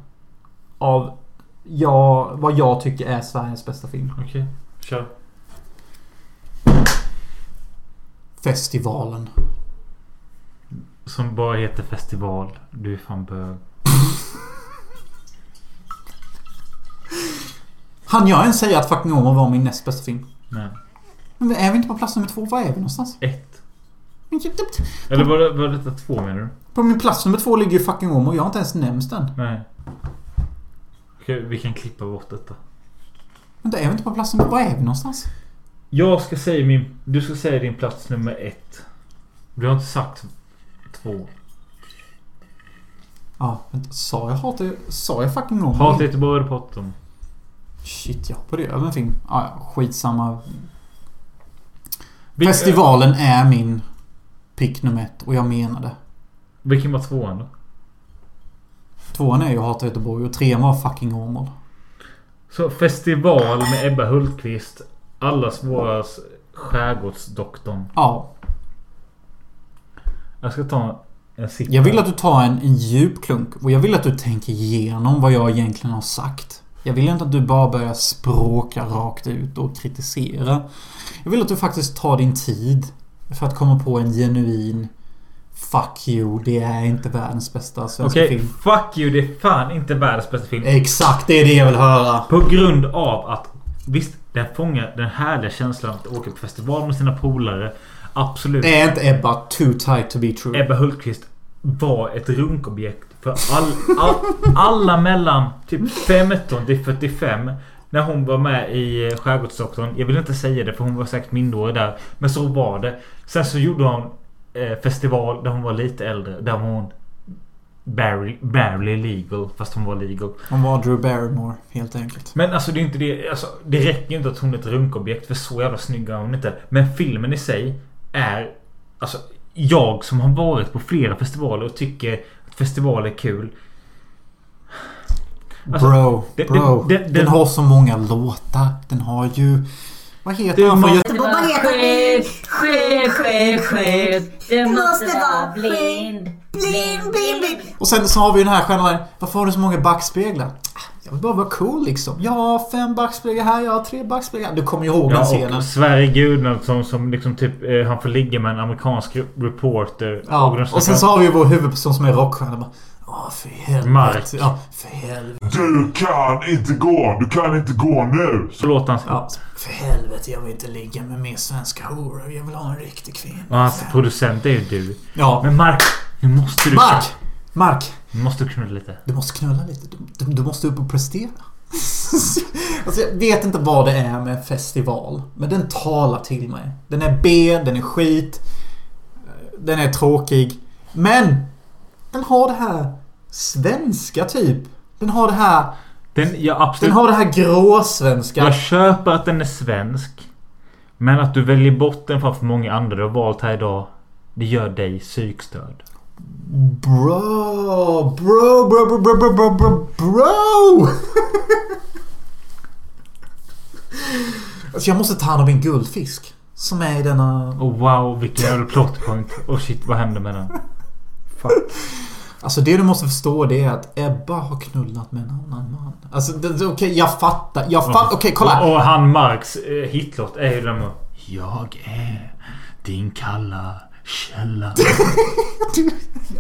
Av jag, vad jag tycker är Sveriges bästa film. Okej, kör. Festivalen. Som bara heter festival. Du är fan bög. Han jag ens säga att Fucking Åmål var min näst bästa film? Nej. Men är vi inte på plats nummer två? Var är vi någonstans? Ett. Men jag- det- Eller var, det, var detta två menar du? På min plats nummer två ligger ju Fucking Åmål. Jag har inte ens nämnt den. Nej. Okej, vi kan klippa bort detta. Vänta, är vi inte på plats nummer... Var är vi någonstans? Jag ska säga min... Du ska säga din plats nummer ett. Du har inte sagt två. Ja, vänta. Sa jag hat Sa jag Fucking Åmål? Hat Göteborg eller Potom? Shit, ja. På det över en film. Ja, skitsamma. Vilken- Festivalen är min pick nummer ett. Och jag menar det. Vilken var tvåan då? Tvåan är ju Hata Göteborg och trean var Fucking Åmål. Så festival med Ebba Hultqvist. Allas våras skärgårdsdoktorn. Ja. Jag ska ta en sipp. Jag vill att du tar en, en djup klunk. Och jag vill att du tänker igenom vad jag egentligen har sagt. Jag vill inte att du bara börjar språka rakt ut och kritisera. Jag vill att du faktiskt tar din tid. För att komma på en genuin Fuck you, det är inte världens bästa svenska Okej, film. fuck you. Det är fan inte världens bästa film. Exakt, det är det jag vill höra. På grund av att Visst, den fångar den härliga känslan att åka på festival med sina polare. Absolut. Är inte Ebba too tight to be true? Ebba Hultqvist var ett runkobjekt för all, all, alla mellan typ 15 till 45. När hon var med i eh, Skärgårdsdoktorn. Jag vill inte säga det för hon var säkert mindre där. Men så var det. Sen så gjorde hon eh, festival där hon var lite äldre. Där var hon barely, barely legal. Fast hon var legal. Hon var Drew Barrymore, helt enkelt. Men alltså det är inte det. Alltså, det räcker inte att hon är ett runkobjekt. För så jävla snygg är hon inte. Men filmen i sig är... Alltså jag som har varit på flera festivaler och tycker festival är kul. Alltså, bro, det- bro. det- det- den den- har så många låtar. Den har ju... Vad heter Det han från må- Göte- Det var chef, chef, chef, chef. Du måste vara blind. Blind, blind, blind. Och sen så har vi den här stjärnan. Varför har du så många backspeglar? Jag vill bara vara cool liksom. Jag har fem backspeglar här, jag har tre backspeglar. Du kommer ju ihåg den Ja, scenen. och Sverige Gudnad som, som liksom typ eh, han får ligga med en amerikansk reporter. Ja, de och sen så har vi ju vår huvudperson som är rockstjärna. Bara, Åh, för helvete. Mark. Ja, för helvete. Du kan inte gå! Du kan inte gå nu! Så låter han Ja, för helvete, jag vill inte ligga med mer svenska horor. Jag vill ha en riktig kvinna. Och hans producent är ju du. Ja. Men Mark, nu måste du... Mark! Mark! Nu måste du knulla lite. Du måste knulla lite. Du, du, du måste upp och prestera. alltså jag vet inte vad det är med en festival. Men den talar till mig. Den är B, den är skit. Den är tråkig. Men! Den har det här svenska typ. Den har det här... Den, ja, absolut. Den har det här gråsvenska. Jag köper att den är svensk. Men att du väljer bort den framför många andra du har valt här idag. Det gör dig psykstörd. Bro! Bro, bro, bro, bro, bro, bro, bro, bro! alltså jag måste ta hand om min guldfisk. Som är i denna... Och wow, vilken jävla plotpoint. Och shit, vad hände med den? Fuck. Alltså det du måste förstå det är att Ebba har knullat med en annan man. Alltså okej, jag fattar. Jag fattar. Okej, kolla. Och, och han Marks eh, hitlåt är ju den Jag är din kalla källa.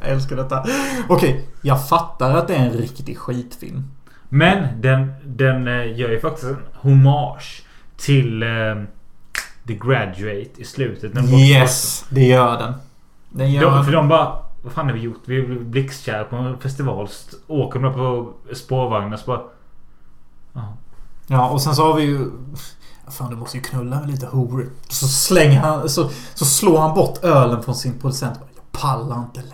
Jag älskar detta. Okej, jag fattar att det är en riktig skitfilm. Men den, den eh, gör ju faktiskt en hommage till eh, The Graduate i slutet. när Yes, det gör den. Den gör De, för de bara... Vad fan har vi gjort? Vi blev blixtkära på en festival. St- Åker de på spårvagnar så bara... Ja. Ja, och sen så har vi ju... Fan, du måste ju knulla med lite horor. Så slänger han... Så, så slår han bort ölen från sin producent. Jag pallar inte längre.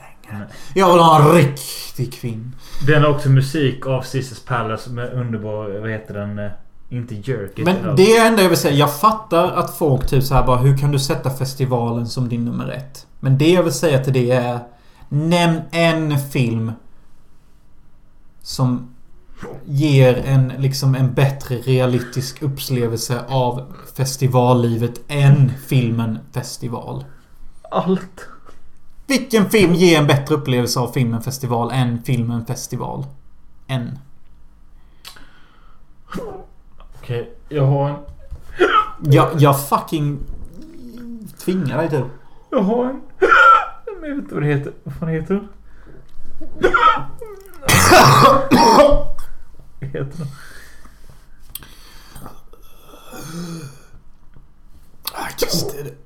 Jag vill ha en riktig kvinna. Den har också musik av Caesars Palace med underbar... Vad heter den? eh, Inte Jerk. Men det är enda jag vill säga. Jag fattar att folk typ så här bara Hur kan du sätta festivalen som din nummer ett? Men det jag vill säga till det är Nämn en film Som Ger en liksom en bättre realistisk upplevelse av festivallivet än filmen Festival. Allt. Vilken film ger en bättre upplevelse av filmen Festival än filmen Festival? En. Okej, jag har en... Jag, jag fucking tvingar dig typ. Jag har en... Men jag vet inte vad det heter. Vad fan heter den? Vad heter den? I just it.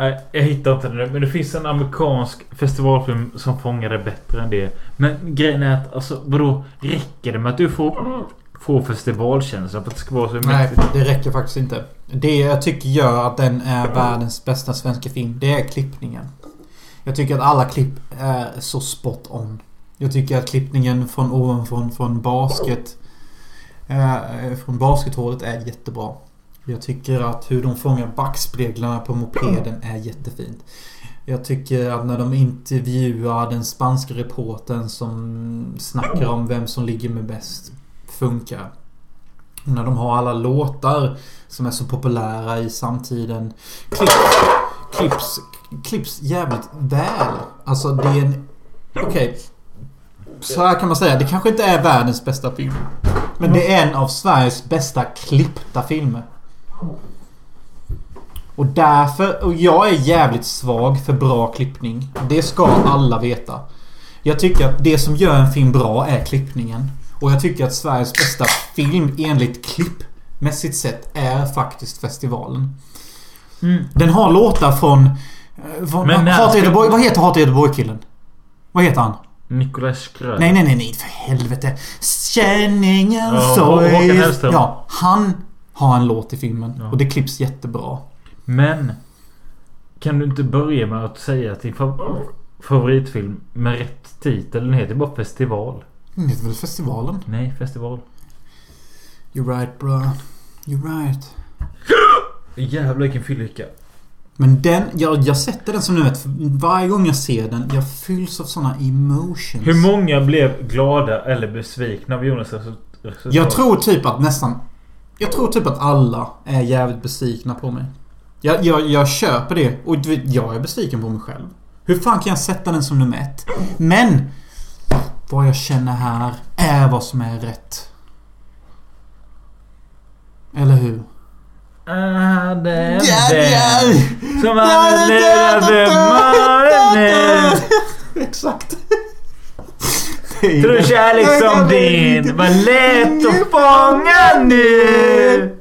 Nej, jag hittar inte den nu. Men det finns en amerikansk festivalfilm som fångar det bättre än det. Men grejen är att, alltså vadå? Räcker det med att du får, får festivalkänsla för att det ska vara så Nej, mäktigt? det räcker faktiskt inte. Det jag tycker gör att den är världens bästa svenska film, det är klippningen. Jag tycker att alla klipp är så spot on. Jag tycker att klippningen från ovanifrån från basket... Eh, från baskethålet är jättebra. Jag tycker att hur de fångar backspeglarna på mopeden är jättefint. Jag tycker att när de intervjuar den spanska reportern som snackar om vem som ligger med bäst funkar. Och när de har alla låtar som är så populära i samtiden. Klipps, klipps, klipps jävligt väl. Alltså det är en... Okej. Så här kan man säga. Det kanske inte är världens bästa film. Men det är en av Sveriges bästa klippta filmer. Och därför... Och jag är jävligt svag för bra klippning. Det ska alla veta. Jag tycker att det som gör en film bra är klippningen. Och jag tycker att Sveriges bästa film enligt klippmässigt sett är faktiskt festivalen. Mm. Den har låtar från... eh, från Men när Göteborg, vad heter Hat Göteborg-killen? Vad heter han? Nikolaj Skröd. Nej, nej, nej, nej, för helvete. Känningen Ja, sorg. Håkan Hellström. Ja, han har en låt i filmen. Ja. Och det klipps jättebra. Men Kan du inte börja med att säga att din fav- favoritfilm med rätt titel, den heter bara Festival. Det heter väl festivalen? Nej, Festival. You're right bro. You're right. Jävlar vilken fyllecka. Men den, jag, jag sätter den som nu ett... Varje gång jag ser den, jag fylls av såna emotions. Hur många blev glada eller besvikna av Jonas resu- resultat? Jag tror typ att nästan... Jag tror typ att alla är jävligt besvikna på mig. Jag, jag, jag köper det. Och jag är besviken på mig själv. Hur fan kan jag sätta den som nummer ett? Men... Vad jag känner här är vad som är rätt. Eller hur? Ah, som Exakt. Tror kärlek som din var lätt att fånga nu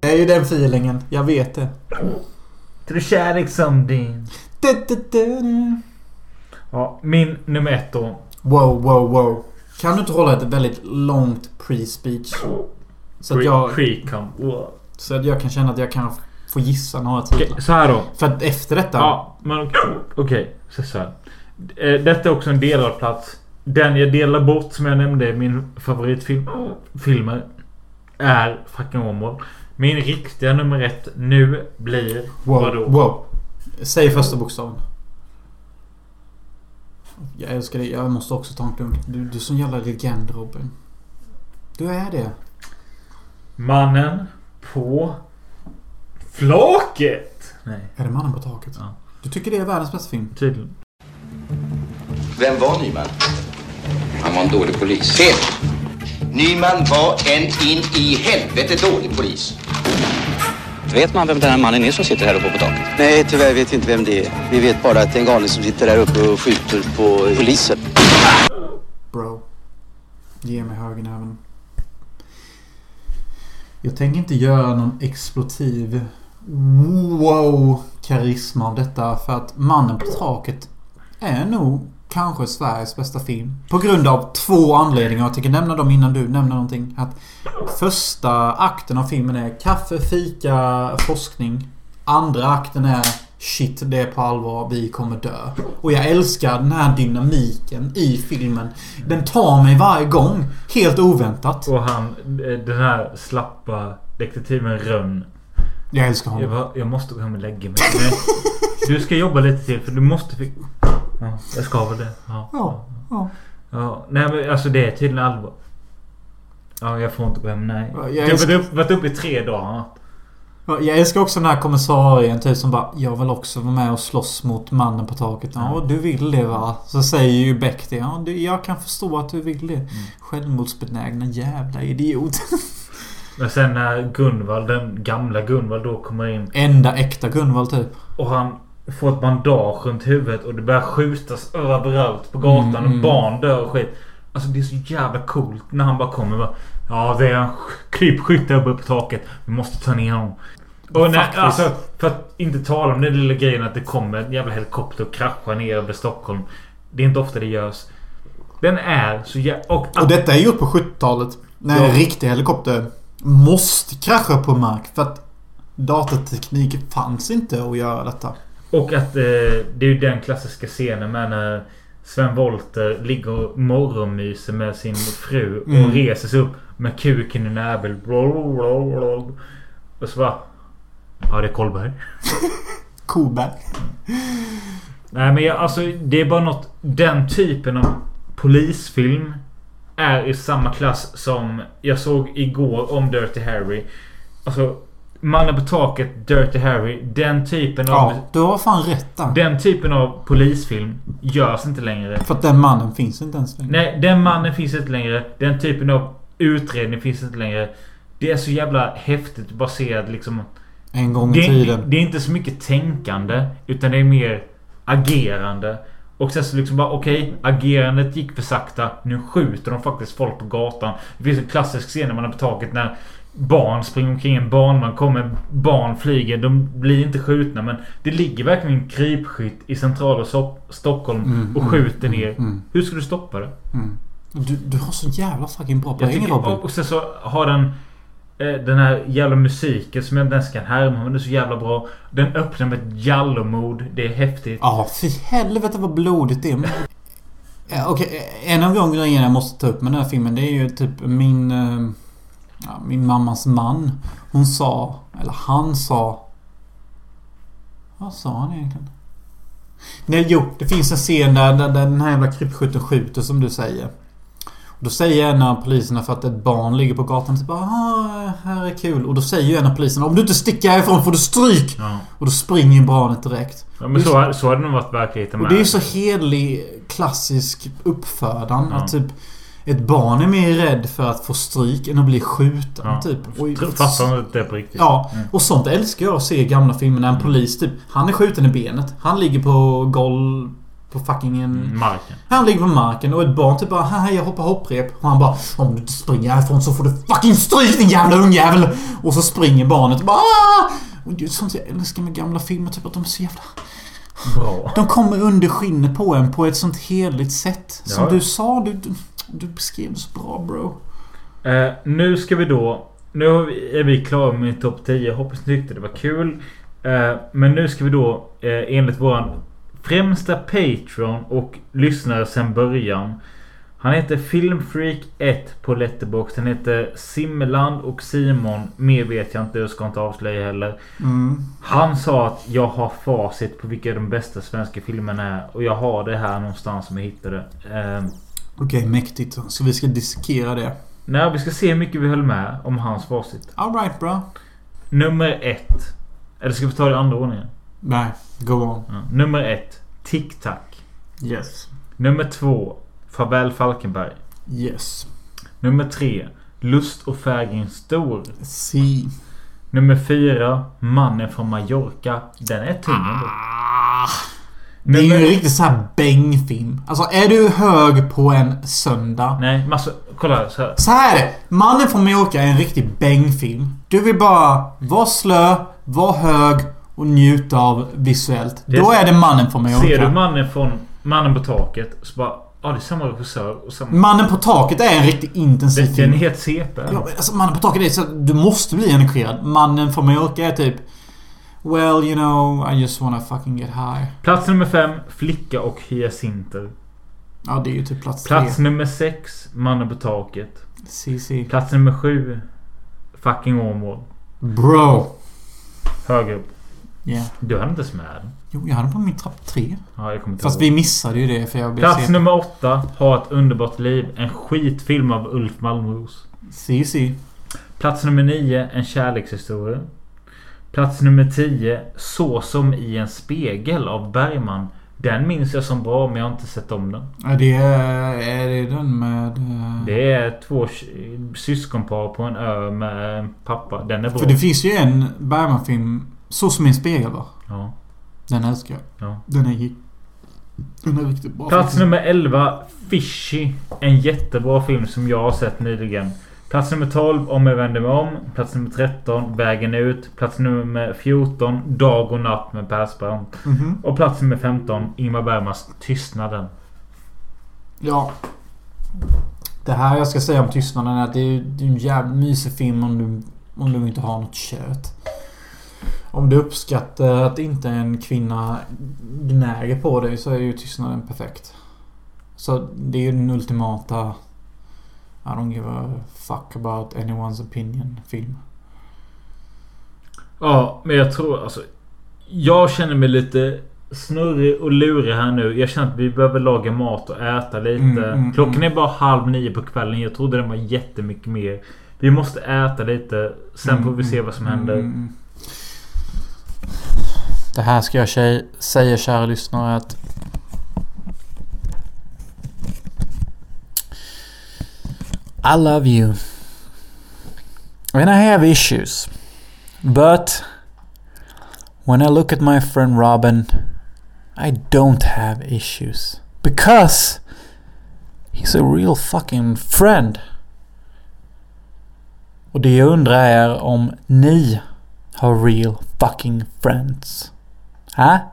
Det är ju den feelingen. Jag vet det. Tror kärlek som din. Ja, min nummer ett då. Wow, wow, wow. Kan du inte hålla ett väldigt långt pre-speech? Så att, jag. Wow. så att jag kan känna att jag kan få gissa några titlar. Okej, så här då. För att efter detta... Ja, men okej. Okej, så så. Eh, Detta är också en delad plats. Den jag delar bort som jag nämnde, min favoritfilm filmer är fucking Åmål. Min riktiga nummer ett nu blir Wow, vadå? wow. Säg första bokstaven. Jag älskar dig. Jag måste också ta en klunk. Du, du är sån jävla legend Robin. Du är det. Mannen på flaket. Nej, Är det Mannen på taket? Ja. Du tycker det är världens bästa film? tydligen. Vem var Nyman? Han var en dålig polis. Fel! Nyman var en in i helvete dålig polis. Vet man vem den här mannen är som sitter här uppe på taket? Nej, tyvärr vet vi inte vem det är. Vi vet bara att det är en galning som sitter där uppe och skjuter på poliser. Bro. Ge mig högernäven. Jag tänker inte göra någon explotiv wow karisma av detta för att Mannen på taket är nog kanske Sveriges bästa film. På grund av två anledningar. Jag tänker nämna dem innan du nämner någonting. Att första akten av filmen är kaffe, fika, forskning. Andra akten är Shit, det är på allvar. Vi kommer dö. Och jag älskar den här dynamiken i filmen. Den tar mig varje gång. Helt oväntat. Och han, eh, den här slappa detektiven Rönn. Jag älskar Jag, honom. bara, jag måste gå hem och lägga mig. Du ska jobba lite till för du måste... Ja, jag ska väl det. Ja. Ja, ja. ja. Nej men alltså det är tydligen allvar. Ja, jag får inte gå hem. Nej. Ja, jag Jag har älskar- varit, upp, varit uppe i tre dagar. Ja, Jag älskar också den här kommissarien typ som bara Jag vill också vara med och slåss mot mannen på taket. Ja, du vill det va? Så säger ju Beck det. Ja, du, jag kan förstå att du vill det. Självmordsbenägna jävla idiot. Men sen när Gunvald, den gamla Gunvald då kommer in. Enda äkta Gunvald typ. Och han får ett bandage runt huvudet och det börjar skjutas överallt på gatan Mm, och mm. barn dör och skit. Alltså det är så jävla coolt när han bara kommer och bara, Ja det är en krypskytt där uppe på taket. Vi måste ta ner honom. Och Faktiskt. alltså för att inte tala om den lilla grejen att det kommer en jävla helikopter och kraschar ner över Stockholm. Det är inte ofta det görs. Den är så jävla... Och, Och detta är gjort på 70-talet. När Ja. en riktig helikopter måste krascha på mark. För att datateknik fanns inte att göra detta. Och att eh, det är ju den klassiska scenen med när Sven Wollter ligger och morgonmyser med sin fru och Mm. reser sig upp med kuken i näbel. Och så bara... Ja, det är Kolberg. Koberg. Nej men jag, alltså det är bara något... Den typen av polisfilm är i samma klass som jag såg igår om Dirty Harry. Alltså Mannen på taket, Dirty Harry. Den typen av... Ja, du har fan rätt där. Den typen av polisfilm görs inte längre. För att den mannen finns inte ens längre. Nej, den mannen finns inte längre. Den typen av utredning finns inte längre. Det är så jävla häftigt att bara se att liksom... En gång i Det, tiden. det är inte så mycket tänkande. Utan det är mer agerande. Och sen så liksom bara okej, agerandet gick för sakta. Nu skjuter de faktiskt folk på gatan. Det finns en klassisk scen när man är på taket när barn springer omkring en barnvagn. Kommer barn flyger. De blir inte skjutna men det ligger verkligen en krypskytt i centrala so- Stockholm Mm, och mm, skjuter mm, ner. mm. Hur ska du stoppa det? Mm. Du, du har så jävla fucking bra poäng Robin. och sen så har den Eh, den här jävla musiken som jag inte ens kan härma men den är så jävla bra. Den öppnar med ett jalomord. Det är häftigt. Ja, fy helvete vad blodigt det är. Men- Okej, eh, en av de grejerna jag måste ta upp med den här filmen det är ju typ min... Eh, ja, min mammas man. Hon sa, eller han sa... Vad sa han egentligen? Nej, jo, det finns en scen där, där, där den här jävla krypskytten skjuter som du säger. Då säger en av poliserna för att ett barn ligger på gatan typ ah, här är kul. Och då säger ju en av poliserna om du inte sticker härifrån får du stryk! Ja. Och då springer barnet direkt. Ja, men så, så hade det nog varit verkligheten Och med. det är så helig klassisk uppfödan. Ja. Att typ ett barn är mer rädd för att få stryk än att bli skjuten. Ja. Typ. Och, Fattar inte det på riktigt. Ja, Mm. och sånt älskar jag att se i gamla filmer när en polis typ... Han är skjuten i benet. Han ligger på golv... På fucking en... Marken. Han ligger på marken och ett barn typ bara Haha jag hoppar hopprep. Och han bara Om du inte springer härifrån så får du fucking stryk din jävla ungjävel! Och så springer barnet och bara "Ah!" Och det är sånt jag älskar med gamla filmer. Typ att de är så jävla... Bra. De kommer under skinnet på en på ett sånt heligt sätt. Som Ja. du sa. Du, du, du beskrev så bra bro. Eh, nu ska vi då... Nu är vi klara med topp 10. Hoppas ni tyckte det var kul. Eh, men nu ska vi då eh, enligt våran främsta Patreon och lyssnare sen början. Han heter Filmfreak1 på Letterboxd. Han heter Simmeland och Simon. Mer vet jag inte. Jag ska inte avslöja heller. Mm. Han sa att jag har facit på vilka de bästa svenska filmerna är. Och jag har det här någonstans som jag hittade. Eh, Okej, mäktigt. Så vi ska dissekera det. nej, vi ska se hur mycket vi höll med om hans facit. Alright bra. Nummer ett. Eller ska vi ta det i andra ordningen? Nej, go on. Ja. Nummer ett. Tic Tac. Yes. Nummer två. Farväl Falkenberg. Yes. Nummer tre. Lust och fägring stor. Si. Nummer fyra. Mannen från Mallorca. Den är tung ändå. Det är ju en riktig sån här bängfilm. Alltså är du hög på en söndag. Nej, massa... Kolla så här. Så här är det. Mannen från Mallorca är en riktig bängfilm. Du vill bara vara slö, vara hög och njuta av visuellt. Det- Då är det Mannen från Mallorca. Ser du mannen från... Mannen på taket. Så bara... Ja, det är samma regissör och samma... Mannen på taket är en riktigt intensiv Den, den film. är helt CP. Ja, alltså, mannen på taket är så att du måste bli engagerad. Mannen från Mallorca är typ... Well, you know, I just wanna fucking get high. Plats nummer fem. Flicka och hyacinter. Ja, det är ju typ plats Plats tre. nummer sex. Mannen på taket. CC. Plats nummer sju. Fucking Åmål. Bro. Höger upp. Yeah. Du hade inte ens med den. Jo, jag hade på min trapp tre. Ja, jag kommer inte Fast ihåg. vi missade ju det för jag blev Plats sen. nummer åtta. Ha ett underbart liv. En skitfilm av Ulf Malmros. CC. Plats nummer nio. En kärlekshistoria. Plats nummer tio. Så som i en spegel av Bergman. Den minns jag som bra men jag har inte sett om den. Ja, det är... Är det den med... eh, Det är två sy- syskonpar på en ö med pappa. Den är bra. För det finns ju en Bergman-film. Så som en spegel va? Ja. Den älskar jag. Ja. Den är. Den är riktigt bra. Plats nummer 11. Fishy. En jättebra film som jag har sett nyligen. Plats nummer 12. Om jag vänder mig om. Plats nummer 13. Vägen ut. Plats nummer 14. Dag och natt med Persbrandt. Mhm. Och plats nummer 15. Ingmar Bergmans Tystnaden. Ja. Det här jag ska säga om Tystnaden är att det är, det är en jävligt mysig film om du, om du inte har något kött. Om du uppskattar att inte en kvinna gnäger på dig så är ju Tystnaden perfekt. Så det är ju den ultimata I don't give a fuck about anyone's opinion film. Ja, men jag tror alltså... Jag känner mig lite snurrig och lurig här nu. Jag känner att vi behöver laga mat och äta lite. Mm, mm, Klockan mm. är bara halv nio på kvällen. Jag trodde den var jättemycket mer. Vi måste äta lite. Sen Mm, får vi se vad som händer. Det här ska jag tjej, säga kära lyssnare att I love you. And I have issues. But when I look at my friend Robin, I don't have issues. Because he's a real fucking friend. Och det jag undrar är om ni her real fucking friends. Huh?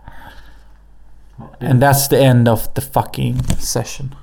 And that's the end of the fucking session.